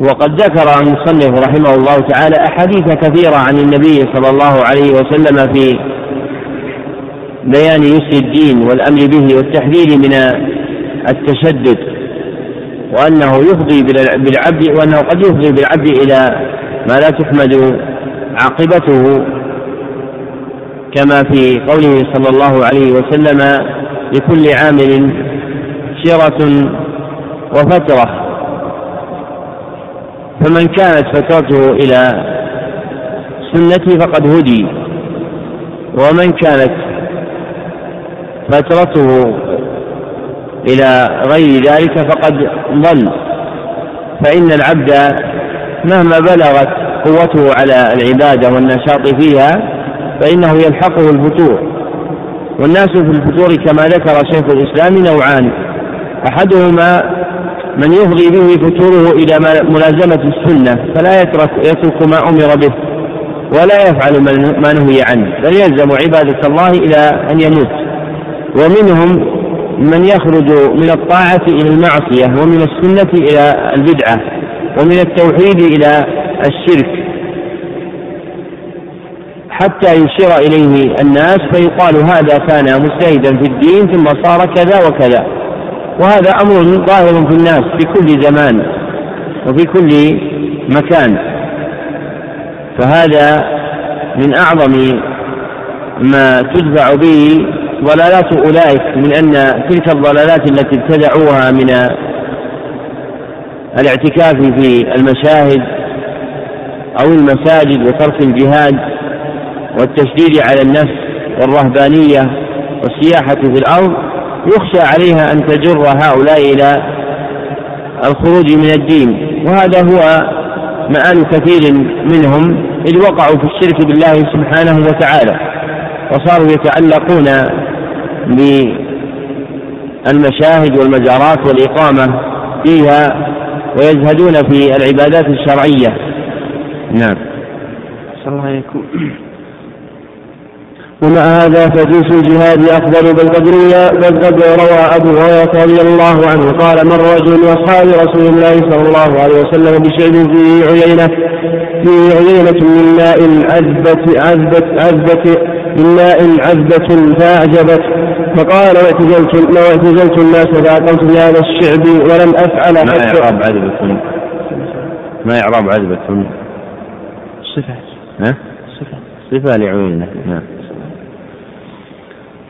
وقد ذكر المصنف رحمه الله تعالى أحاديث كثيرة عن النبي صلى الله عليه وسلم في بيان يسر الدين والأمر به والتحذير من التشدد وأنه يفضي بالعبد وأنه قد يفضي بالعبد إلى ما لا تحمد عاقبته. كما في قوله صلى الله عليه وسلم لكل عامل شرة وفترة. فمن كانت فترته إلى سنتي فقد هدي ومن كانت فترته إلى غير ذلك فقد ضل. فإن العبد مهما بلغت قوته على العبادة والنشاط فيها فإنه يلحقه الفتور. والناس في الفتور كما ذكر شيخ الإسلام نوعان. أحدهما من يفضي به فتوره إلى ملازمة السنة فلا يترك يترك ما أمر به ولا يفعل ما نهي عنه بل يلزم عبادة الله إلى أن يموت. ومنهم من يخرج من الطاعة إلى المعصية ومن السنة إلى البدعة ومن التوحيد إلى الشرك حتى يشير إليه الناس فيقال هذا كان مجتهدا في الدين ثم صار كذا وكذا. وهذا أمر ظاهر في الناس في كل زمان وفي كل مكان. فهذا من أعظم ما تدفع به ضلالات أولئك من أن تلك الضلالات التي ابتدعوها من الاعتكاف في المشاهد أو المساجد وترك الجهاد والتشديد على النفس والرهبانية والسياحة في الأرض يخشى عليها أن تجر هؤلاء إلى الخروج من الدين. وهذا هو مآل كثير منهم إذ وقعوا في الشرك بالله سبحانه وتعالى. وصاروا يتعلقون بالمشاهد والمزارات والإقامة فيها ويزهدون في العبادات الشرعية. نعم. الله عليكم. ومع هذا فجنس الجهاد أفضل بل قد بل قد روى أبو هريرة رضي الله عنه. قال مر رجل من أصحاب رسول الله صلى الله عليه وسلم بشعب في عيينة في عيينة من ماء عذبة عذبة عذبة من ماء عذبة فأعجبت. فقال لو اعتزلت لو اعتزلت الناس فأقمت بهذا الشعب ولم أفعل ما إعراب عذبة ما إعراب عذبة صفة. ها؟ صفة. صفة لعيينة نعم.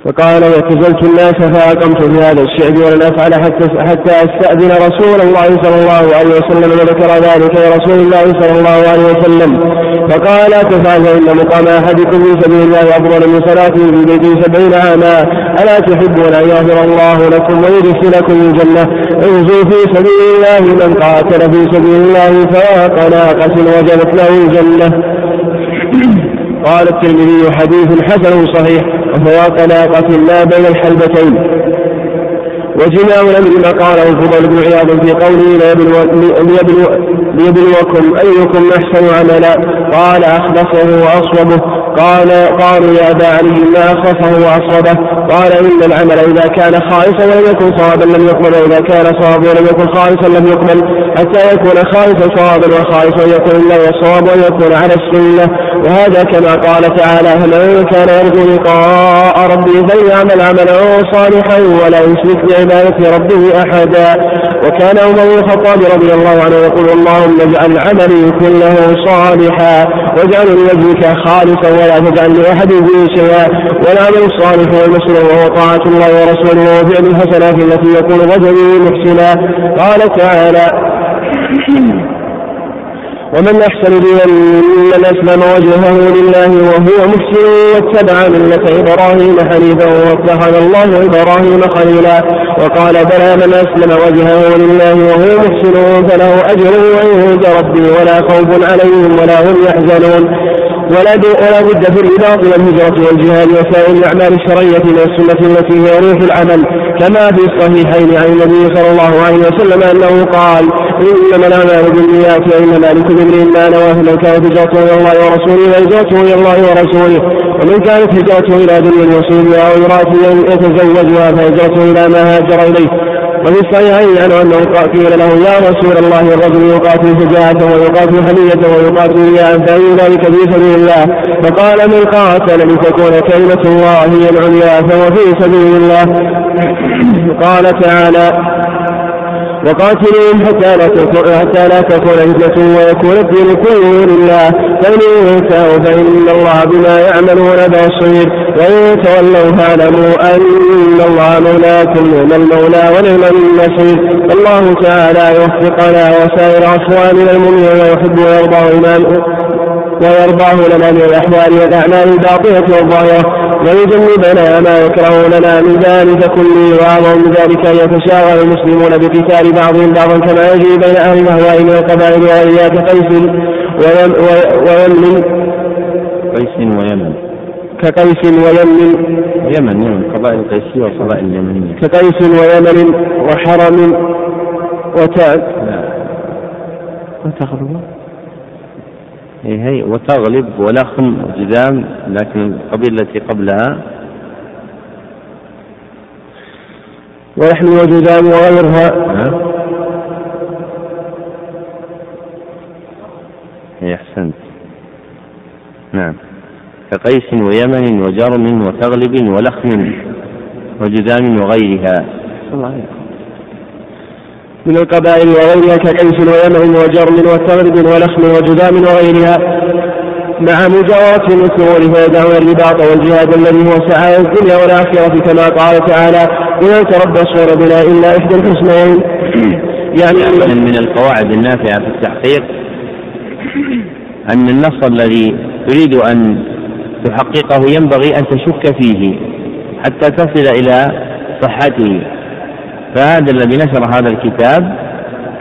فقال واعتزلت الناس فأقمت في هذا الشعب ولن أفعل حتى حتى أستأذن رسول الله صلى الله عليه وسلم وذكر ذلك لرسول الله صلى الله عليه وسلم. فقال تفعل فإن مقام أحدكم في سبيل الله أفضل من صلاته في بيته سبعين عاما. ألا تحبون أن يغفر الله لكم ويدخلكم الجنة؟ انزوا في سبيل الله من قاتل في سبيل الله فواق ناقة وجبت له الجنة. قال الترمذي حديث حسن صحيح. وفواق ناقة ما بين الحلبتين. وجماع الأمر ما قاله الفضل بن عياض في قوله ليبلوكم أيكم أحسن عملا. قال أخلصه وأصوبه. قال قالوا يا أبا علي ما أخلصه وأصوبه. قال إن العمل إذا كان خالصا ولم يكن صوابا لم يقبل وإذا كان صوابا ولم يكن خالصا لم يقبل. حتى يكون خالصا صوابا وخالصا يكون الله الصواب ويكون على السنة. وهذا كما قال تعالى فمن كان يرجو لقاء ربه فليعمل عملا صالحا ولا يشرك عبادة ربه أحدا. وكان عمر بن الخطاب رضي الله عنه يقول اللهم اجعل عملي كله صالحا واجعل لوجهك خالصا ولا تجعل لأحد فيه شيئا والعمل الصالح والمسلم وهو طاعة الله ورسوله وفعل الحسنات التي يكون رجل محسنا. قال تعالى ومن أحسن دينا ممن أسلم وجهه لله وهو محسن واتبع ملة إبراهيم حنيفا واتخذ الله إبراهيم خليلا وقال بلى من أسلم وجهه لله وهو محسن فله أجر عند ربي ولا خوف عليهم ولا هم يحزنون ولا ولا بد في الرباط والهجرة والجهاد وسائر الأعمال الشرعية من السنة التي هي روح العمل كما في الصحيحين عن النبي صلى الله عليه وسلم أنه قال إنما الأعمال بالنيات وإنما لكل امرئ ما نواه من كانت هجرته إلى الله ورسوله فهجرته إلى الله ورسوله ومن كانت هجرته إلى دنيا يصيبها أو إمرأة يتزوجها فهجرته إلى ما هاجر إليه. وفي الصحيحين عنه أنه قيل له يا رسول الله الرجل يقاتل شجاعة ويقاتل حمية ويقاتل رياء فأي ذلك في سبيل الله. فقال من قاتل لتكون كلمة الله هي العليا فهو في سبيل الله. قال تعالى وقاتلهم حتى لا تكون حتى لا تكون فتنة ويكون الدين كله لله. فإن ينتهوا فإن الله بما يعملون بصير. وإن تولوا فاعلموا أن الله مولاكم نعم المولى ونعم النصير الله تعالى يوفقنا وسائر أخواننا المؤمنين ويحب ويرضى إمام ويرضاه لنا من الأحوال والأعمال الباطنة والظاهرة ويجنبنا ما يكره لنا من ذلك كله وأعظم من ذلك أن يتشاور المسلمون بقتال بعضهم بعضا كما يجري بين أهل الأهواء من القبائل وغيرها كقيس ويمن. قيس ويمن. كقيس ويمن. يمن يمن. قبائل قيسية وقبائل يمنية. كقيس ويمن وحرم وتعب. وتغرب إيه، هي وتغلب ولخم وجذام لكن القبيلة التي قبلها. ولحم وجذام وغيرها. هي أحسنت. نعم. كقيس ويمن وجرم وتغلب ولخم وجذام وغيرها. الله من القبائل وغيرها كقيس ويمن وجرم وثغرب ولخم وجذام وغيرها مع مجاورة الأسرور فيدعون الرباط والجهاد الذي هو سعادة الدنيا والآخرة كما قال تعالى إن تربصون بنا إلا إحدى الحسنين. يعني من, من القواعد النافعة في التحقيق أن النص الذي تريد أن تحققه ينبغي أن تشك فيه حتى تصل إلى صحته. فهذا الذي نشر هذا الكتاب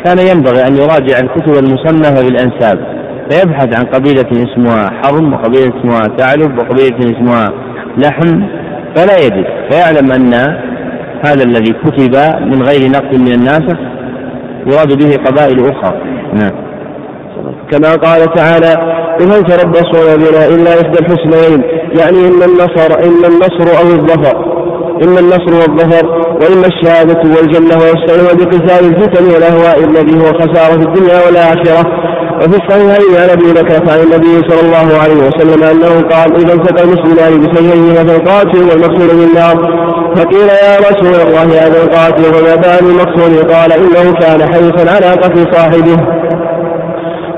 كان ينبغي أن يراجع الكتب المصنفة بالأنساب فيبحث عن قبيلة اسمها حرم وقبيلة اسمها ثعلب وقبيلة اسمها لحم فلا يجد. فيعلم أن هذا الذي كتب من غير نقد من الناسخ يراد به قبائل أخرى. نعم. كما قال تعالى إن تربصوا بنا إلا إحدى الحسنين يعني إن النصر إن النصر أو الظفر. إما النصر والظفر وإما الشهادة والجنة ويستعين بقتال الفتن والأهواء الذي هو خسارة الدنيا والآخرة. وفي الصحيحين عن أبي بكر عن النبي صلى الله عليه وسلم أنه قال إذا التقى المسلمان بسيفيهما فالقاتل والمقتول بالنار فقيل يا رسول الله هذا القاتل وما بال المقتول قال إنه كان حريصا على قتل صاحبه.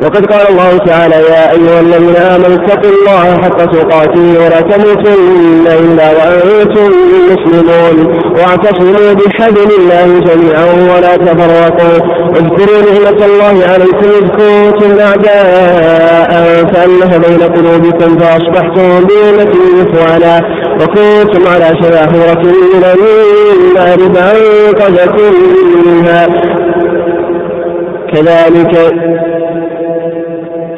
وقد قال الله تعالى يا أيها الذين آمنوا اتقوا الله حق تقاته ولا تموتن إلا وأنتم مسلمون. واعتصموا بحبل الله جميعا ولا تفرقوا. اذكروا نعمة الله عليكم إذ كنتم أعداء فألف بين قلوبكم فأصبحتم بنعمته إخوانا وكنتم على شفا حفرة من النار فأنقذكم منها. كذلك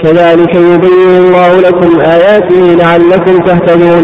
كذلك يبين الله لكم آياته لعلكم تهتدون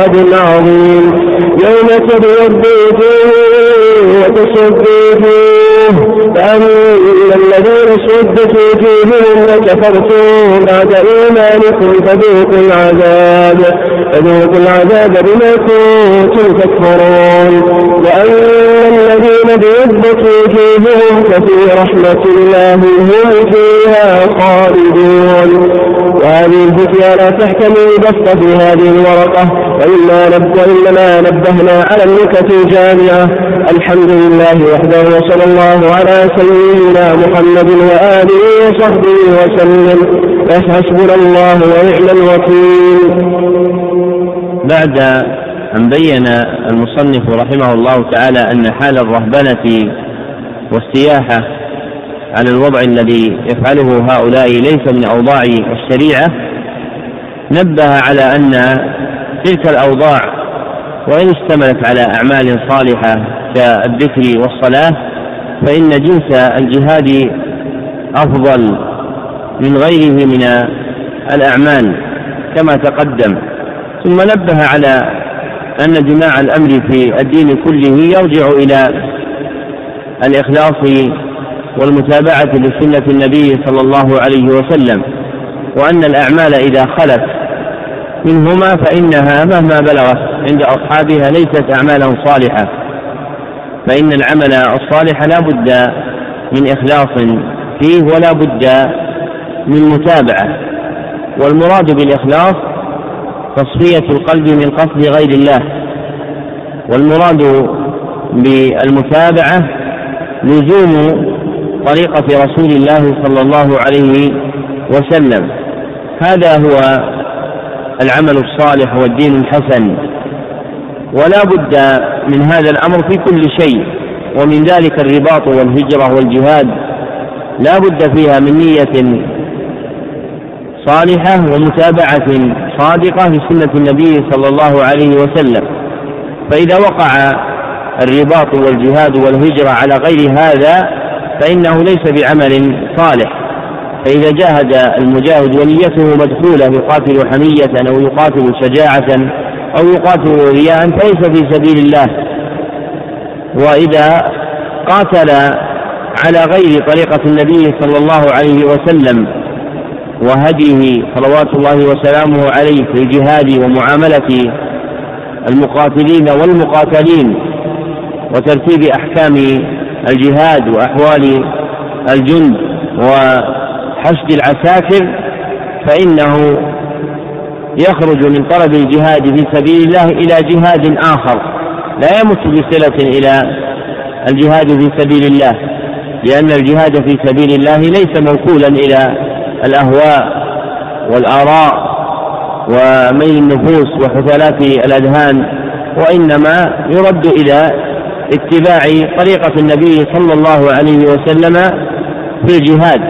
عظيم يوم تبيض وجوه وتسد وجوه فأما الذين سدت وجوههم وكفرتم بعد إيمانكم فذوقوا العذاب. فذوقوا العذاب بما كنتم تكفرون. وأما الذين بيضت وجوههم ففي رحمة الله هم فيها خالدون. وهذه الفتيا لا تحتمل بسط في هذه الورقة وإنا نبدأ إنما نبهنا على النكت الجامعة. الحمد لله وحده وصلى الله على سيدنا محمد وآله وصحبه وسلم. حسبنا الله ونعم الوكيل. بعد أن بين المصنف رحمه الله تعالى أن حال الرهبنة والسياحة على الوضع الذي يفعله هؤلاء ليس من أوضاع الشريعة نبه على أن تلك الأوضاع وإن اشتملت على أعمال صالحة كالذكر والصلاة فإن جنس الجهاد أفضل من غيره من الأعمال كما تقدم. ثم نبه على أن جماع الأمر في الدين كله يرجع إلى الإخلاص والمتابعة لسنة النبي صلى الله عليه وسلم وأن الأعمال إذا خلت منهما فإنها مهما بلغت عند أصحابها ليست أعمالا صالحة فإن العمل الصالح لا بد من إخلاص فيه ولا بد من متابعة والمراد بالإخلاص تصفية القلب من قصد غير الله والمراد بالمتابعة لزوم طريقة رسول الله صلى الله عليه وسلم. هذا هو العمل الصالح والدين الحسن. ولا بد من هذا الأمر في كل شيء ومن ذلك الرباط والهجرة والجهاد. لا بد فيها من نية صالحة ومتابعة صادقة لسنة النبي صلى الله عليه وسلم. فإذا وقع الرباط والجهاد والهجرة على غير هذا فإنه ليس بعمل صالح. فإذا جاهد المجاهد ونيته مدخولة يقاتل حمية أو يقاتل شجاعة أو يقاتل رياء فليس في سبيل الله. وإذا قاتل على غير طريقة النبي صلى الله عليه وسلم وهديه صلوات الله وسلامه عليه في الجهاد ومعاملة المقاتلين والمقاتلين وترتيب أحكام الجهاد وأحوال الجند وحشد العساكر فإنه يخرج من طلب الجهاد في سبيل الله إلى جهاد آخر. لا يمت بصلة إلى الجهاد في سبيل الله لأن الجهاد في سبيل الله ليس موكولا إلى الأهواء والآراء وميل النفوس وحثالات الأذهان وإنما يرد إلى اتباع طريقة النبي صلى الله عليه وسلم في الجهاد.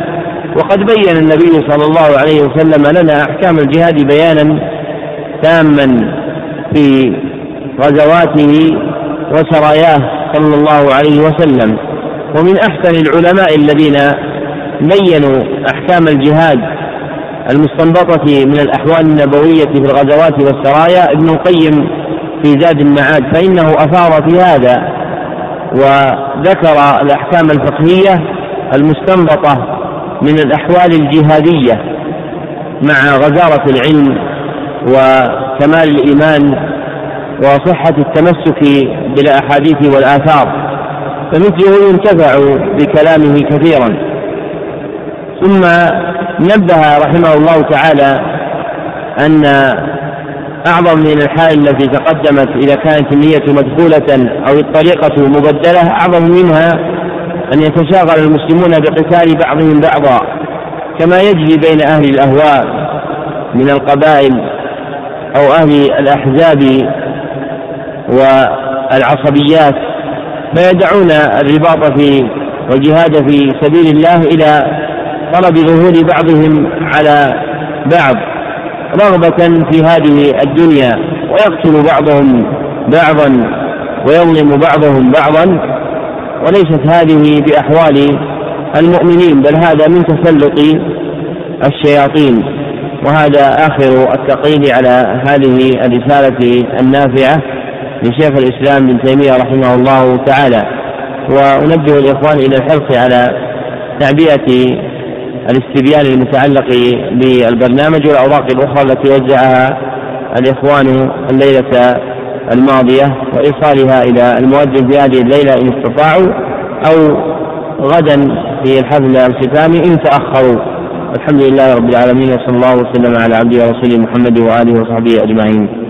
وقد بين النبي صلى الله عليه وسلم لنا أحكام الجهاد بيانا تاما في غزواته وسراياه صلى الله عليه وسلم. ومن أحسن العلماء الذين بينوا أحكام الجهاد المستنبطة من الأحوال النبوية في الغزوات والسرايا ابن القيم في زاد المعاد فإنه أثار في هذا. وذكر الأحكام الفقهية المستنبطة من الأحوال الجهادية مع غزارة العلم وكمال الإيمان وصحة التمسك بالأحاديث والآثار فمثله ينتفع بكلامه كثيرا. ثم نبه رحمه الله تعالى أن أعظم من الحال التي تقدمت إذا كانت النية مدخولة أو الطريقة مبدلة أعظم منها أن يتشاغل المسلمون بقتال بعضهم بعضا كما يجري بين أهل الأهواء من القبائل أو أهل الأحزاب والعصبيات فيدعون الرباط في والجهاد في سبيل الله إلى طلب ظهور بعضهم على بعض. رغبة في هذه الدنيا ويقتل بعضهم بعضا ويظلم بعضهم بعضا. وليست هذه بأحوال المؤمنين بل هذا من تسلط الشياطين. وهذا آخر التقرير على هذه الرسالة النافعة لشيخ الإسلام ابن تيمية رحمه الله تعالى. وأنبه الإخوان إلى الحرص على تعبئة الاستبيان المتعلق بالبرنامج والأوراق الأخرى التي وزعها الإخوان الليلة الماضية وإيصالها إلى المؤذن في هذه الليلة إن استطاعوا أو غدا في الحفل الختامي إن تأخروا. الحمد لله رب العالمين وصلى الله وسلم على عبده ورسوله محمد وآله وصحبه أجمعين.